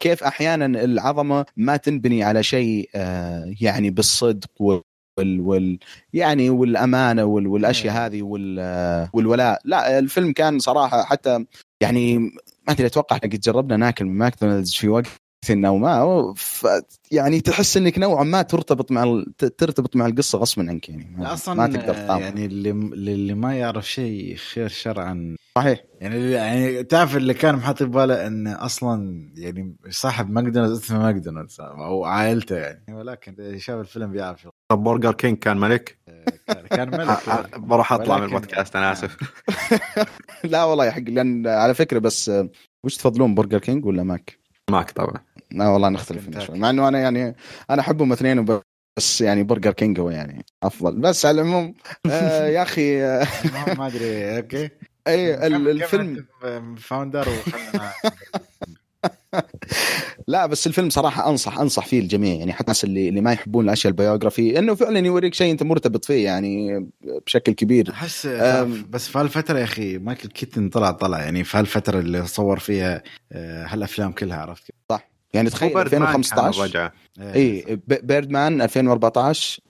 كيف أحيانا العظمة ما تنبني على شيء آه، يعني بالصدق وال, وال يعني والأمانة وال والأشياء نعم. هذه وال والولاء لا الفيلم كان صراحة حتى يعني ما أدري أتوقع قد جربنا ناكل من ماكدونالدز في وقت أو ما يعني تحس إنك نوعا ما ترتبط مع ترتبط مع القصة غصبا عنك يعني. أصلا ما تقدر تطابق. يعني اللي اللي ما يعرف شيء خير شرعا. صحيح. يعني يعني تعرف اللي كان محط بباله انه أصلا يعني صاحب ماكدونالدز اسمه ماكدونالدز أو عائلته يعني. ولكن شاف الفيلم بيعرف. طب برجر كينج كان ملك؟ كان ملك. بروح أطلع من البودكاست أنا آسف. لا والله يا حق لأن على فكرة بس وش تفضلون برجر كينج ولا ماك؟ ماك طبعا. لا والله نختلف شوي. مع إنه أنا يعني أنا أحبهم اثنين بس يعني برجر كينج هو يعني أفضل. بس على العموم آه يا أخي آه ما أدري أوكي. اي الفيلم founder لا بس الفيلم صراحة أنصح أنصح فيه الجميع. يعني حتى الناس اللي اللي ما يحبون الأشياء ال biography إنه فعلا يوريك شيء أنت مرتبط فيه يعني بشكل كبير. احس بس في هالفترة يا أخي مايكل كيتن طلع طلع. يعني في هالفترة اللي صور فيها آه، هالأفلام كلها عرفت صح. يعني تخيل 2015 رجعه اي Birdman 2014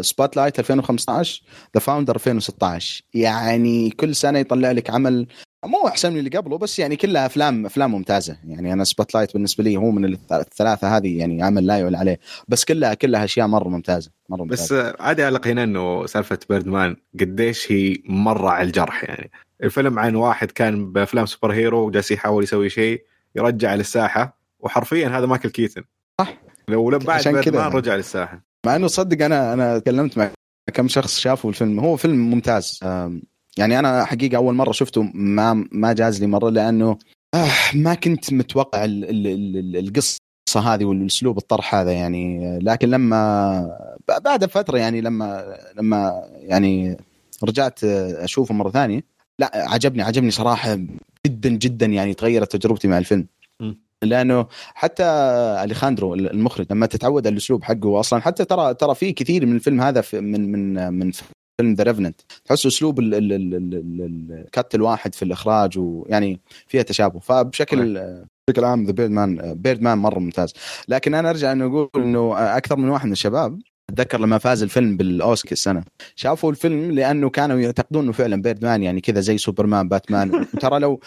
Spotlight 2015 The Founder 2016 يعني كل سنة يطلع لك عمل مو أحسن من اللي قبله بس يعني كلها أفلام أفلام ممتازة. يعني أنا Spotlight بالنسبة لي هو من الثلاثة هذه يعني عمل لا يعلى عليه. بس كلها كلها أشياء مرة ممتازة مرة ممتازة. بس عادي على قينا إنه سالفة Birdman قديش هي مرة على الجرح يعني. الفيلم عن واحد كان بأفلام superhero وجالس يحاول يسوي شيء يرجع للساحة وحرفيا هذا مايكل كيتن. صح. لو بعد Birdman رجع للساحة. مع إنه صدق أنا أنا تكلمت مع كم شخص شافوا الفيلم. هو فيلم ممتاز. يعني أنا حقيقة أول مرة شفته ما ما جاز لي مرة لأنه آه ما كنت متوقع القصة هذه والأسلوب الطرح هذا يعني. لكن لما بعد فترة يعني لما لما يعني رجعت أشوفه مرة ثانية لا عجبني عجبني صراحة جدا جدا يعني تغيرت تجربتي مع الفيلم. لأنه حتى أليخاندرو المخرج لما تتعود على الأسلوب حقه أصلا حتى ترى ترى في كثير من الفيلم هذا من من من فيلم ذا ريفننت تحس أسلوب الكت الواحد في الإخراج ويعني فيها تشابه. فبشكل بشكل عام the Birdman Birdman مرة ممتاز. لكن أنا أرجع انه أقول إنه أكثر من واحد من الشباب أتذكر لما فاز الفيلم بالأوسكار السنة. شافوا الفيلم لأنه كانوا يعتقدون إنه فعلا Birdman يعني كذا زي Superman Batman. وترى لو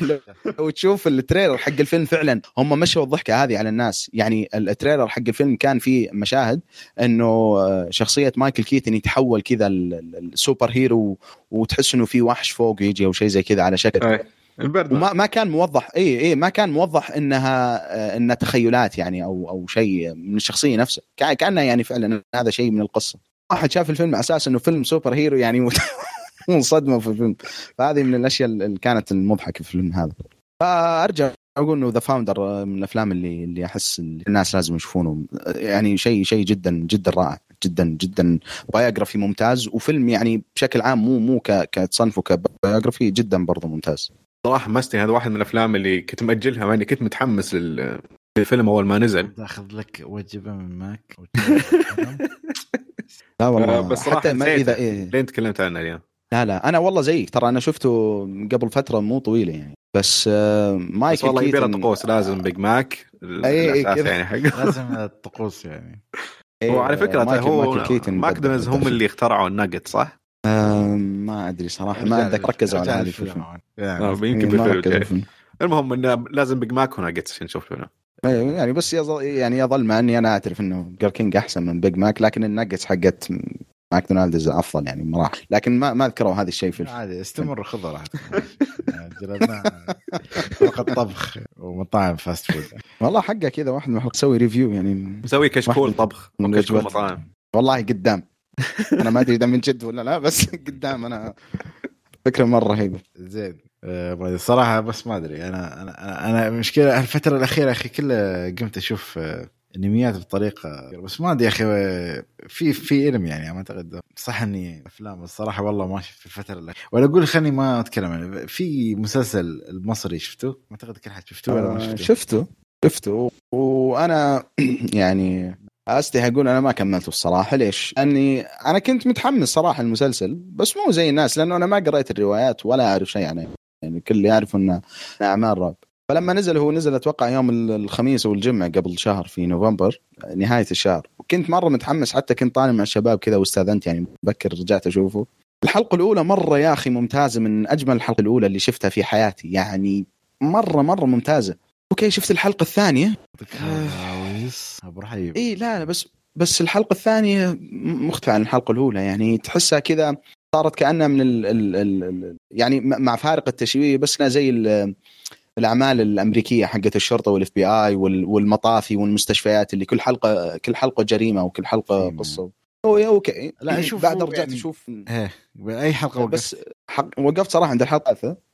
لو تشوف ال trailer حق الفيلم فعلا هم مشوا الضحكة هذه على الناس. يعني ال trailer حق الفيلم كان فيه مشاهد إنه شخصية مايكل كيتن يتحول كذا ال superhero وتحس إنه في وحش فوق يجي أو شيء زي كذا على شكل. ال bird. وما ما كان موضح اي اي ما كان موضح إنها آه، إنها تخيلات يعني أو أو شيء من الشخصية نفسها. كأنها يعني فعلا هذا شيء من القصة. واحد شاف الفيلم على أساس إنه فيلم superhero يعني منصدمة في الفيلم. فهذه من الأشياء اللي كانت المضحكة في الفيلم هذا. فأرجع أقول إنه The Founder من الأفلام اللي اللي أحس الناس لازم يشوفونه. يعني شيء شيء جدا جدا رائع. جدا جدا biography ممتاز. وفيلم يعني بشكل عام مو مو كتصنفه ك biography جدا برضه ممتاز. صراحة مستني هذا واحد من الأفلام اللي كنت مأجلها مع إني كنت متحمس للفيلم أول ما نزل. تاخذ لك وجبة من ماك. لا والله بس حتى ما اذا إيه. لين تكلمت عنه اليوم. لا لا أنا والله زيك. ترى أنا شفته قبل فترة مو طويله يعني. بس مايك بس والله يبي طقوس لازم Big Mac اي يعني حق لازم الطقوس يعني. هو على فكرة هو ماكدونالدز هم اللي اخترعوا ال nugget صح؟ ما أدري صراحة ما اتذكر ركزوا على هذه في الفيلم. آه، يمكن بالفيلم المهم إنه لازم Big Mac و nuggets عشان نشوف الفيلم إيه، يعني بس يظل يعني يظل مع إني أنا أعترف إنه برجر كينج أحسن من Big Mac لكن الناجتس حقت ماكدونالدز أفضل يعني مراحل لكن ما ما ذكروا هذا الشيء في عادي استمر خذها راحتك فقط طبخ ومطاعم فاست فود والله حقه كذا واحد من نسوي ريفيو يعني مسوي كشكول طبخ كشكول مطاعم. والله قدام. أنا ما أدري إذا من جد ولا لا بس قدام أنا فكرة مرة رهيبة. زين. آه صراحة بس ما أدري. أنا أنا أنا المشكلة الفترة الأخيرة أخي كلها قمت أشوف آه، أنميات بطريقة بس ما أدري يا أخي آه، في في أنمي يعني ما أعتقد. صح إني أفلام الصراحه والله ما شفت في الفترة الأخيرة. ولا أقول خليني ما أتكلم عنه. في مسلسل المصري شفته ما أعتقد كل حد شفته ولا ما شفته. شفته. شفته وأنا يعني استحي أقول أنا ما كملته الصراحة ليش؟ لأني أنا كنت متحمس صراحة المسلسل بس مو زي الناس لأنه أنا ما قريت الروايات ولا أعرف شيء عنه. يعني الكل يعرف إنه أعمال رعب. فلما نزل هو نزل أتوقع يوم الخميس أو الجمعة قبل شهر في نوفمبر نهاية الشهر. وكنت مرة متحمس حتى كنت طالع مع الشباب كذا واستأذنت يعني بكر رجعت أشوفه. الحلقة الأولى مرة يا أخي ممتازة من أجمل الحلقة الأولى اللي شفتها في حياتي. يعني مرة مرة ممتازة. أوكي شفت الحلقة الثانية؟ أبو رهيب إي لا لا بس بس الحلقة الثانية مختلفه عن الحلقة الأولى. يعني تحسها كذا صارت كأنها من ال ال ال يعني مع فارق التشبيه بس زي الأعمال الأمريكية حقت الشرطة وال FBI والمطافي والمستشفيات اللي كل حلقة كل حلقة جريمة وكل حلقة قصة. أوكي. لا شوف بعد رجعت يعني أشوف. إيه أي حلقة وقفت. بس حق وقفت صراحة عند الحلقة الثالثة.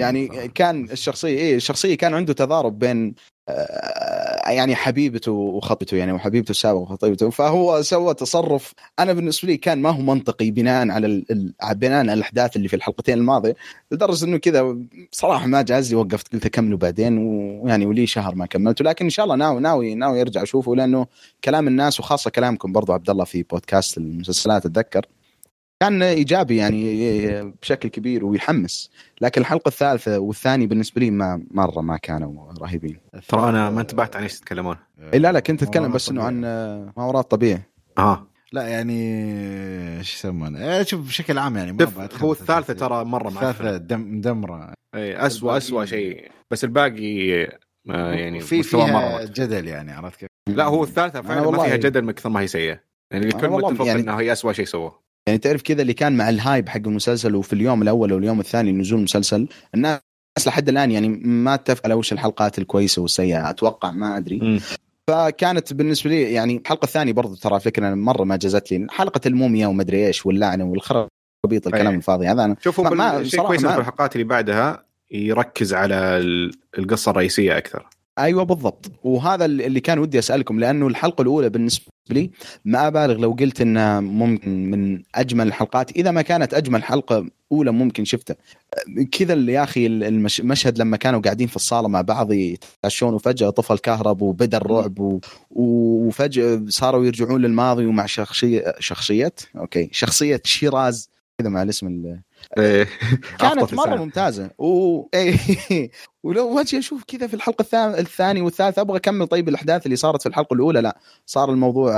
يعني كان الشخصية إيه الشخصية كان عنده تضارب بين آه، يعني حبيبته وخطيبته يعني وحبيبته السابقه وخطيبته. فهو سوى تصرف أنا بالنسبة لي كان ما هو منطقي بناء على ال... بناء على الأحداث اللي في الحلقتين الماضية. لدرجة إنه كذا صراحة ما جاز لي وقفت قلت اكمله بعدين ويعني ولي شهر ما كملته لكن إن شاء الله ناوي ناوي ناوي أرجع أشوفه لأنه كلام الناس وخاصة كلامكم برضو عبد الله في بودكاست المسلسلات أتذكر. كان إيجابي يعني بشكل كبير ويحمس. لكن الحلقة الثالثة والثانية بالنسبة لي ما مرة ما كانوا رهيبين. ترى أنا ما انتبهت عن إيش تتكلمون. إيه لا لا كنت أتكلم بس إنه عن ما وراء الطبيعه آه. لا يعني إيش يسمونه؟ إيه، شوف بشكل عام يعني ما هو التفاصيل. ترى مرة الثالثة مدمره اي اسوء اسوء شيء. بس الباقي آه، يعني في فيها مرة. جدل يعني عرفت كيف؟ لا هو الثالثة فعلا ما فيها جدل من كثر ما هي سيئة. يعني الكل متفق يعني- إنها هي اسوء شيء سووه. يعني تعرف كذا اللي كان مع الهايب حق المسلسل وفي اليوم الأول واليوم الثاني نزول المسلسل الناس لحد الآن يعني ما اتفق على وش الحلقات الكويسة والسيئة أتوقع ما أدري. فكانت بالنسبة لي يعني الحلقة الثانية برضو ترى فكرة مرة ما جازت لي حلقة الموميا ومدري إيش واللعنة والخرابيط الكلام أي. الفاضي هذا أنا شوفوا ما- ما- كويس ما- في الحلقات اللي بعدها يركز على ال- القصة الرئيسية أكثر. أيوه بالضبط. وهذا اللي كان ودي أسألكم لأنه الحلقة الأولى بالنسبة لي ما أبالغ لو قلت إنها ممكن من أجمل الحلقات. إذا ما كانت أجمل حلقة أولى ممكن شفتها. كذا يا أخي المش- المشهد لما كانوا قاعدين في الصالة مع بعض يتعشون وفجأة طفى الكهرب وبدأ الرعب و... وفجأة صاروا يرجعون للماضي ومع شخصيه شخصية أوكي شخصية شيراز. كذا مع الاسم ال... كانت أفضل مرة لسان. ممتازة. و... إيه. ولو وجه أشوف كذا في الحلقة الثا- الثانية والثالثة أبغى أكمل طيب الأحداث اللي صارت في الحلقة الأولى. لا صار الموضوع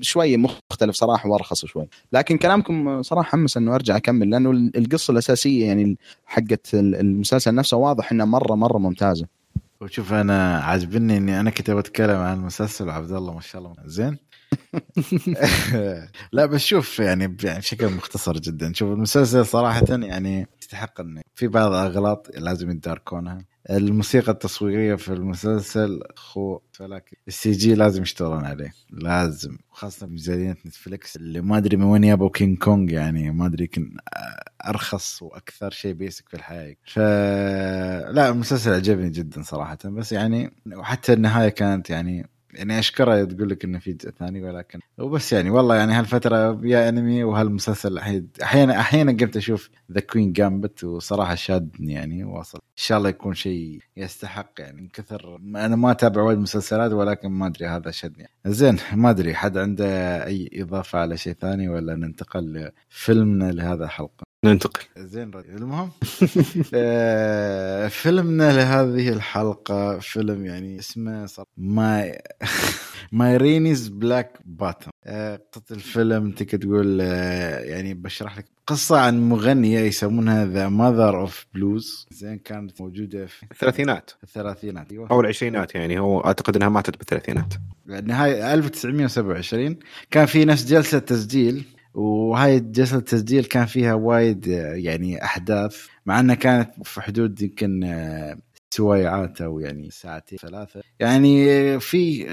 شوي مختلف صراحة وأرخص شوي. لكن كلامكم صراحة حمس إنه أرجع أكمل لأنه القصة الأساسية يعني حقت المسلسل نفسه واضح انها مرة مرة ممتازة. وشوف أنا عاجبني إني أنا كنت بتكلم عن المسلسل وعبد الله ما شاء الله. زين؟ لا بس شوف يعني يعني بشكل مختصر جدا. شوف المسلسل صراحة يعني يستحق انه في بعض الاغلاط لازم يداركونها الموسيقى التصويرية في المسلسل خو فلكن ال CG لازم يشتغلون عليه. لازم. خاصة بميزانية نتفلكس اللي ما أدري من وين يابوا كينج كونج يعني ما أدري يمكن أرخص وأكثر شيء basic في الحياة ف لا المسلسل عجبني جدا صراحة. بس يعني وحتى النهاية كانت يعني يعني اشكرها تقول لك إنه في جزء ثاني ولكن وبس يعني والله يعني هالفترة يا أنمي وهالمسلسل أحيانا أحيانا قمت أشوف The Queen's Gambit وصراحة شادني يعني واصل. إن شاء الله يكون شيء يستحق يعني من كثر أنا ما أتابع وايد مسلسلات ولكن ما أدري هذا شدني. زين ما أدري حد عنده أي إضافة على شيء ثاني ولا ننتقل لفيلمنا لهذا الحلقة. ننتقل. زين رجل. المهم آه، فيلمنا لهذه الحلقة فيلم يعني اسمه صار Ma Rainey's Black Bottom قصة الفيلم تقدر تقول آه، يعني بشرح لك قصة عن مغنية يسمونها the Mother of Blues زين كانت موجودة في الثلاثينات الثلاثينات. أيوه. أو العشرينات يعني هو أعتقد إنها ماتت بالثلاثينات. نهاية 1927 كان في نفس جلسة تسجيل. وهاي جلسة التسجيل كان فيها وايد يعني أحداث مع أنها كانت في حدود يمكن آه، سويعات أو يعني ساعتين ثلاثة. يعني في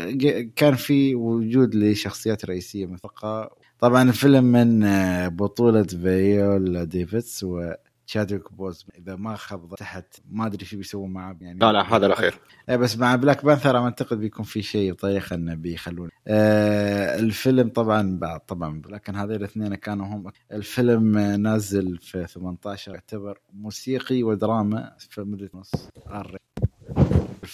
كان في وجود لشخصيات رئيسية مثقة. طبعا الفيلم من آه، بطولة فيولا ديفيدز وتشادويك بوز إذا ما خاب تحت ما أدري شو بيسوون معاه يعني لا لا هذا الأخير. إيه بس مع بلاك بانثر أعتقد بيكون في شيء طريقه إنه بيخلون. آه الفيلم طبعا بعد طبعا لكن هذول الاثنين كانوا هم. الفيلم نازل في 18 يعتبر موسيقي ودراما في مدة نص.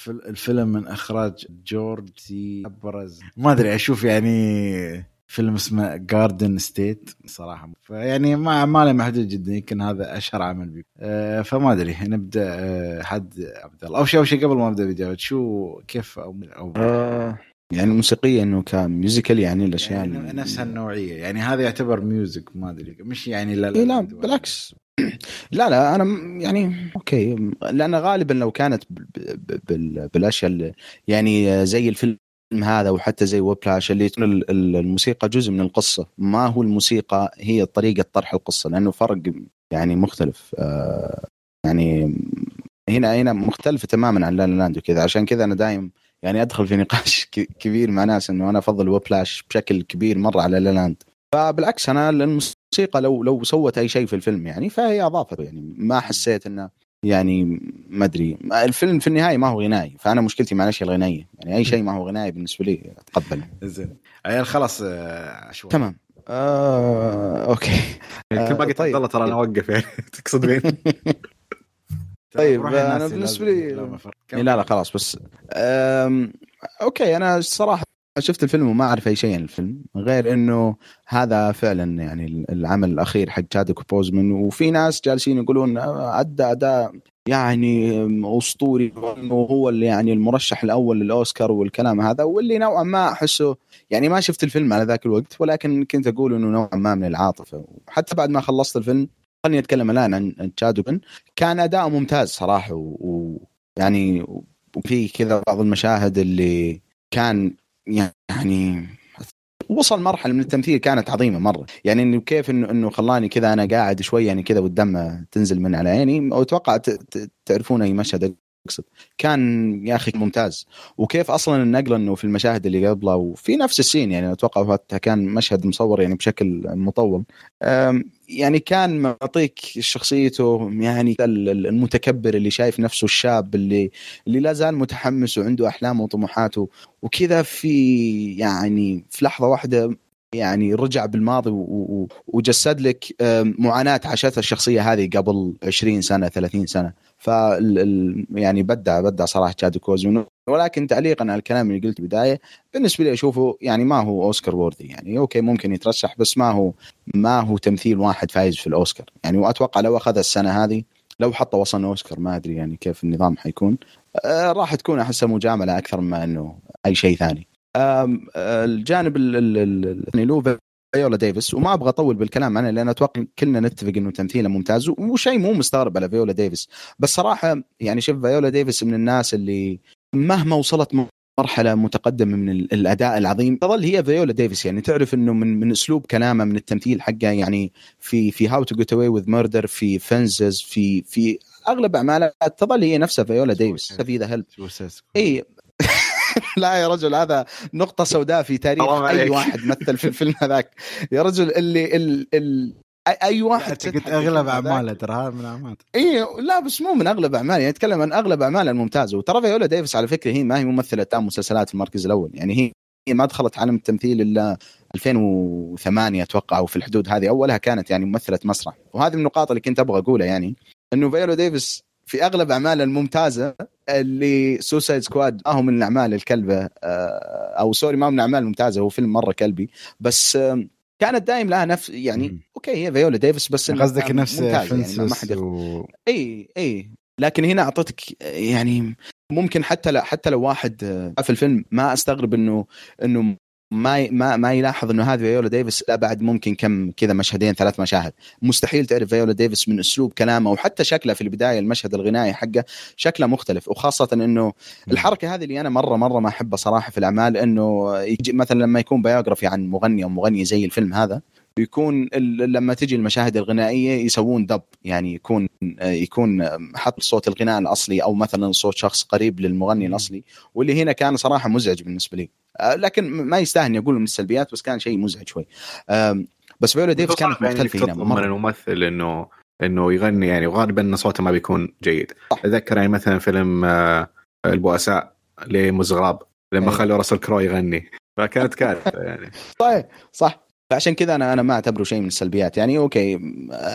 الفيلم من إخراج جورج سي أبرز. ما أدري أشوف يعني فيلم اسمه جاردن ستيت صراحة. فيعني ما اعماله محدود جدا يمكن هذا أشهر عمل بي. آه فما أدري نبدأ آه حد عبد الله أو شيء أو شيء قبل ما أبدأ بجاوب شو كيف أو, أو يعني موسيقيا إنه ك musical يعني الأشياء يعني اللي- نفس النوعية. يعني هذا يعتبر music ما أدري. مش يعني لا إيه لا بالعكس. لا لا أنا يعني okay. لأن غالبا لو كانت بالأشياء يعني زي الفيلم هذا وحتى زي Whiplash اللي الموسيقى جزء من القصة. ما هو الموسيقى هي طريقة طرح القصة لأنه فرق يعني مختلف. آه يعني هنا هنا مختلفة تماما عن La La Land وكذا عشان كذا أنا دايم يعني أدخل في نقاش كبير مع ناس إنه أنا أفضل Whiplash بشكل كبير مرة على La La Land. فبالعكس أنا الموسيقى لو لو سوت أي شيء في الفيلم يعني فهي أضافت يعني. ما حسيت إنه يعني ما أدري. الفيلم في النهاية ما هو غنائي فأنا مشكلتي مع الاشياء الغنائيه يعني أي شيء ما هو غنائي بالنسبة لي أتقبل. زين. عيال خلاص آه شوي تمام. آه، okay. كل باقي طيب. الله ترى أنا أوقف يعني. تقصد مين؟ طيب، بالنسبة لازم- لي- لا، لا لا خلاص بس أوكي أنا الصراحه شفت الفيلم وما أعرف أي شيء عن الفيلم غير إنه هذا فعلا يعني العمل الأخير حق تشادوك بوزمان. وفي ناس جالسين يقولون ادى اداء يعني أسطوري وانه هو اللي يعني المرشح الأول للأوسكار والكلام هذا واللي نوعا ما أحسه يعني ما شفت الفيلم على ذاك الوقت ولكن كنت أقول إنه نوعا ما من العاطفة. وحتى بعد ما خلصت الفيلم خليني أتكلم الآن عن تشادوكن كان أداء ممتاز صراحة ويعني وفي كذا بعض المشاهد اللي كان يعني وصل مرحلة من التمثيل كانت عظيمة مرة. يعني إنه كيف انه إنه خلاني كذا أنا قاعد شوي يعني كذا والدم تنزل من على عيني. وأتوقع تعرفون أي مشهد اقصد كان يا أخي ممتاز. وكيف أصلا النقلة إنه في المشاهد اللي قبله وفي نفس السين يعني أتوقع كان مشهد مصور يعني بشكل مطول. يعني كان معطيك شخصيته يعني المتكبر اللي شايف نفسه الشاب اللي اللي لا زال متحمس وعنده احلامه وطموحاته. وكذا في يعني في لحظة واحدة يعني رجع بالماضي وجسد لك معاناة عاشتها الشخصية هذه قبل 20 سنة 30 سنة. ف يعني بدع بدع صراحة تشادويك بوزمان ولكن تعليقا على الكلام اللي قلته بداية بالنسبة لي أشوفه يعني ما هو أوسكار worthy يعني. okay ممكن يترشح بس ما هو ما هو تمثيل واحد فايز في الأوسكار يعني. وأتوقع لو أخذ السنة هذه لو حتى وصلنا أوسكار ما أدري يعني كيف النظام حيكون. آه راح تكون احسها مجاملة أكثر ما إنه أي شيء ثاني. الجانب الثاني له فيولا ديفيس وما أبغى أطول بالكلام عنها لأن أتوقع كلنا نتفق إنه تمثيله ممتاز وشيء مو مستغرب على فيولا ديفيس. بس صراحة يعني شوف فيولا ديفيس من الناس اللي مهما وصلت مرحلة متقدمة من الأداء العظيم تظل هي فيولا ديفيس. يعني تعرف إنه من من أسلوب كلامه من التمثيل حقه يعني في في How to Get Away with Murder في Fences في في أغلب اعمالها تظل هي نفسها فيولا ديفيس. في The Help إي. لا يا رجل هذا نقطة سوداء في تاريخ أي واحد مثل في الفيلم هذاك. يا رجل اللي ال ال اي واحد قلت أغلب أعماله ترى هذا من أعماله. اي لا بس مو من أغلب أعماله يعني اتكلم عن أغلب أعماله الممتازه وترى فيولا ديفيس على فكرة هي ما هي ممثلة تام مسلسلات في المركز الأول. يعني هي هي ما دخلت عالم التمثيل إلا 2008 أتوقع أو في الحدود هذه. أولها كانت يعني ممثلة مسرح. وهذه من النقاط اللي كنت أبغى أقولها يعني إنه فيولا ديفيس في أغلب أعماله الممتازة اللي Suicide Squad ما هو من الأعمال الكلبة آه، أو sorry ما هو من الأعمال الممتازة هو فيلم مرة كلبي بس كانت دايم لها نفس يعني. okay هي فيولا ديفيس بس قصدك نفس يعني ما حد و... إي إي لكن هنا اعطتك يعني ممكن حتى لا حتى لو واحد في الفيلم ما أستغرب انه إنه ما ما ما يلاحظ إنه هذه فيولا ديفيس لا بعد ممكن كم كذا مشهدين ثلاث مشاهد. مستحيل تعرف فيولا ديفيس من أسلوب كلامه وحتى شكله في البداية المشهد الغنائي حقه شكله مختلف. وخاصة إنه الحركة هذه اللي أنا مره مرة ما أحبها صراحة في الأعمال إنه يجي مثلا لما يكون biography عن مغني أو مغني زي الفيلم هذا يكون لما تجي المشاهد الغنائية يسوون dub يعني يكون يكون حط صوت الغناء الأصلي أو مثلا صوت شخص قريب للمغني الأصلي واللي هنا كان صراحة مزعج بالنسبة لي. لكن ما يستاهل أقول من السلبيات بس كان شيء مزعج شوي. بس فيولا ديفيس كانت مختلفه يعني هنا من الممثل انه إنه يغني يعني وغالبا صوته ما بيكون جيد. أتذكر يعني مثلا فيلم آه، البؤساء Les Misérables لما إيه. خلوا راسل كرو يغني. فكانت كارثه يعني. صحيح صح. فعشان كذا أنا أنا ما أعتبره شيء من السلبيات. يعني okay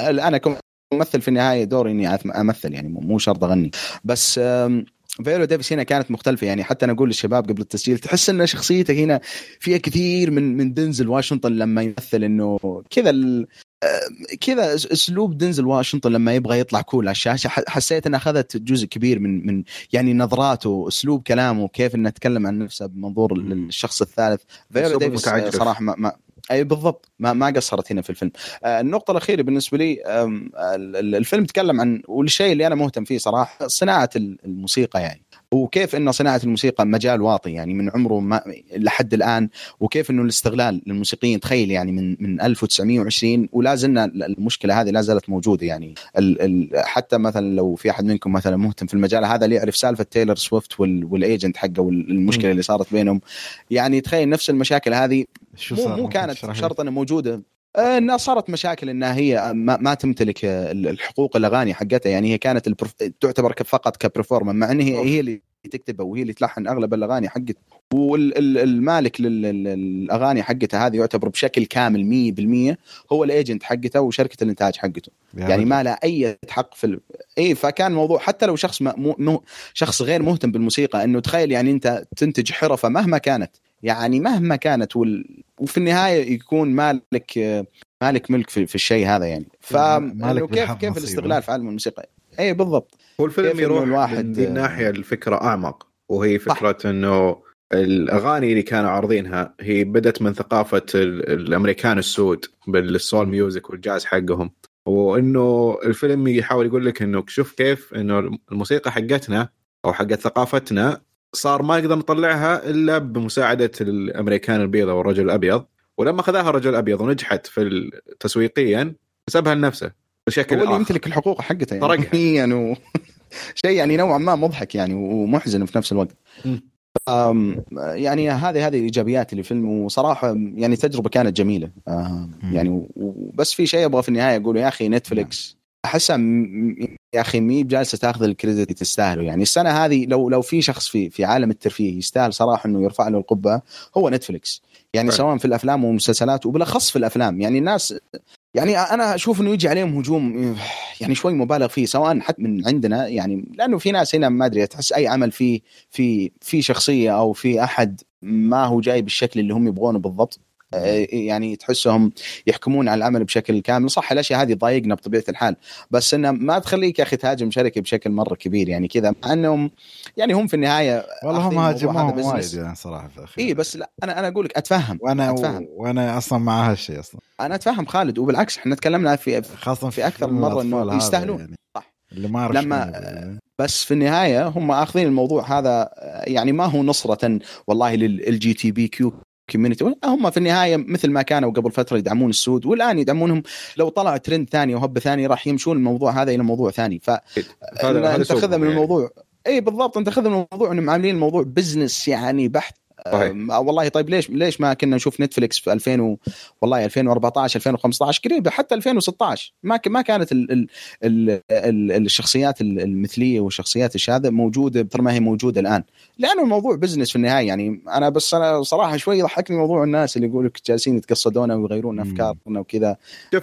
أنا كممثل في النهاية دوري إني أمثل يعني مو شرط أغني. بس فيولا ديفيس هنا كانت مختلفة يعني حتى أنا أقول للشباب قبل التسجيل تحس إن شخصيته هنا فيها كثير من من دنزل واشنطن لما يمثل إنه كذا كذا أسلوب دنزل واشنطن لما يبغى يطلع cool على الشاشة. حسيت انها أخذت جزء كبير من من يعني نظراته أسلوب كلامه كيف إنه يتكلم عن نفسه بمنظور الشخص الثالث. فيولا ديفيس صراحة ما, ما أي بالضبط. ما ما قصرت هنا في الفيلم. آه النقطة الأخيرة بالنسبة لي الفيلم تكلم عن والشيء اللي أنا مهتم فيه صراحة صناعة الموسيقى يعني. وكيف انه صناعة الموسيقى مجال واطي يعني من عمره ما لحد الآن وكيف إنه الاستغلال للموسيقيين تخيل يعني من من 1920 ولا زلنا المشكلة هذه لا زالت موجودة يعني. ال ال حتى مثلا لو في أحد منكم مثلا مهتم في المجال هذا اللي يعرف سالفة تايلر سويفت وال agent حقه والمشكلة اللي صارت بينهم. يعني تخيل نفس المشاكل هذه مو مو كانت شرط إنها موجودة إنها صارت مشاكل إنها هي ما, ما تمتلك الحقوق الأغاني حقتها. يعني هي كانت ال perf... تعتبر فقط ك performer مع إن هي هي اللي تكتبها وهي اللي تلحن أغلب الأغاني حقت. والمالك للاغاني حقتها هذه يعتبر بشكل كامل 100% هو ال agent حقته وشركة الإنتاج حقته. يعني ما له أي حق في ال... إي فكان موضوع حتى لو شخص م... م... شخص غير مهتم بالموسيقى إنه تخيل يعني أنت تنتج حرفة مهما كانت يعني مهما كانت وال... وفي النهاية يكون مالك مالك ملك في, في الشيء هذا يعني. فكيف كيف الاستغلال في عالم الموسيقى؟ اي بالضبط. هو الفيلم يروح الواحد من دي الناحية الفكرة أعمق وهي فكرة إنه الأغاني اللي كانوا عارضينها هي بدت من ثقافة الأمريكان السود بال soul music والجاز حقهم. وإنه الفيلم يحاول يقول لك إنه شوف كيف إنه الموسيقى حقتنا أو حقت ثقافتنا صار ما نقدر نطلعها إلا بمساعدة الأمريكان البيضاء والرجل الأبيض. ولما خذاها الرجل الأبيض ونجحت في تسويقيا حسبها لنفسه بشكل هو اللي يمتلك الحقوق حقته يعني, يعني شيء يعني نوعا ما مضحك يعني ومحزن في نفس الوقت. يعني هذه هذه الإيجابيات اللي في الفيلم وصراحة يعني تجربة كانت جميلة. يعني وبس في شيء أبغى في النهاية أقول يا أخي نتفلكس أحسها يا أخي مي بجالسة تأخذ ال credit اللي تستاهله. يعني السنة هذه لو لو في شخص في في عالم الترفيه يستاهل صراحة إنه يرفع له القبعة هو نتفلكس يعني سواء في الأفلام والمسلسلات وبالأخص في الأفلام. يعني الناس يعني أنا أشوف إنه يجي عليهم هجوم يعني شوي مبالغ فيه سواء حتى من عندنا يعني لأنه في ناس هنا ما أدري تحس أي عمل فيه في في شخصية أو في أحد ما هو جاي بالشكل اللي هم يبغونه بالضبط. يعني تحسهم يحكمون على العمل بشكل كامل. صح الأشياء هذه تضايقنا بطبيعة الحال بس إنه ما تخليك يا أخي تهاجم شركة بشكل مرة كبير يعني كذا مع إنهم يعني هم في النهاية والله هم هاجموهم وايد يعني صراحة في الأخير. إي بس لا أنا أنا أقول لك أتفهم وأنا أتفهم. وأنا أصلا مع هالشيء أصلا. أنا أتفهم خالد وبالعكس إحنا تكلمنا في خاصة في أكثر من مرة إنه يستاهلون يعني. صح. اللي ما لما بس في النهاية هم أخذين الموضوع هذا يعني ما هو نصرة والله لل LGBTQ community هم في النهاية مثل ما كانوا قبل فترة يدعمون السود والآن يدعمونهم. لو طلع ترند ثاني وهبة ثانية راح يمشون الموضوع هذا إلى موضوع ثاني. ف انت تاخذها من يعني. الموضوع اي بالضبط انت تاخذها من الموضوع انهم عاملين الموضوع business يعني بحت صحيح. والله طيب ليش ليش ما كنا نشوف نتفلكس في 2000 و... والله 2014 2015 قريبه حتى 2016 ما ك... ما كانت ال... ال... ال... ال... الشخصيات المثلية والشخصيات الشاذة موجودة مثل ما هي موجودة الآن. لأنه الموضوع business في النهاية يعني أنا بس أنا صراحة شوي يضحكني موضوع الناس اللي يقول لك جالسين يتقصدونا ويغيرون أفكارنا وكذا.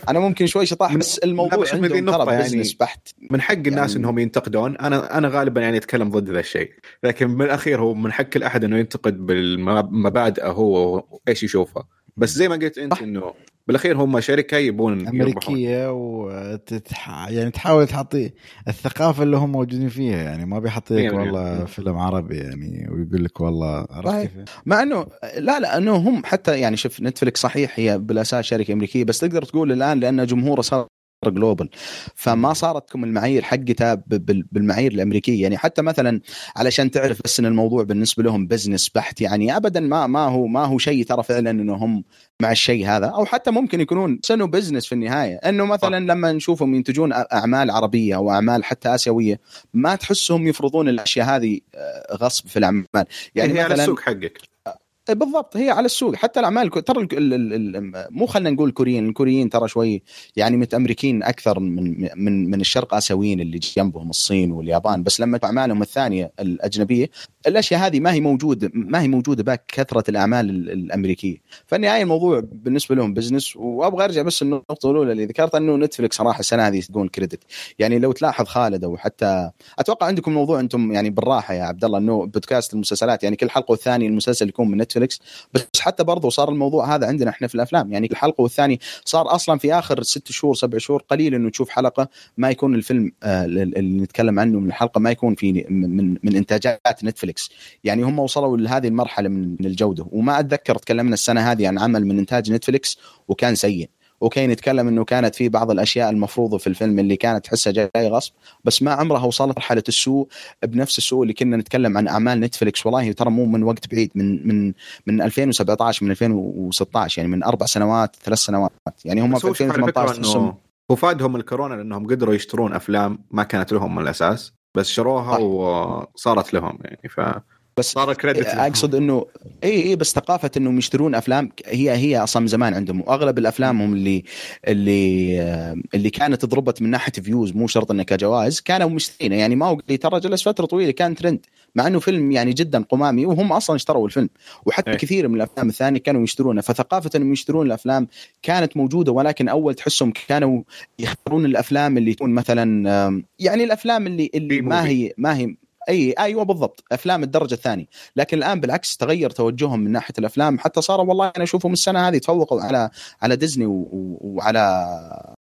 أنا ممكن شوي شطاح بس الموضوع عندهم ترى business يعني بحت. من حق الناس يعني إنهم ينتقدون. أنا أنا غالبا يعني أتكلم ضد ذا الشيء. لكن بالأخير هو من حق الأحد إنه ينتقد بال مبادئه هو وإيش يشوفها بس زي ما قلت أنت إنه بالأخير هم شركة يبون أمريكية وتتح... يعني تحاول تعطي الثقافة اللي هم موجودين فيها. يعني ما بيحط لك والله فيلم عربي يعني ويقول لك والله عرفت مع انه لا لا إنه هم حتى يعني شوف نتفلكس صحيح هي بالأساس شركة أمريكية. بس تقدر تقول الآن لأن جمهوره صار global فما صارت لكم المعايير حقتها بالمعايير الأمريكية. يعني حتى مثلا علشان تعرف بس إن الموضوع بالنسبة لهم business بحت يعني ابدا ما ما هو ما هو شيء ترى فعلا انهم مع الشيء هذا. أو حتى ممكن يكونون سووا business في النهاية. إنه مثلا لما نشوفهم ينتجون أعمال عربية أو أعمال حتى آسيوية ما تحسهم يفرضون الأشياء هذه آه، غصب في الأعمال. يعني, يعني مثلا السوق حقك. إيه، بالضبط هي على السوق. حتى الأعمال ترى مو خلينا نقول كوريين الكوريين ترى شوي يعني متامريكين أكثر من من من الشرق آسيويين اللي جنبهم الصين واليابان. بس لما أعمالهم الثانية الأجنبية الأشياء هذه ما هي موجوده ما هي موجودة باك كثرة الأعمال الأمريكية. فالنهاية الموضوع بالنسبة لهم business وأبغى أرجع بس النقطة الأولى اللي ذكرت إنه نتفلكس صراحة السنة هذه تقول credit يعني لو تلاحظ خالد أو حتى أتوقع عندكم موضوع أنتم يعني بالراحة يا عبد الله إنه بودكاست المسلسلات يعني كل حلقة والثانية المسلسل يكون من نتفلكس بس حتى برضو صار الموضوع هذا عندنا إحنا في الأفلام. يعني كل حلقه والثاني صار أصلا في آخر ست شهور سبع شهور قليل إنه تشوف حلقة ما يكون الفيلم آه اللي نتكلم عنه من الحلقة ما يكون في من من إنتاجات نتفلكس يعني هم وصلوا لهذه المرحلة من الجودة. وما أتذكر تكلمنا السنة هذه عن عمل من إنتاج نتفلكس وكان سيء. وكاين يتكلم إنه كانت في بعض الأشياء المفروضة في الفيلم اللي كانت تحسها جاي غصب بس ما عمرها وصلت مرحله السوء بنفس السوء اللي كنا نتكلم عن أعمال نتفلكس والله ترى مو من وقت بعيد من من من 2017 من 2016 يعني من أربع سنوات ثلاث سنوات. يعني هم في 2018 هو فادهم الكورونا لأنهم قدروا يشترون أفلام ما كانت لهم من الأساس بس شروها وصارت لهم يعني. ف بس صار كريدت أقصد إنه اي اي بس ثقافة إنهم يشترون أفلام هي هي أصلا من زمان عندهم وأغلب الأفلام هم اللي اللي اللي كانت ضربت من ناحية views مو شرط إنها كجوائز كانوا مشترينه يعني ما هو ترى جلس فترة طويلة كان ترند مع إنه فيلم يعني جدا قمامي وهم أصلا اشتروا الفيلم. وحتى أي. كثير من الأفلام الثانية كانوا يشترونه فثقافة إنهم يشترون الأفلام كانت موجودة ولكن أول تحسهم كانوا يختارون الأفلام اللي تكون مثلا يعني الأفلام اللي اللي ما هي ما هي أي أيوه بالضبط أفلام الدرجة الثانية. لكن الآن بالعكس تغير توجههم من ناحية الأفلام حتى صاروا والله أنا أشوفهم السنة هذه تفوقوا على على ديزني وعلى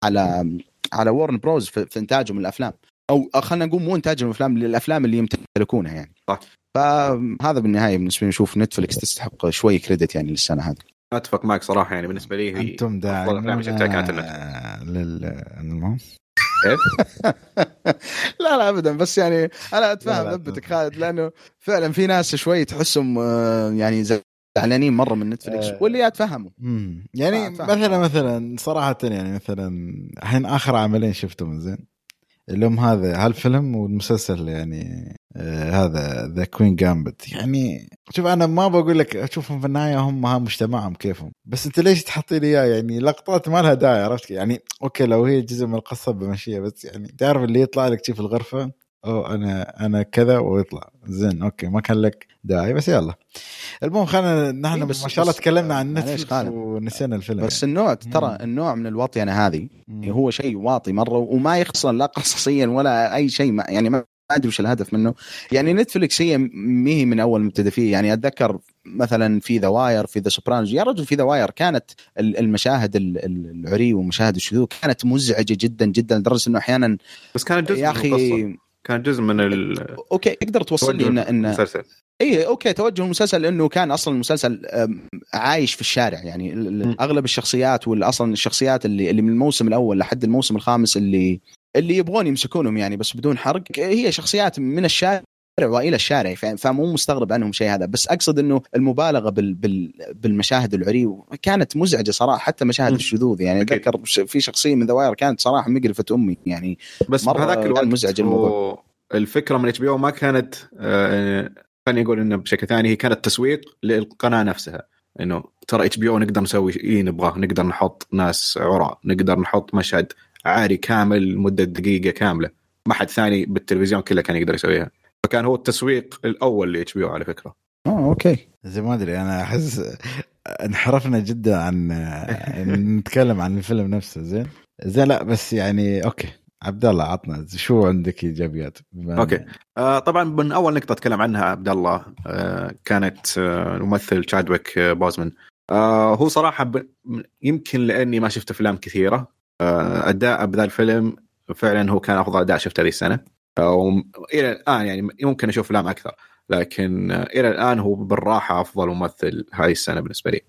على على وورنر بروز في, في إنتاجهم الأفلام. أو خلينا نقول مو إنتاجهم الأفلام للأفلام اللي يمتلكونها يعني. صح. فهذا بالنهاية بالنسبة لي نشوف نتفلكس تستحق شوي credit يعني للسنة هذه. أتفق معك صراحة يعني بالنسبة لي هي أنتم داعمون. لل المهم؟ لا لا ابدا بس يعني أنا اتفهم ذبتك خالد لأنه فعلا في ناس شوي تحسهم آه، يعني زعلانين مرة من نتفلكس آه. واللي اتفهمه. يعني. مثلا مثلا صراحة يعني مثلا الحين آخر عملين شفتهم زين اللي هم هذا هالفيلم والمسلسل يعني هذا ذا Queen's Gambit يعني شوف أنا ما بقول لك أشوفهم في النهاية هم ها مجتمعهم كيفهم. بس أنت ليش تحطي لي إياه؟ يعني لقطات ما لها داعي عرفت؟ يعني okay لو هي جزء من القصة بمشيها بس يعني تعرف اللي يطلع لك في الغرفة؟ أو أنا أنا كذا ويطلع. زين okay ما كان لك داعي بس يلا. المهم خلينا نحن إيه، بس- ما شاء الله تكلمنا عن نتفلكس. ونسينا الفيلم بس النوع ترى مم. النوع من الوطينه هذه يعني. هو شيء واطي مرة وما يخسر لا قصصيا ولا أي شيء يعني ما أدري وش الهدف منه. يعني نتفلكس هي ما هي من أول مبتدى فيه. يعني أتذكر مثلا في The Wire في The Sopranos يا رجل في The Wire كانت ال- المشاهد ال- ال- العري ومشاهد الشذوذ كانت مزعجة جدا جدا لدرجة إنه أحيانا بس كانت جزء يا أخي كان جزء من ال okay تقدر توصل لي ان ان المسلسل. اي okay توجه المسلسل لأنه كان أصلا المسلسل عايش في الشارع. يعني. أغلب الشخصيات واصلا الشخصيات اللي اللي من الموسم الأول لحد الموسم الخامس اللي اللي يبغون يمسكونهم يعني بس بدون حرق هي شخصيات من الشارع وإلى الشارع فمو مستغرب عنهم شيء هذا بس أقصد إنه المبالغة بال بال بالمشاهد العري كانت مزعجة صراحة حتى مشاهد. الشذوذ يعني. أتذكر في شخصية من The Wire كانت صراحة مقرفة أمي يعني بس مرة بهذاك كان الوقت مزعج الموضوع. الفكرة من HBO ما كانت آه، خليني أقول إنه بشكل ثاني هي كانت تسويق للقناة نفسها إنه ترى HBO نقدر نسوي اي نبغاه نقدر نحط ناس عراة نقدر نحط مشهد عاري كامل لمده دقيقة كاملة. ما حد ثاني بالتلفزيون كله كان يقدر يسويها. فكان هو التسويق الأول ل HBO على فكرة. آه okay. زي ما أدري أنا أحس انحرفنا جدا عن نتكلم عن الفيلم نفسه. زين؟ زين لا بس يعني okay. عبد الله عطنا شو عندك إيجابيات؟ okay. آه طبعا من أول نقطة أتكلم عنها عبد الله آه كانت آه الممثل تشادويك آه بوزمان. آه هو صراحة ب... يمكن لأني ما شفت أفلام كثيرة. آه أداء بذا الفيلم فعلا هو كان أفضل أداء شفته هذه السنة آه وم- إلى الآن يعني ممكن أشوف افلام أكثر لكن آه إلى الآن هو بالراحة أفضل ممثل هذه السنة بالنسبة لي.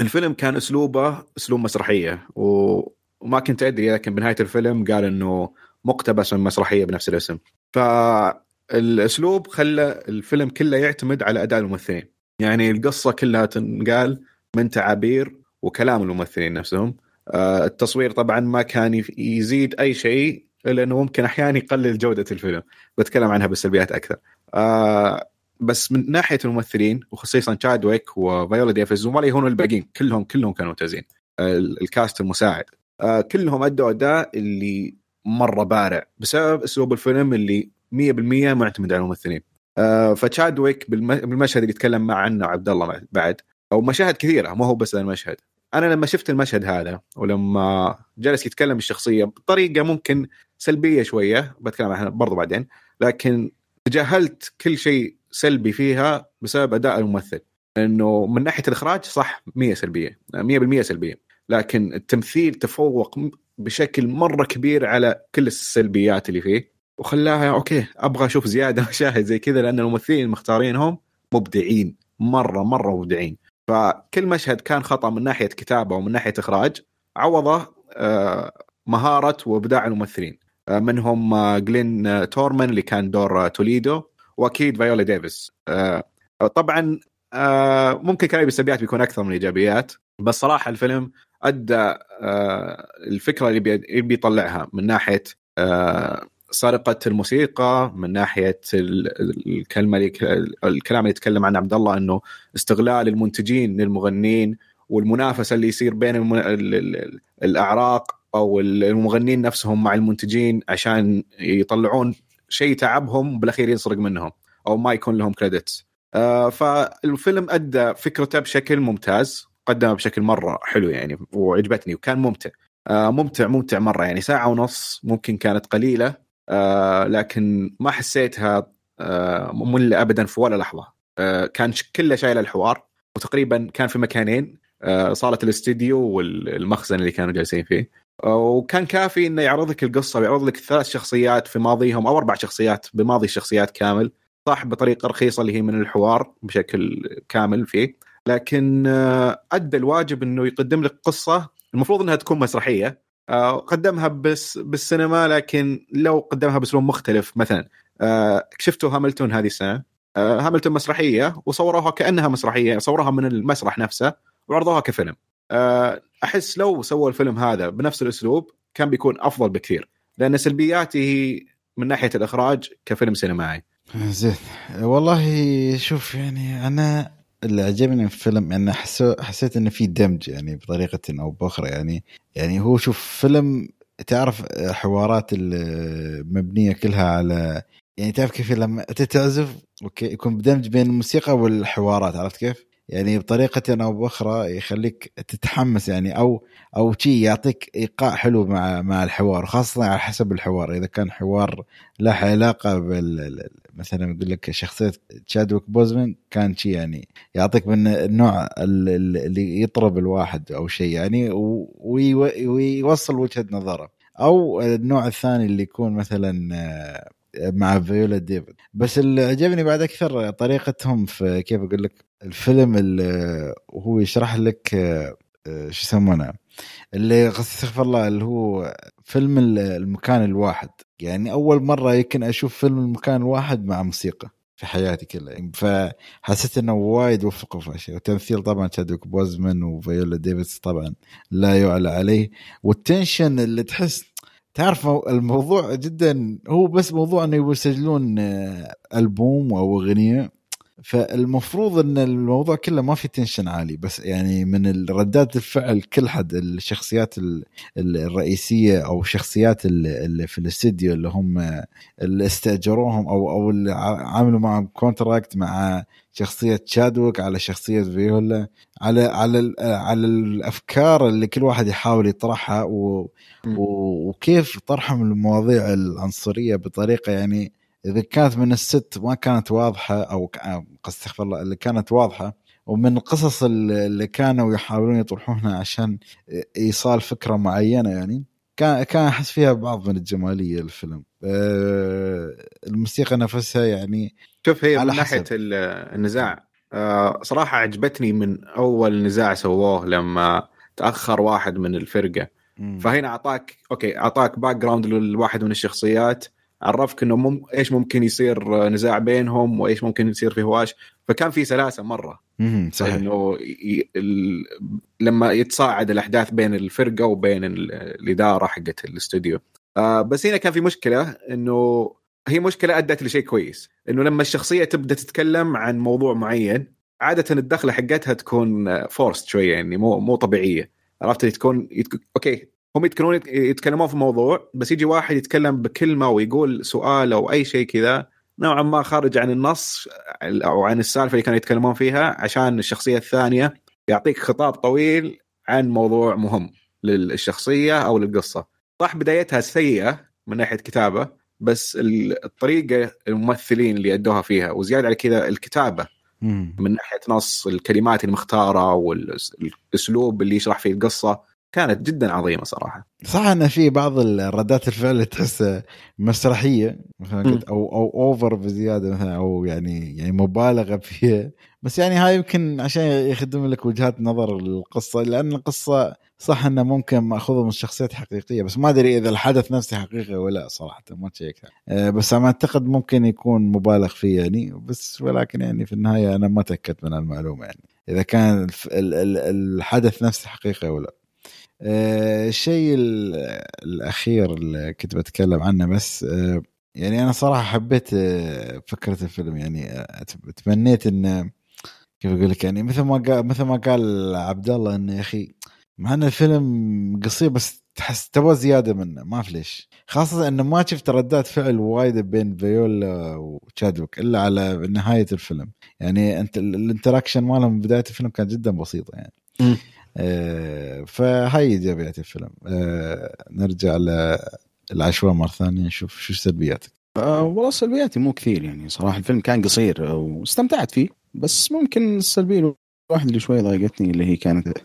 الفيلم كان أسلوبه أسلوب مسرحية. وما كنت أدري لكن بنهاية الفيلم قال إنه مقتبس من مسرحية بنفس الاسم. فالأسلوب خلى الفيلم كله يعتمد على أداء الممثلين يعني القصة كلها تنقال من تعابير وكلام الممثلين نفسهم التصوير طبعا ما كان يزيد أي شيء إلا إنه ممكن أحيانا يقلل جودة الفيلم. بتكلم عنها بالسلبيات أكثر. آه، بس من ناحية الممثلين وخصيصا تشادويك وفايولا ديفيز وما يهونون الباقيين كلهم كلهم كانوا ممتازين. آه، ال cast المساعد. آه، كلهم أدوا أداء اللي مرة بارع بسبب أسلوب الفيلم اللي 100% معتمد على الممثلين. آه، فتشادويك بالم- بالمشهد اللي يتكلم مع عنه عبد الله بعد أو مشاهد كثيرة ما هو بس المشهد. أنا لما شفت المشهد هذا ولما جلس يتكلم الشخصيه بطريقة ممكن سلبية شوية بتكلم عنها برضو بعدين لكن تجاهلت كل شيء سلبي فيها بسبب أداء الممثل. انه من ناحية الإخراج صح 100 سلبية 100% سلبية. لكن التمثيل تفوق بشكل مرة كبير على كل السلبيات اللي فيه. وخلاها أوكي أبغى أشوف زيادة مشاهد زي كذا لأن الممثلين المختارينهم مبدعين مرة مرة مبدعين. فكل مشهد كان خطأ من ناحية كتابة ومن ناحية إخراج. عوضه آه، مهارة وإبداع الممثلين آه، منهم آه، جلين تورمان اللي كان دور توليدو وأكيد فايولا ديفيس. طبعا ممكن كلامي بالسلبيات بيكون أكثر من الإيجابيات بس صراحة الفيلم أدى الفكرة اللي بي- اللي بيطلعها من ناحية سرقه الموسيقى من ناحية ال- ال- الكلمة اللي الكلام اللي يتكلم عنه عبد الله إنه استغلال المنتجين للمغنين والمنافسة اللي يصير بين. الأعراق أو المغنين نفسهم مع المنتجين عشان يطلعون شيء تعبهم بالأخير ينسرق منهم أو ما يكون لهم كريدتس آه فالفيلم أدى فكرته بشكل ممتاز قدمه بشكل مرة حلو يعني وعجبتني وكان ممتع آه ممتع ممتع مرة يعني ساعة ونص ممكن كانت قليلة آه لكن ما حسيتها آه مملة ابدا في ولا لحظة. آه كان كله شايل الحوار وتقريبا كان في مكانين صالة الاستديو والمخزن اللي كانوا جالسين فيه. وكان كافي إنه يعرض لك القصة ويعرض لك ثلاث شخصيات في ماضيهم أو أربع شخصيات بماضي الشخصيات كامل صح بطريقة رخيصة اللي هي من الحوار بشكل كامل فيه. لكن أدى الواجب إنه يقدم لك قصة المفروض إنها تكون مسرحية. قدمها بس بالسينما لكن لو قدمها بأسلوب مختلف مثلا آه، شفتوا هاملتون هذه السنة؟ هاملتون مسرحية وصوروها كأنها مسرحية صوروها من المسرح نفسه وعرضوها كفيلم. أحس لو سووا الفيلم هذا بنفس الأسلوب كان بيكون أفضل بكثير. لأن سلبياته من ناحية الإخراج كفيلم سينمائي. زين. والله شوف يعني أنا اللي عجبني في الفيلم يعني حسيت إنه في دمج يعني بطريقة أو بأخرى يعني يعني هو شوف فيلم تعرف حوارات المبنيه كلها على يعني تعرف كيف لما تتعزف okay يكون بدمج بين الموسيقى والحوارات عرفت كيف؟ يعني بطريقة أو بأخرى يخليك تتحمس يعني أو أو شيء يعطيك إيقاع حلو مع مع الحوار خاصة على حسب الحوار. إذا كان حوار له علاقة بال مثلا يقول لك شخصية تشادويك بوزمان كان شيء يعني يعطيك من النوع اللي يطرب الواحد أو شيء يعني ويوصل وجهة نظره. أو النوع الثاني اللي يكون مثلا آه، مع فيولا ديفيس بس اللي عجبني بعد أكثر طريقتهم في كيف أقول لك الفيلم اللي وهو يشرح لك آه، شو يسمونه؟ اللي استغفر الله اللي هو فيلم المكان الواحد. يعني أول مرة يمكن أشوف فيلم المكان الواحد مع موسيقى في حياتي كلها. فحسيت إنه وايد وفقوا في أشياء. وتمثيل طبعا تشادوك بوزمان وفيولا ديفيس طبعا لا يعلى عليه. وال tension اللي تحس تعرف الموضوع جدا هو بس موضوع إنه يسجلون آه، ألبوم أو أغنية. فالمفروض إن الموضوع كله ما في tension عالي بس يعني من ردات الفعل كل حد الشخصيات الرئيسية أو الشخصيات اللي في الاستديو اللي هم اللي استأجروهم أو أو اللي عملوا معهم contract مع شخصية شادوك على شخصية فيولا على على على الأفكار اللي كل واحد يحاول يطرحها و وكيف طرحهم المواضيع العنصرية بطريقة يعني إذا كانت من الست ما كانت واضحة أو استغفر الله اللي كانت واضحة ومن القصص اللي كانوا يحاولون يطرحونها عشان إيصال فكرة معينة يعني كان كان أحس فيها بعض من الجمالية الفيلم. أه الموسيقى نفسها يعني شوف هي على من ناحية النزاع. أه صراحة عجبتني من أول نزاع سووه لما تأخر واحد من الفرقة. فهنا أعطاك okay أعطاك background لواحد من الشخصيات. عرفك إنه مم... إيش ممكن يصير نزاع بينهم وإيش ممكن يصير في هواش. فكان في سلاسة مرة. صحيح. إنه ي... ال... لما يتصاعد الأحداث بين الفرقة وبين الإدارة حقت الاستوديو. آه بس هنا كان في مشكلة إنه هي مشكلة أدت لشيء كويس. إنه لما الشخصية تبدأ تتكلم عن موضوع معين عادة الدخلة حقتها تكون forced شوية يعني مو مو طبيعية. عرفت؟ تكون يتك... okay هم يتكلمون يتكلمون في موضوع بس يجي واحد يتكلم بكلمة ويقول سؤال أو أي شيء كذا نوعا ما خارج عن النص أو عن السالفة اللي كانوا يتكلمون فيها عشان الشخصية الثانية يعطيك خطاب طويل عن موضوع مهم للشخصية أو للقصة. صح بدايتها سيئة من ناحية كتابة بس الطريقة الممثلين اللي أدوها فيها وزيادة على كذا الكتابة من ناحية نص الكلمات المختارة والاسلوب اللي يشرح فيه القصة. كانت جدا عظيمة صراحة. صح إن في بعض الردات الفعل اللي تحس مسرحية مثلا أو أو اوفر بزيادة مثلا أو يعني يعني مبالغة فيها. بس يعني هاي يمكن عشان يخدم لك وجهات نظر القصة لأن القصة صح إنه ممكن مأخوذة من شخصيات حقيقية بس ما أدري إذا الحدث نفسه حقيقي ولا لا صراحة ما تشيكها. أه بس أنا أعتقد ممكن يكون مبالغ فيه يعني بس ولكن يعني في النهاية أنا ما تأكدت من المعلومة يعني. إذا كان الحدث نفسه حقيقي ولا آه، الشيء الأخير اللي كنت بتكلم عنه بس آه، يعني أنا صراحة حبيت آه، فكرة الفيلم. يعني تمنيت إن كيف أقول لك؟ يعني مثل ما قال مثل ما قال عبد الله إنه يا أخي مع إن الفيلم قصير بس تحس تبغى زيادة منه ما في ليش. خاصة إنه ما شفت ردات فعل وايد بين فيولا وتشادوك إلا على نهاية الفيلم. يعني أنت الانتراكشن مالهم بداية الفيلم كانت جدا بسيطة يعني. آه، فهي ايجابيات الفيلم. آه، نرجع ل العشوائي مرة ثانية نشوف شو سلبياتك. أه والله سلبياتي مو كثير يعني صراحة الفيلم كان قصير واستمتعت فيه بس ممكن السلبية الواحد اللي شوي ضايقتني اللي هي كانت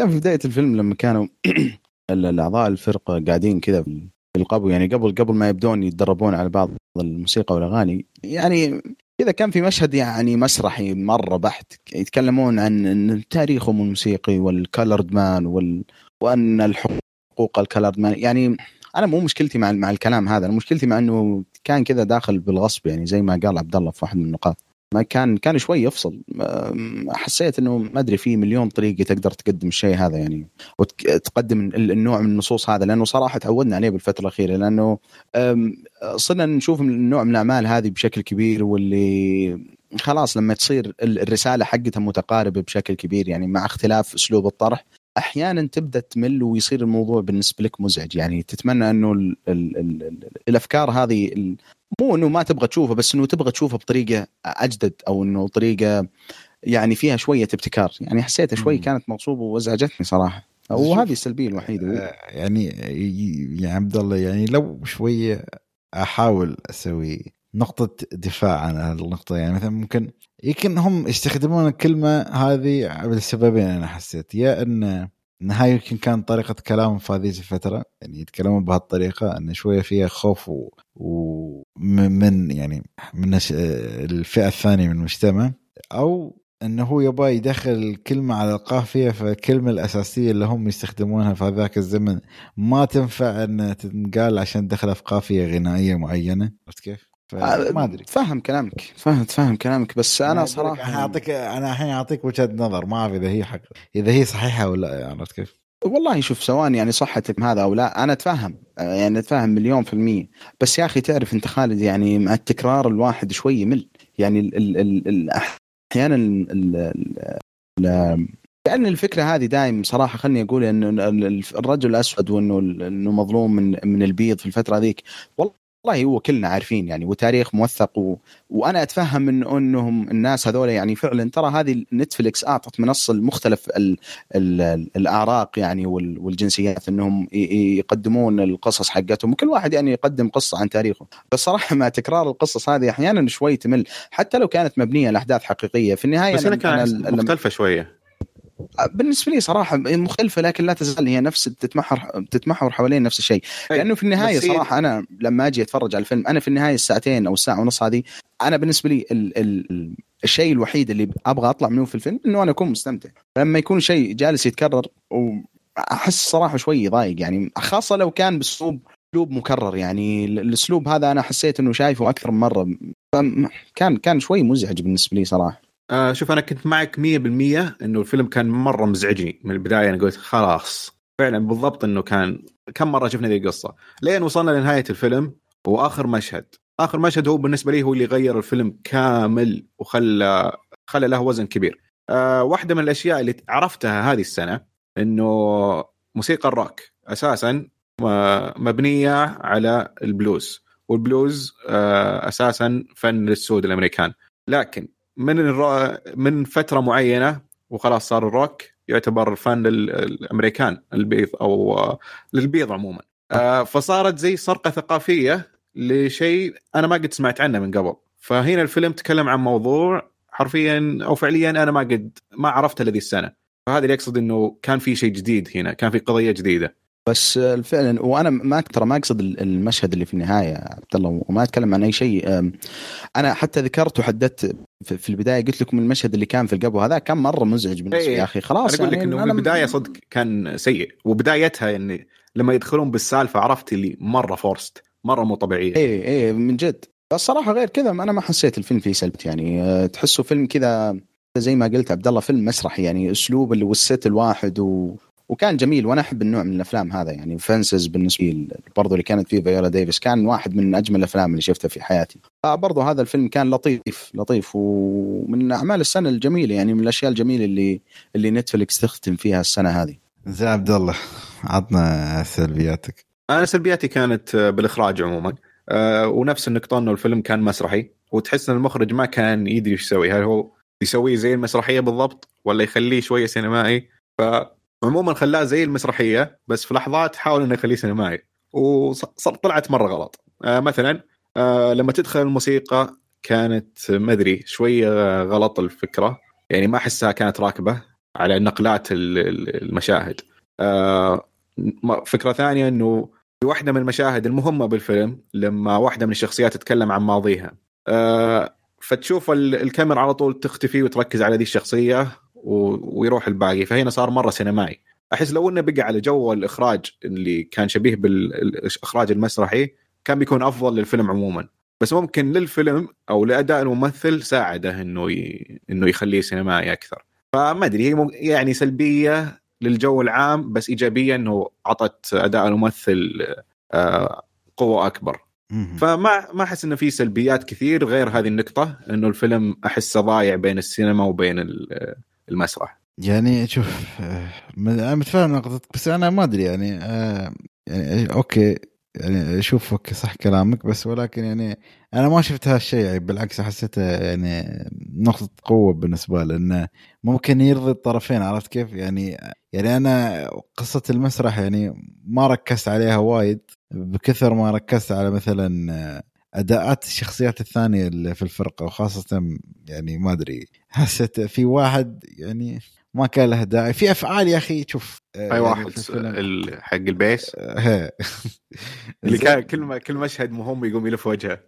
كان في بداية الفيلم لما كانوا الأعضاء الفرقة قاعدين كذا في القبو يعني قبل قبل ما يبدون يتدربون على بعض الموسيقى والأغاني يعني كذا كان في مشهد يعني مسرحي مرة بحت يتكلمون عن تاريخهم الموسيقي والكالرد مان وال... وأن الحقوق الكالرد مان يعني أنا مو مشكلتي مع مع الكلام هذا أنا مشكلتي مع إنه كان كذا داخل بالغصب يعني زي ما قال عبد الله في واحد من النقاط. ما كان كان شوي يفصل. حسيت إنه ما أدري في مليون طريقة تقدر تقدم الشيء هذا يعني وتقدم النوع من النصوص هذا لأنه صراحة تعودنا عليه بالفترة الأخيرة لأنه صرنا نشوف النوع من الأعمال هذه بشكل كبير واللي خلاص لما تصير الرسالة حقتها متقاربة بشكل كبير يعني مع اختلاف أسلوب الطرح أحيانا تبدأ تمل ويصير الموضوع بالنسبة لك مزعج. يعني تتمنى إنه ال ال ال الأفكار هذه مو إنه ما تبغى تشوفه بس إنه تبغى تشوفه بطريقة أجدد أو إنه طريقة يعني فيها شوية ابتكار. يعني حسيتها شوي كانت مغصوبة وازعجتني صراحة. وهذه السلبية الوحيدة. آه، يعني يا عبد الله يعني لو شوية أحاول أسوي نقطة دفاع عن النقطة. يعني مثلا ممكن يمكن هم يستخدمون الكلمة هذه لسببين أنا حسيت يا إن هاي يمكن كان طريقة كلامهم في هذه الفترة يعني يتكلمون بهالطريقة إن شوية فيها خوف ومن يعني من الفئة الثانية من المجتمع أو انه هو يبغى يدخل الكلمة على القافية فالكلمة الأساسية اللي هم يستخدمونها في هذاك الزمن ما تنفع إن تنقال عشان تدخلها في قافية غنائية معينة عرفت كيف؟ ما أدري. فاهم كلامك. فاهم فاهم كلامك. بس أنا صراحة أنا اعطيك أنا الحين أعطيك وجهة نظر ما أعرف إذا هي حق إذا هي صحيحة ولا لا عرفت كيف؟ والله شوف سواء يعني صحة هذا أو لا أنا اتفهم يعني اتفهم مليون في المية. بس يا أخي تعرف أنت خالد يعني مع التكرار الواحد شوي يمل. يعني ال ال ال أحيانا لأن الفكرة هذه دائم صراحة خلني أقول إنه الرجل الأسود وإنه إنه مظلوم من من البيض في الفترة ذيك. والله والله هو كلنا عارفين يعني وتاريخ موثق و... وأنا أتفهم من أنهم الناس هذول يعني فعلا ترى هذه نتفلكس أعطت منصة لمختلف ال... ال... الأعراق يعني وال... والجنسيات إنهم ي... يقدمون القصص حقتهم وكل واحد يعني يقدم قصة عن تاريخه. بس صراحة مع تكرار القصص هذه أحيانا شوي تمل حتى لو كانت مبنية على احداث حقيقية في النهاية بس أنا كانت مختلفة شوية. بالنسبة لي صراحة مختلفة لكن لا تزال هي نفس تتمحور تتمحور حوالين نفس الشيء. لأنه في النهاية صراحة أنا لما أجي أتفرج على الفيلم أنا في النهاية الساعتين أو الساعة ونص هذه أنا بالنسبة لي ال ال الشيء الوحيد اللي أبغى أطلع منه في الفيلم إنه أنا أكون مستمتع. لما يكون شيء جالس يتكرر وأحس صراحة شوي يضايق يعني خاصة لو كان بأسلوب أسلوب مكرر يعني الأسلوب هذا أنا حسيت إنه شايفه أكثر من مرة. كان كان شوي مزعج بالنسبة لي صراحة. آه شوف أنا كنت معك 100% إنه الفيلم كان مرة مزعجني من البداية أنا قلت خلاص. فعلا بالضبط إنه كان كم مرة شفنا ذي القصة. لين وصلنا لنهاية الفيلم وآخر مشهد. آخر مشهد هو بالنسبة لي هو اللي غير الفيلم كامل وخلى خلى له وزن كبير. آه واحدة من الأشياء اللي عرفتها هذه السنة إنه موسيقى الروك أساسا مبنية على البلوز. والبلوز آه أساسا فن للسود الأمريكان. لكن من الرو... من فترة معينة وخلاص صار الروك يعتبر فن للأمريكان البيض أو للبيض عموما. آه، فصارت زي سرقه ثقافية لشيء أنا ما قد سمعت عنه من قبل. فهنا الفيلم تكلم عن موضوع حرفيا أو فعليا أنا ما قد ما عرفته لذي السنة. فهذا اللي يقصد إنه كان في شيء جديد هنا كان في قضية جديدة. بس فعلا وأنا ما ترى ما أقصد المشهد اللي في النهاية عبد الله وما أتكلم عن أي شيء. أنا حتى ذكرت وحددت في البداية قلت لكم المشهد اللي كان في القبو هذا كان مرة مزعج بالنسبة لي يا أخي. خلاص أنا أقول لك يعني إنه من البداية صدق كان سيء. وبدايتها يعني لما يدخلون بالسالفة عرفت اللي مرة forced مرة مو طبيعية. اي اي من جد. الصراحه غير كذا أنا ما حسيت الفيلم فيه سلبيات يعني. أه، تحسه فيلم كذا زي ما قلت عبد الله فيلم مسرحي يعني أسلوب اللي وال set الواحد و... وكان جميل وأنا أحب النوع من الأفلام هذا يعني. Fences بالنسبة لي برضو اللي كانت فيه فيولا ديفيس كان واحد من أجمل الأفلام اللي شفتها في حياتي. برضو هذا الفيلم كان لطيف لطيف ومن أعمال السنة الجميلة يعني من الأشياء الجميلة اللي اللي نتفلكس تختم فيها السنة هذه. زين عبد الله عطنا سلبياتك. أنا سلبياتي كانت بالإخراج عموما. أه ونفس النقطة إنه الفيلم كان مسرحي وتحس إن المخرج ما كان يدري إيش يسوي. هل هو يسويه زي المسرحية بالضبط ولا يخليه شوية سينمائي؟ ف عموما خلاه زي المسرحية بس في لحظات حاول إنه يخليه سينمائي. وطلعت مرة غلط. آه مثلا آه لما تدخل الموسيقى كانت ما أدري شوية غلط الفكرة. يعني ما أحسها كانت راكبة على نقلات المشاهد. آه فكرة ثانية إنه في واحدة من المشاهد المهمة بالفيلم لما واحدة من الشخصيات تتكلم عن ماضيها. آه فتشوف الكاميرا على طول تختفي وتركز على ذي الشخصية. ويروح الباقي. فهنا صار مرة سينمائي. أحس لو إنه بقى على جو الإخراج اللي كان شبيه بالاخراج المسرحي كان بيكون أفضل للفيلم عموما. بس ممكن للفيلم أو لأداء الممثل ساعده إنه ي... إنه يخليه سينمائي أكثر. فما أدري هي يعني سلبية للجو العام بس إيجابية إنه اعطت أداء الممثل آه، قوة أكبر. فما ما أحس إنه في سلبيات كثير غير هذه النقطة إنه الفيلم أحسه ضايع بين السينما وبين المسرح يعني شوف آه، أنا متفاهم نقطتك بس أنا ما أدري يعني, آه يعني okay يعني أشوف okay صح كلامك بس ولكن يعني أنا ما شفت هالشيء يعني بالعكس حسيته يعني نقطة قوة بالنسبة لي إنه ممكن يرضي الطرفين عرفت كيف؟ يعني يعني أنا قصة المسرح يعني ما ركزت عليها وايد بكثر ما ركزت على مثلا أداءات الشخصيات الثانية اللي في الفرقة وخاصة يعني ما أدري حسيت في واحد يعني ما كان له داعي. في أفعال يا أخي شوف أي يعني واحد حق البيس؟ اللي كان كل ما كل مشهد مهم يقوم يلف وجهه.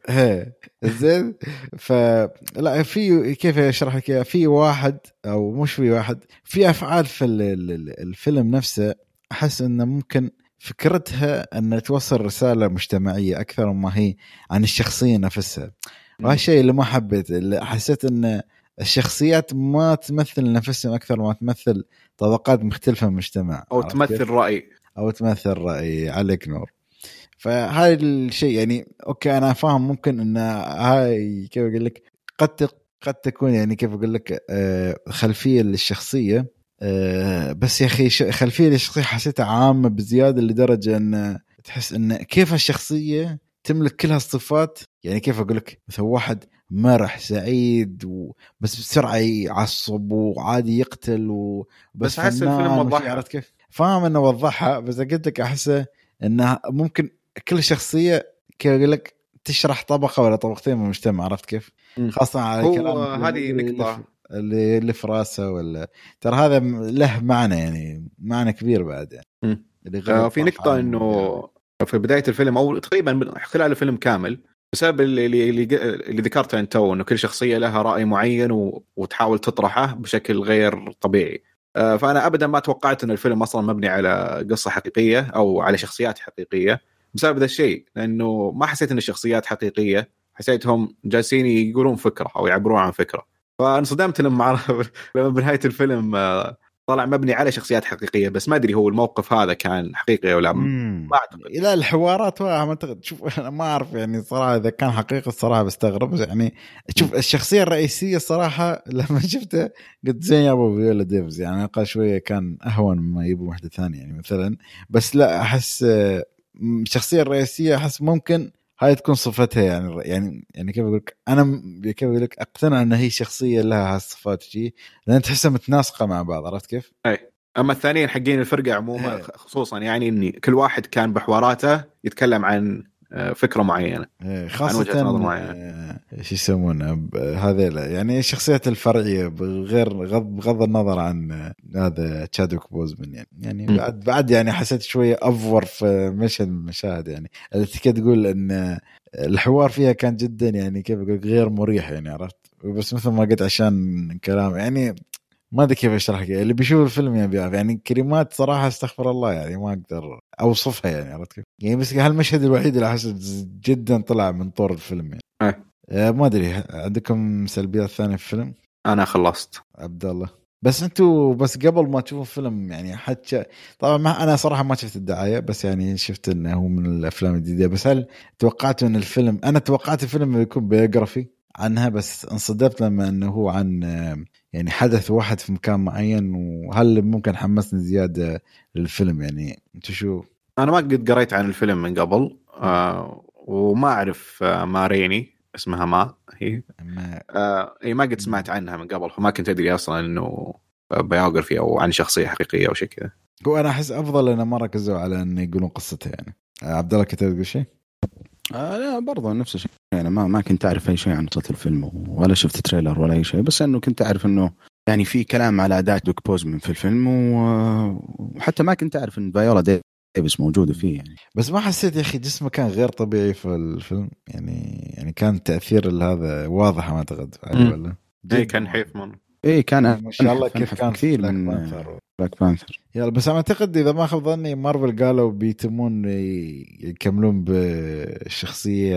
زين. فلا في كيف أشرح لك في واحد أو مش في واحد في أفعال في الفيلم نفسه أحس إنه ممكن فكرتها أن توصل رسالة مجتمعية أكثر ما هي عن الشخصية نفسها. وهالشيء اللي ما حبيت اللي حسيت أن الشخصيات ما تمثل نفسهم أكثر ما تمثل طبقات مختلفة من المجتمع أو تمثل رأي. أو تمثل رأي عليك نور. فهذا الشيء يعني أوكي أنا فاهم ممكن أن هاي كيف أقول لك قد قد تكون يعني كيف أقول لك آه، خلفية للشخصية آه، بس يا أخي خلفية الشخصيه حسيتها عامة بزيادة لدرجة إن تحس إن كيف الشخصية تملك كل هالصفات يعني كيف أقول لك؟ مثلا واحد مرح سعيد و... بس بسرعة يعصب وعادي يقتل و... بس أحس الفيلم وضحها. عرفت كيف؟ فاهم إنه وضحها بس قلت لك أحسه إنه ممكن كل شخصية كيف أقول لك تشرح طبقة ولا طبقتين من المجتمع عرفت كيف؟ خاصة على كلام هذه نقطة. اللي اللي في راسه ولا ترى هذا له معنى يعني معنى كبير بعد يعني. اللي آه في نقطة إنه في بداية الفيلم أو تقريبا خلال الفيلم كامل بسبب اللي اللي, اللي ذكرته أنت إنه كل شخصية لها رأي معين. وتحاول تطرحه بشكل غير طبيعي. آه فأنا ابدا ما توقعت إن الفيلم أصلا مبني على قصة حقيقية أو على شخصيات حقيقية بسبب ذا الشيء لأنه ما حسيت إن الشخصيات حقيقية حسيتهم جالسين يقولون فكرة أو يعبرون عن فكرة. فانصدمت لما لما بنهاية الفيلم آه، طلع مبني على شخصيات حقيقية بس ما أدري هو الموقف هذا كان حقيقي ولا ما أعتقد. لا الحوارات ما أعتقد. شوف أنا ما أعرف يعني صراحة إذا كان حقيقي الصراحة بستغرب. يعني شوف الشخصية الرئيسية الصراحه لما شفته قلت زين يا أبو فيولا ديفز. يعني أقل شوية كان أهون مما يبوا واحدة ثانية يعني مثلا. بس لا أحس آه، الشخصيه الرئيسيه أحس ممكن هاي تكون صفتها يعني يعني يعني كيف أقول لك أنا كيف أقول لك أقتنع إن هي شخصية لها هالصفات شيء لأن تحسها متناسقة مع بعض عرفت كيف؟ اي أما الثانيين حقين الفرقة عموما خصوصا يعني إني كل واحد كان بحواراته يتكلم عن فكرة معينة. إيه، خاصة معينة. آه، شو يسمونه هذا يعني الشخصيات الفرعية بغير بغض النظر عن هذا تشادوك بوزمن يعني. يعني م. بعد بعد يعني حسيت شوية أفور في مشهد من المشاهد يعني. التي تقول إن الحوار فيها كان جدا يعني كيف أقول غير مريح يعني عرفت؟ بس مثل ما قلت عشان كلام يعني ما أدري كيف أشرح لك اللي بيشوف الفيلم يعني بيعرف يعني كلمات صراحة أستغفر الله يعني ما أقدر أوصفها يعني عرفت كيف؟ يعني بس هالمشهد الوحيد اللي أحس جدا طلع من طور الفيلم يعني أه. آه ما أدري عندكم سلبيات ثانية في الفيلم؟ أنا خلصت عبد الله بس أنتوا بس قبل ما تشوفوا الفيلم يعني حتى طبعا ما أنا صراحة ما شفت الدعاية بس يعني شفت إنه هو من الأفلام الجديدة بس هل توقعتوا إن الفيلم أنا توقعت الفيلم يكون biography عنها بس انصدمت لما إنه هو عن يعني حدث واحد في مكان معين وهل ممكن حمسني زيادة للفيلم يعني أنت شو؟ أنا ما قد قريت عن الفيلم من قبل آه وما أعرف آه Ma Rainey اسمها ما هي ما... آه ما قد سمعت عنها من قبل فما كنت أدري أصلا إنه biography أو عن شخصية حقيقية أو شيء كذا هو أنا أحس أفضل إنه ما ركزوا على إنه يقولون قصتها يعني آه، عبد الله كنت تقول شيء؟ آه لا برضه نفس الشيء يعني ما ما كنت أعرف أي شيء عن قصة الفيلم ولا شفت trailer ولا أي شيء بس إنه كنت أعرف إنه يعني في كلام على اداء تشادويك بوزمان في الفيلم وحتى ما كنت أعرف إن فايولا ديفيس موجودة فيه يعني بس ما حسيت يا أخي جسمه كان غير طبيعي في الفيلم يعني يعني كان تأثير هذا واضح ما أعتقد عليه. ولا؟ اي كان نحيف مره إيه كان ما شاء الله كيف كان كثير من. Black Panther يلا بس أنا أعتقد إذا ما خاب ظني مارفل قالوا بيتمون يكملون بالشخصيه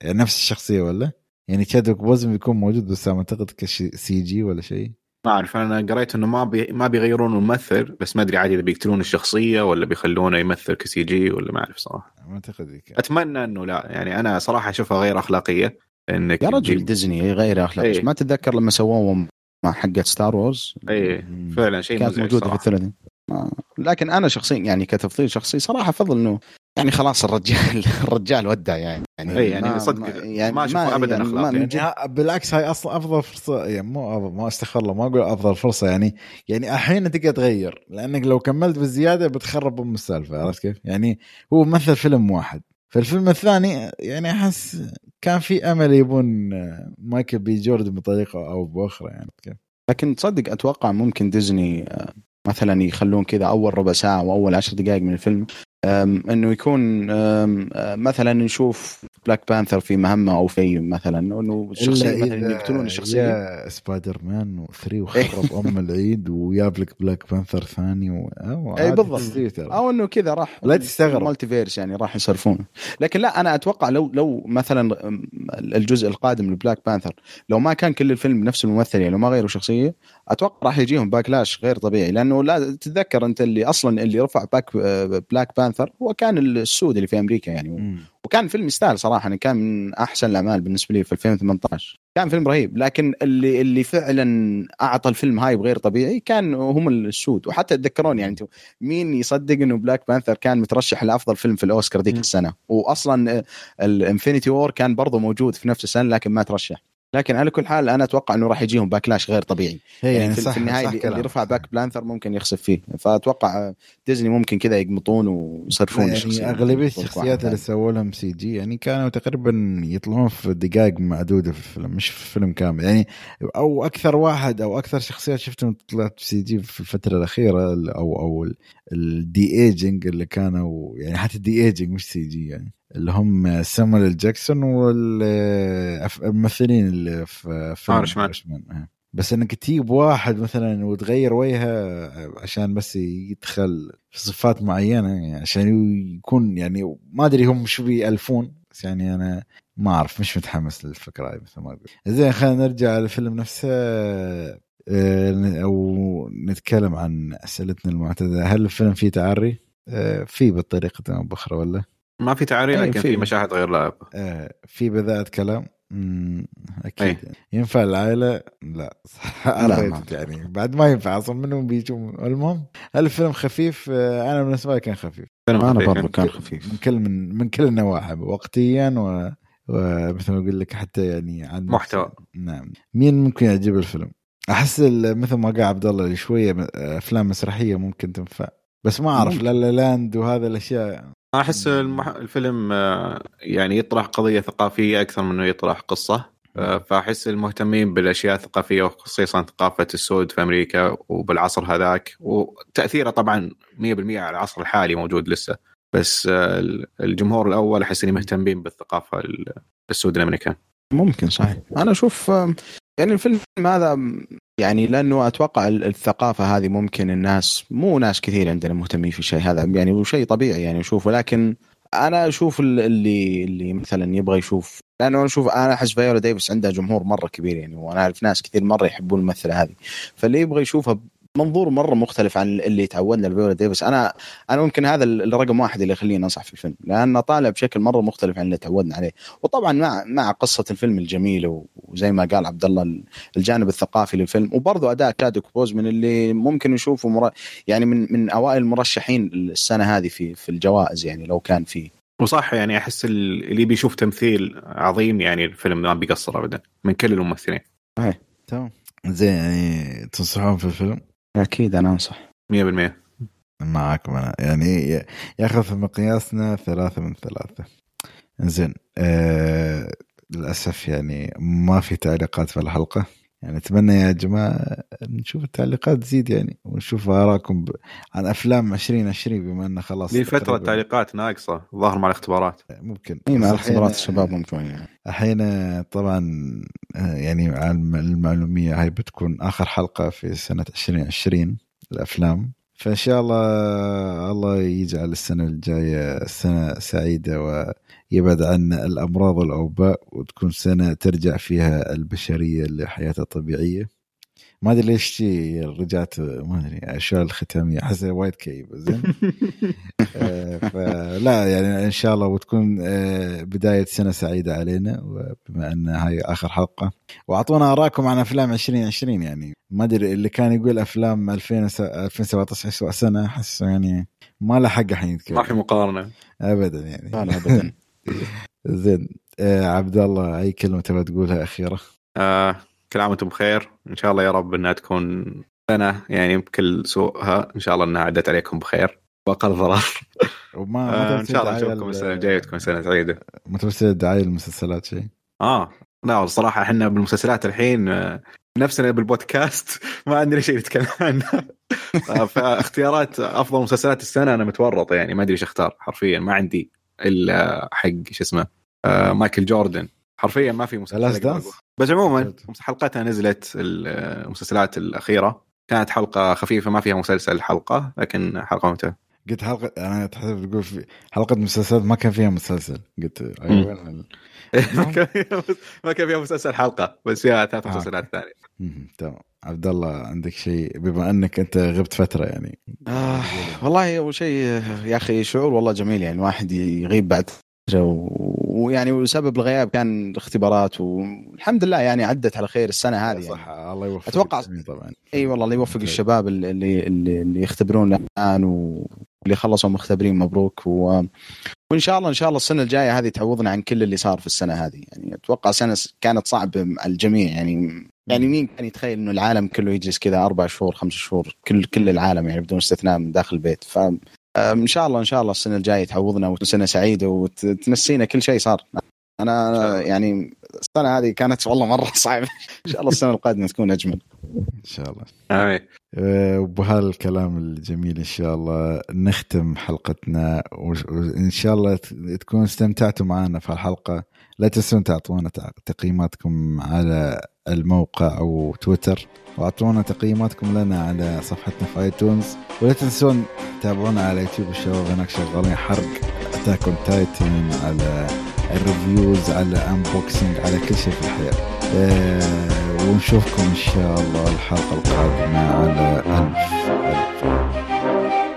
يعني نفس الشخصية ولا؟ يعني تشادويك بوزمان بيكون موجود بس أنا أعتقد ك CG ولا شيء ما أعرف أنا قريت إنه ما بي... ما بيغيرون الممثل بس ما أدري عادي إذا بيقتلون الشخصية ولا بيخلونه يمثل ك CG ولا ما أعرف صراحة ما أعتقد. أتمنى إنه لا يعني أنا صراحة أشوفها غير أخلاقية إنك يا رجل ديزني غير اخلاقي إيه. ما تتذكر لما سووهم مع حقت Star Wars اي. فعلا شيء كانت موجودة في صراحة. الثلاثين ما- لكن أنا شخصيا يعني كتفضيل شخصي صراحة أفضل إنه يعني خلاص الرجال الرجال ودع يعني. إيه، يعني ما- صدق. ما- ما أشوفه أبداً يعني من يعني. ها- بالعكس هاي أصلا أفضل فرصة يعني مو أفضل ما أستغفر الله ما أقول أفضل فرصة يعني. يعني الحين تقدر تغير لأنك لو كملت بالزيادة بتخرب أم السالفة عرفت كيف؟ يعني هو مثل فيلم واحد. فالفيلم الثاني يعني أحس كان في أمل يبون مايكل بي جوردن بطريقة أو بأخرى يعني كيف؟ لكن تصدق أتوقع ممكن ديزني آه، مثلا يخلون كذا أول ربع ساعة أو اول عشر دقائق من الفيلم إنه يكون آه، مثلا نشوف Black Panther في مهمة أو في مثلا إنه الشخصية مثلا يقتلون الشخصية سبايدر مان و3 وخرب أم العيد وياب لك Black Panther ثاني و... عادي بالضبط. أو إنه كذا راح لا تستغرب. multiverse يعني راح يصرفون لكن لا أنا أتوقع لو لو مثلا الجزء القادم ل Black Panther لو ما كان كل الفيلم بنفس الممثل يعني لو ما غيروا شخصية أتوقع راح يجيهم backlash غير طبيعي لأنه لا تتذكر أنت اللي أصلا اللي رفع باك Black Panther هو كان السود اللي في أمريكا يعني. وكان فيلم يستاهل صراحة يعني كان من أحسن الأعمال بالنسبة لي في 2018 كان فيلم رهيب لكن اللي اللي فعلا أعطى الفيلم hype غير طبيعي كان هم السود. وحتى تذكرون يعني أنتم مين يصدق إنه Black Panther كان مترشح لأفضل فيلم في الأوسكار ذيك. السنة؟ واصلا ال Infinity War كان برضه موجود في نفس السنة لكن ما ترشح. لكن على كل حال أنا أتوقع إنه راح يجيهم backlash غير طبيعي هي يعني, يعني في, صح في النهاية صح اللي, اللي. رفع Black Panther ممكن يخسف فيه فأتوقع ديزني ممكن كذا يقمطون ويصرفون يعني الشخصية. أغلبية الشخصيات اللي ثاني. سووا لهم CG يعني كانوا تقريبا يطلعون في دقائق معدودة في الفيلم مش في فيلم كامل يعني أو أكثر واحد أو أكثر شخصيات شفتهم طلعت في CG في الفترة الأخيرة أو أو ال de-aging اللي كانوا يعني حتى ال de-aging مش CG يعني اللي هم سامويل جاكسون والممثلين اللي في فيلم. آه. بس إنك تجيب واحد مثلا وتغير وجهه عشان بس يدخل في صفات معينة يعني عشان يكون يعني ما أدري هم شو بيألفون بس يعني أنا ما أعرف مش متحمس للفكرة هاي مثل ما أقول زين خلينا نرجع للفيلم نفسه آه، أو نتكلم عن أسئلتنا المعتادة هل الفيلم فيه تعري؟ آه، في بطريقة أو بأخرى ولا؟ ما في تعري أي، لكن في. مشاهد غير لائقة. آه، في بذاءة كلام. أكيد. أي. ينفع العائلة؟ لا. لا، يعني بعد ما ينفع أصلا منهم بيجوا المهم هل الفيلم خفيف. آه، أنا بالنسبة لي كان خفيف. أنا برضه يعني. كان خفيف. من كل من من كل النواحي وقتيا و ومثل ما أقول لك حتى يعني عن محتوى. نعم. مين ممكن يعجب الفيلم؟ أحس ال- مثل ما قال عبد الله اللي شوية م- أفلام مسرحية ممكن تنفع. بس ما أعرف. لا لا لاند وهذا الأشياء. أحس المح... الفيلم آه، يعني يطرح قضية ثقافية أكثر من إنه يطرح قصة. آه، فأحس المهتمين بالأشياء الثقافية وخصيصا ثقافة السود في أمريكا وبالعصر هذاك. وتأثيره طبعا 100% على العصر الحالي موجود لسه. بس آه، الجمهور الأول أحس اني مهتمين بالثقافة ال- السود الأمريكان. ممكن صحيح. أنا أشوف يعني الفيلم هذا يعني لأنه أتوقع ال- الثقافة هذه ممكن الناس مو ناس كثير عندنا مهتمين في الشيء هذا يعني هو شيء طبيعي يعني اشوفه لكن أنا أشوف ال- اللي اللي مثلا يبغى يشوف لأنه أنا أشوف أنا أحس فيولا ديفيس عندها جمهور مرة كبير يعني وأنا أعرف ناس كثير مرة يحبون الممثلة هذه فاللي يبغى يشوفها منظور مرة مختلف عن اللي تعودنا لفيولا ديفيس. أنا أنا ممكن هذا ال- الرقم واحد اللي يخليني أنصح في الفيلم لأنه طالع بشكل مرة مختلف عن اللي تعودنا عليه. وطبعا مع مع قصة الفيلم الجميله وزي ما قال عبد الله ال- الجانب الثقافي للفيلم وبرضه أداء تشادوك بوزمن اللي ممكن نشوفه مر... يعني من من أوائل المرشحين السنة هذه في في الجوائز يعني لو كان في. وصح يعني أحس ال- اللي بيشوف تمثيل عظيم يعني الفيلم ما بيقصر ابدا من كل الممثلين. تمام. زين يعني تنصحون في الفيلم؟ أكيد أنا أنصح. 100% معاكم أنا. يعني ياخذ في مقياسنا ثلاثة من ثلاثة. زين آه للأسف يعني ما في تعليقات في الحلقة. يعني أتمنى يا جماعة نشوف التعليقات تزيد يعني ونشوف ارائكم ب... عن أفلام 2020 بما انه خلاص لي فترة التعليقات ناقصة ظاهر مع الاختبارات. ممكن. إي مع بس اختبارات الحين- الشباب ممكن يعني. الحين طبعا يعني على الم- المعلومية. هاي بتكون آخر حلقة في سنة 2020 الأفلام. فإن شاء الله الله يجعل السنة الجاية سنة سعيدة ويبعد عنا الأمراض والأوباء وتكون سنة ترجع فيها البشرية لحياتها الطبيعية. ما أدري ليش تي رجعت ما أدري أشياء الختامية. أحس وايد كئيبه زين؟ آه، فلا يعني إن شاء الله وتكون آه، بداية سنة سعيدة علينا وبما أن هاي آخر حلقة. وأعطونا ارائكم عن أفلام 2020 يعني. ما أدري اللي كان يقول أفلام 2000 س- 2017 اسوء سنه احس يعني ما له حق الحين يتكلم. ما في مقارنة. ابدا يعني. لا ابدا. زين آه عبد الله أي كلمة تبغى تقولها أخيرة؟ آه كل عام وأنتم بخير. إن شاء الله يا رب إنها تكون سنة يعني بكل سوءها إن شاء الله إنها عدت عليكم بخير. واقل ضرر. وما ما آه إن شاء الله نشوفكم السنة ال- الجاية تكون سنة سعيدة. ما تبي دعاية المسلسلات شيء آه. لا الصراحه إحنا بالمسلسلات الحين آه، نفسنا بالبودكاست. ما عندنا شيء نتكلم عنه. آه، فاختيارات أفضل مسلسلات السنة أنا متورط يعني ما أدري إيش أختار حرفيا. ما عندي إلا حق شو اسمه آه، مايكل جوردن. حرفيا ما في مسلسل. بس عموما. حلقتها نزلت المسلسلات الأخيرة. كانت حلقة خفيفة ما فيها مسلسل حلقة لكن حلقة ممتعة. قلت حلقه أنا تحسب تقول في حلقة مسلسلات ما كان فيها مسلسل. قلت أيوه. ما كان فيها مسلسل حلقة. بس فيها ثلاث آه. مسلسلات ثانية. تمام. عبد الله عندك شيء؟ بما أنك أنت غبت فترة يعني. آه والله أول شيء يا أخي شعور والله جميل يعني الواحد يغيب بعد ويعني وسبب الغياب كان الاختبارات والحمد لله يعني عدت على خير السنة هذه يعني. صح الله يوفقك أتوقع- جميع طبعا. إي والله الله يوفق أوكي. الشباب اللي اللي اللي, يختبرون الآن واللي خلصوا مختبرين مبروك و... وإن شاء الله إن شاء الله السنة الجاية هذه تعوضنا عن كل اللي صار في السنة هذه يعني. أتوقع سنة كانت صعبة على الجميع يعني. يعني مين كان يتخيل إنه العالم كله يجلس كذا أربع شهور خمس شهور كل كل العالم يعني بدون استثناء من داخل البيت؟ ف إن شاء الله إن شاء الله السنة الجاية تعوضنا وسنة سعيدة وتنسينا كل شيء صار. أنا. يعني السنة هذه كانت والله مرة صعبة. إن شاء الله السنة القادمة تكون أجمل. إن شاء الله. آمين. آه، وبهالكلام الجميل إن شاء الله. نختم حلقتنا وان شاء الله تكونوا استمتعتوا معنا في الحلقة. لا تنسون تعطونا تع- تقييماتكم على الموقع أو تويتر وأعطونا تقييماتكم لنا على صفحتنا في iTunes. ولا تنسون تتابعونا على يوتيوب الشباب هناك شغالين حرق. Attack on Titan على ال reviews على unboxing على كل شيء في الحياة. آه، ونشوفكم إن شاء الله الحلقة القادمة على ألف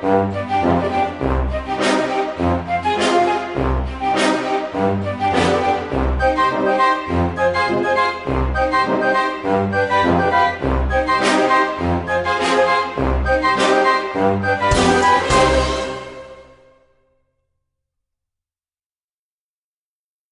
ألف.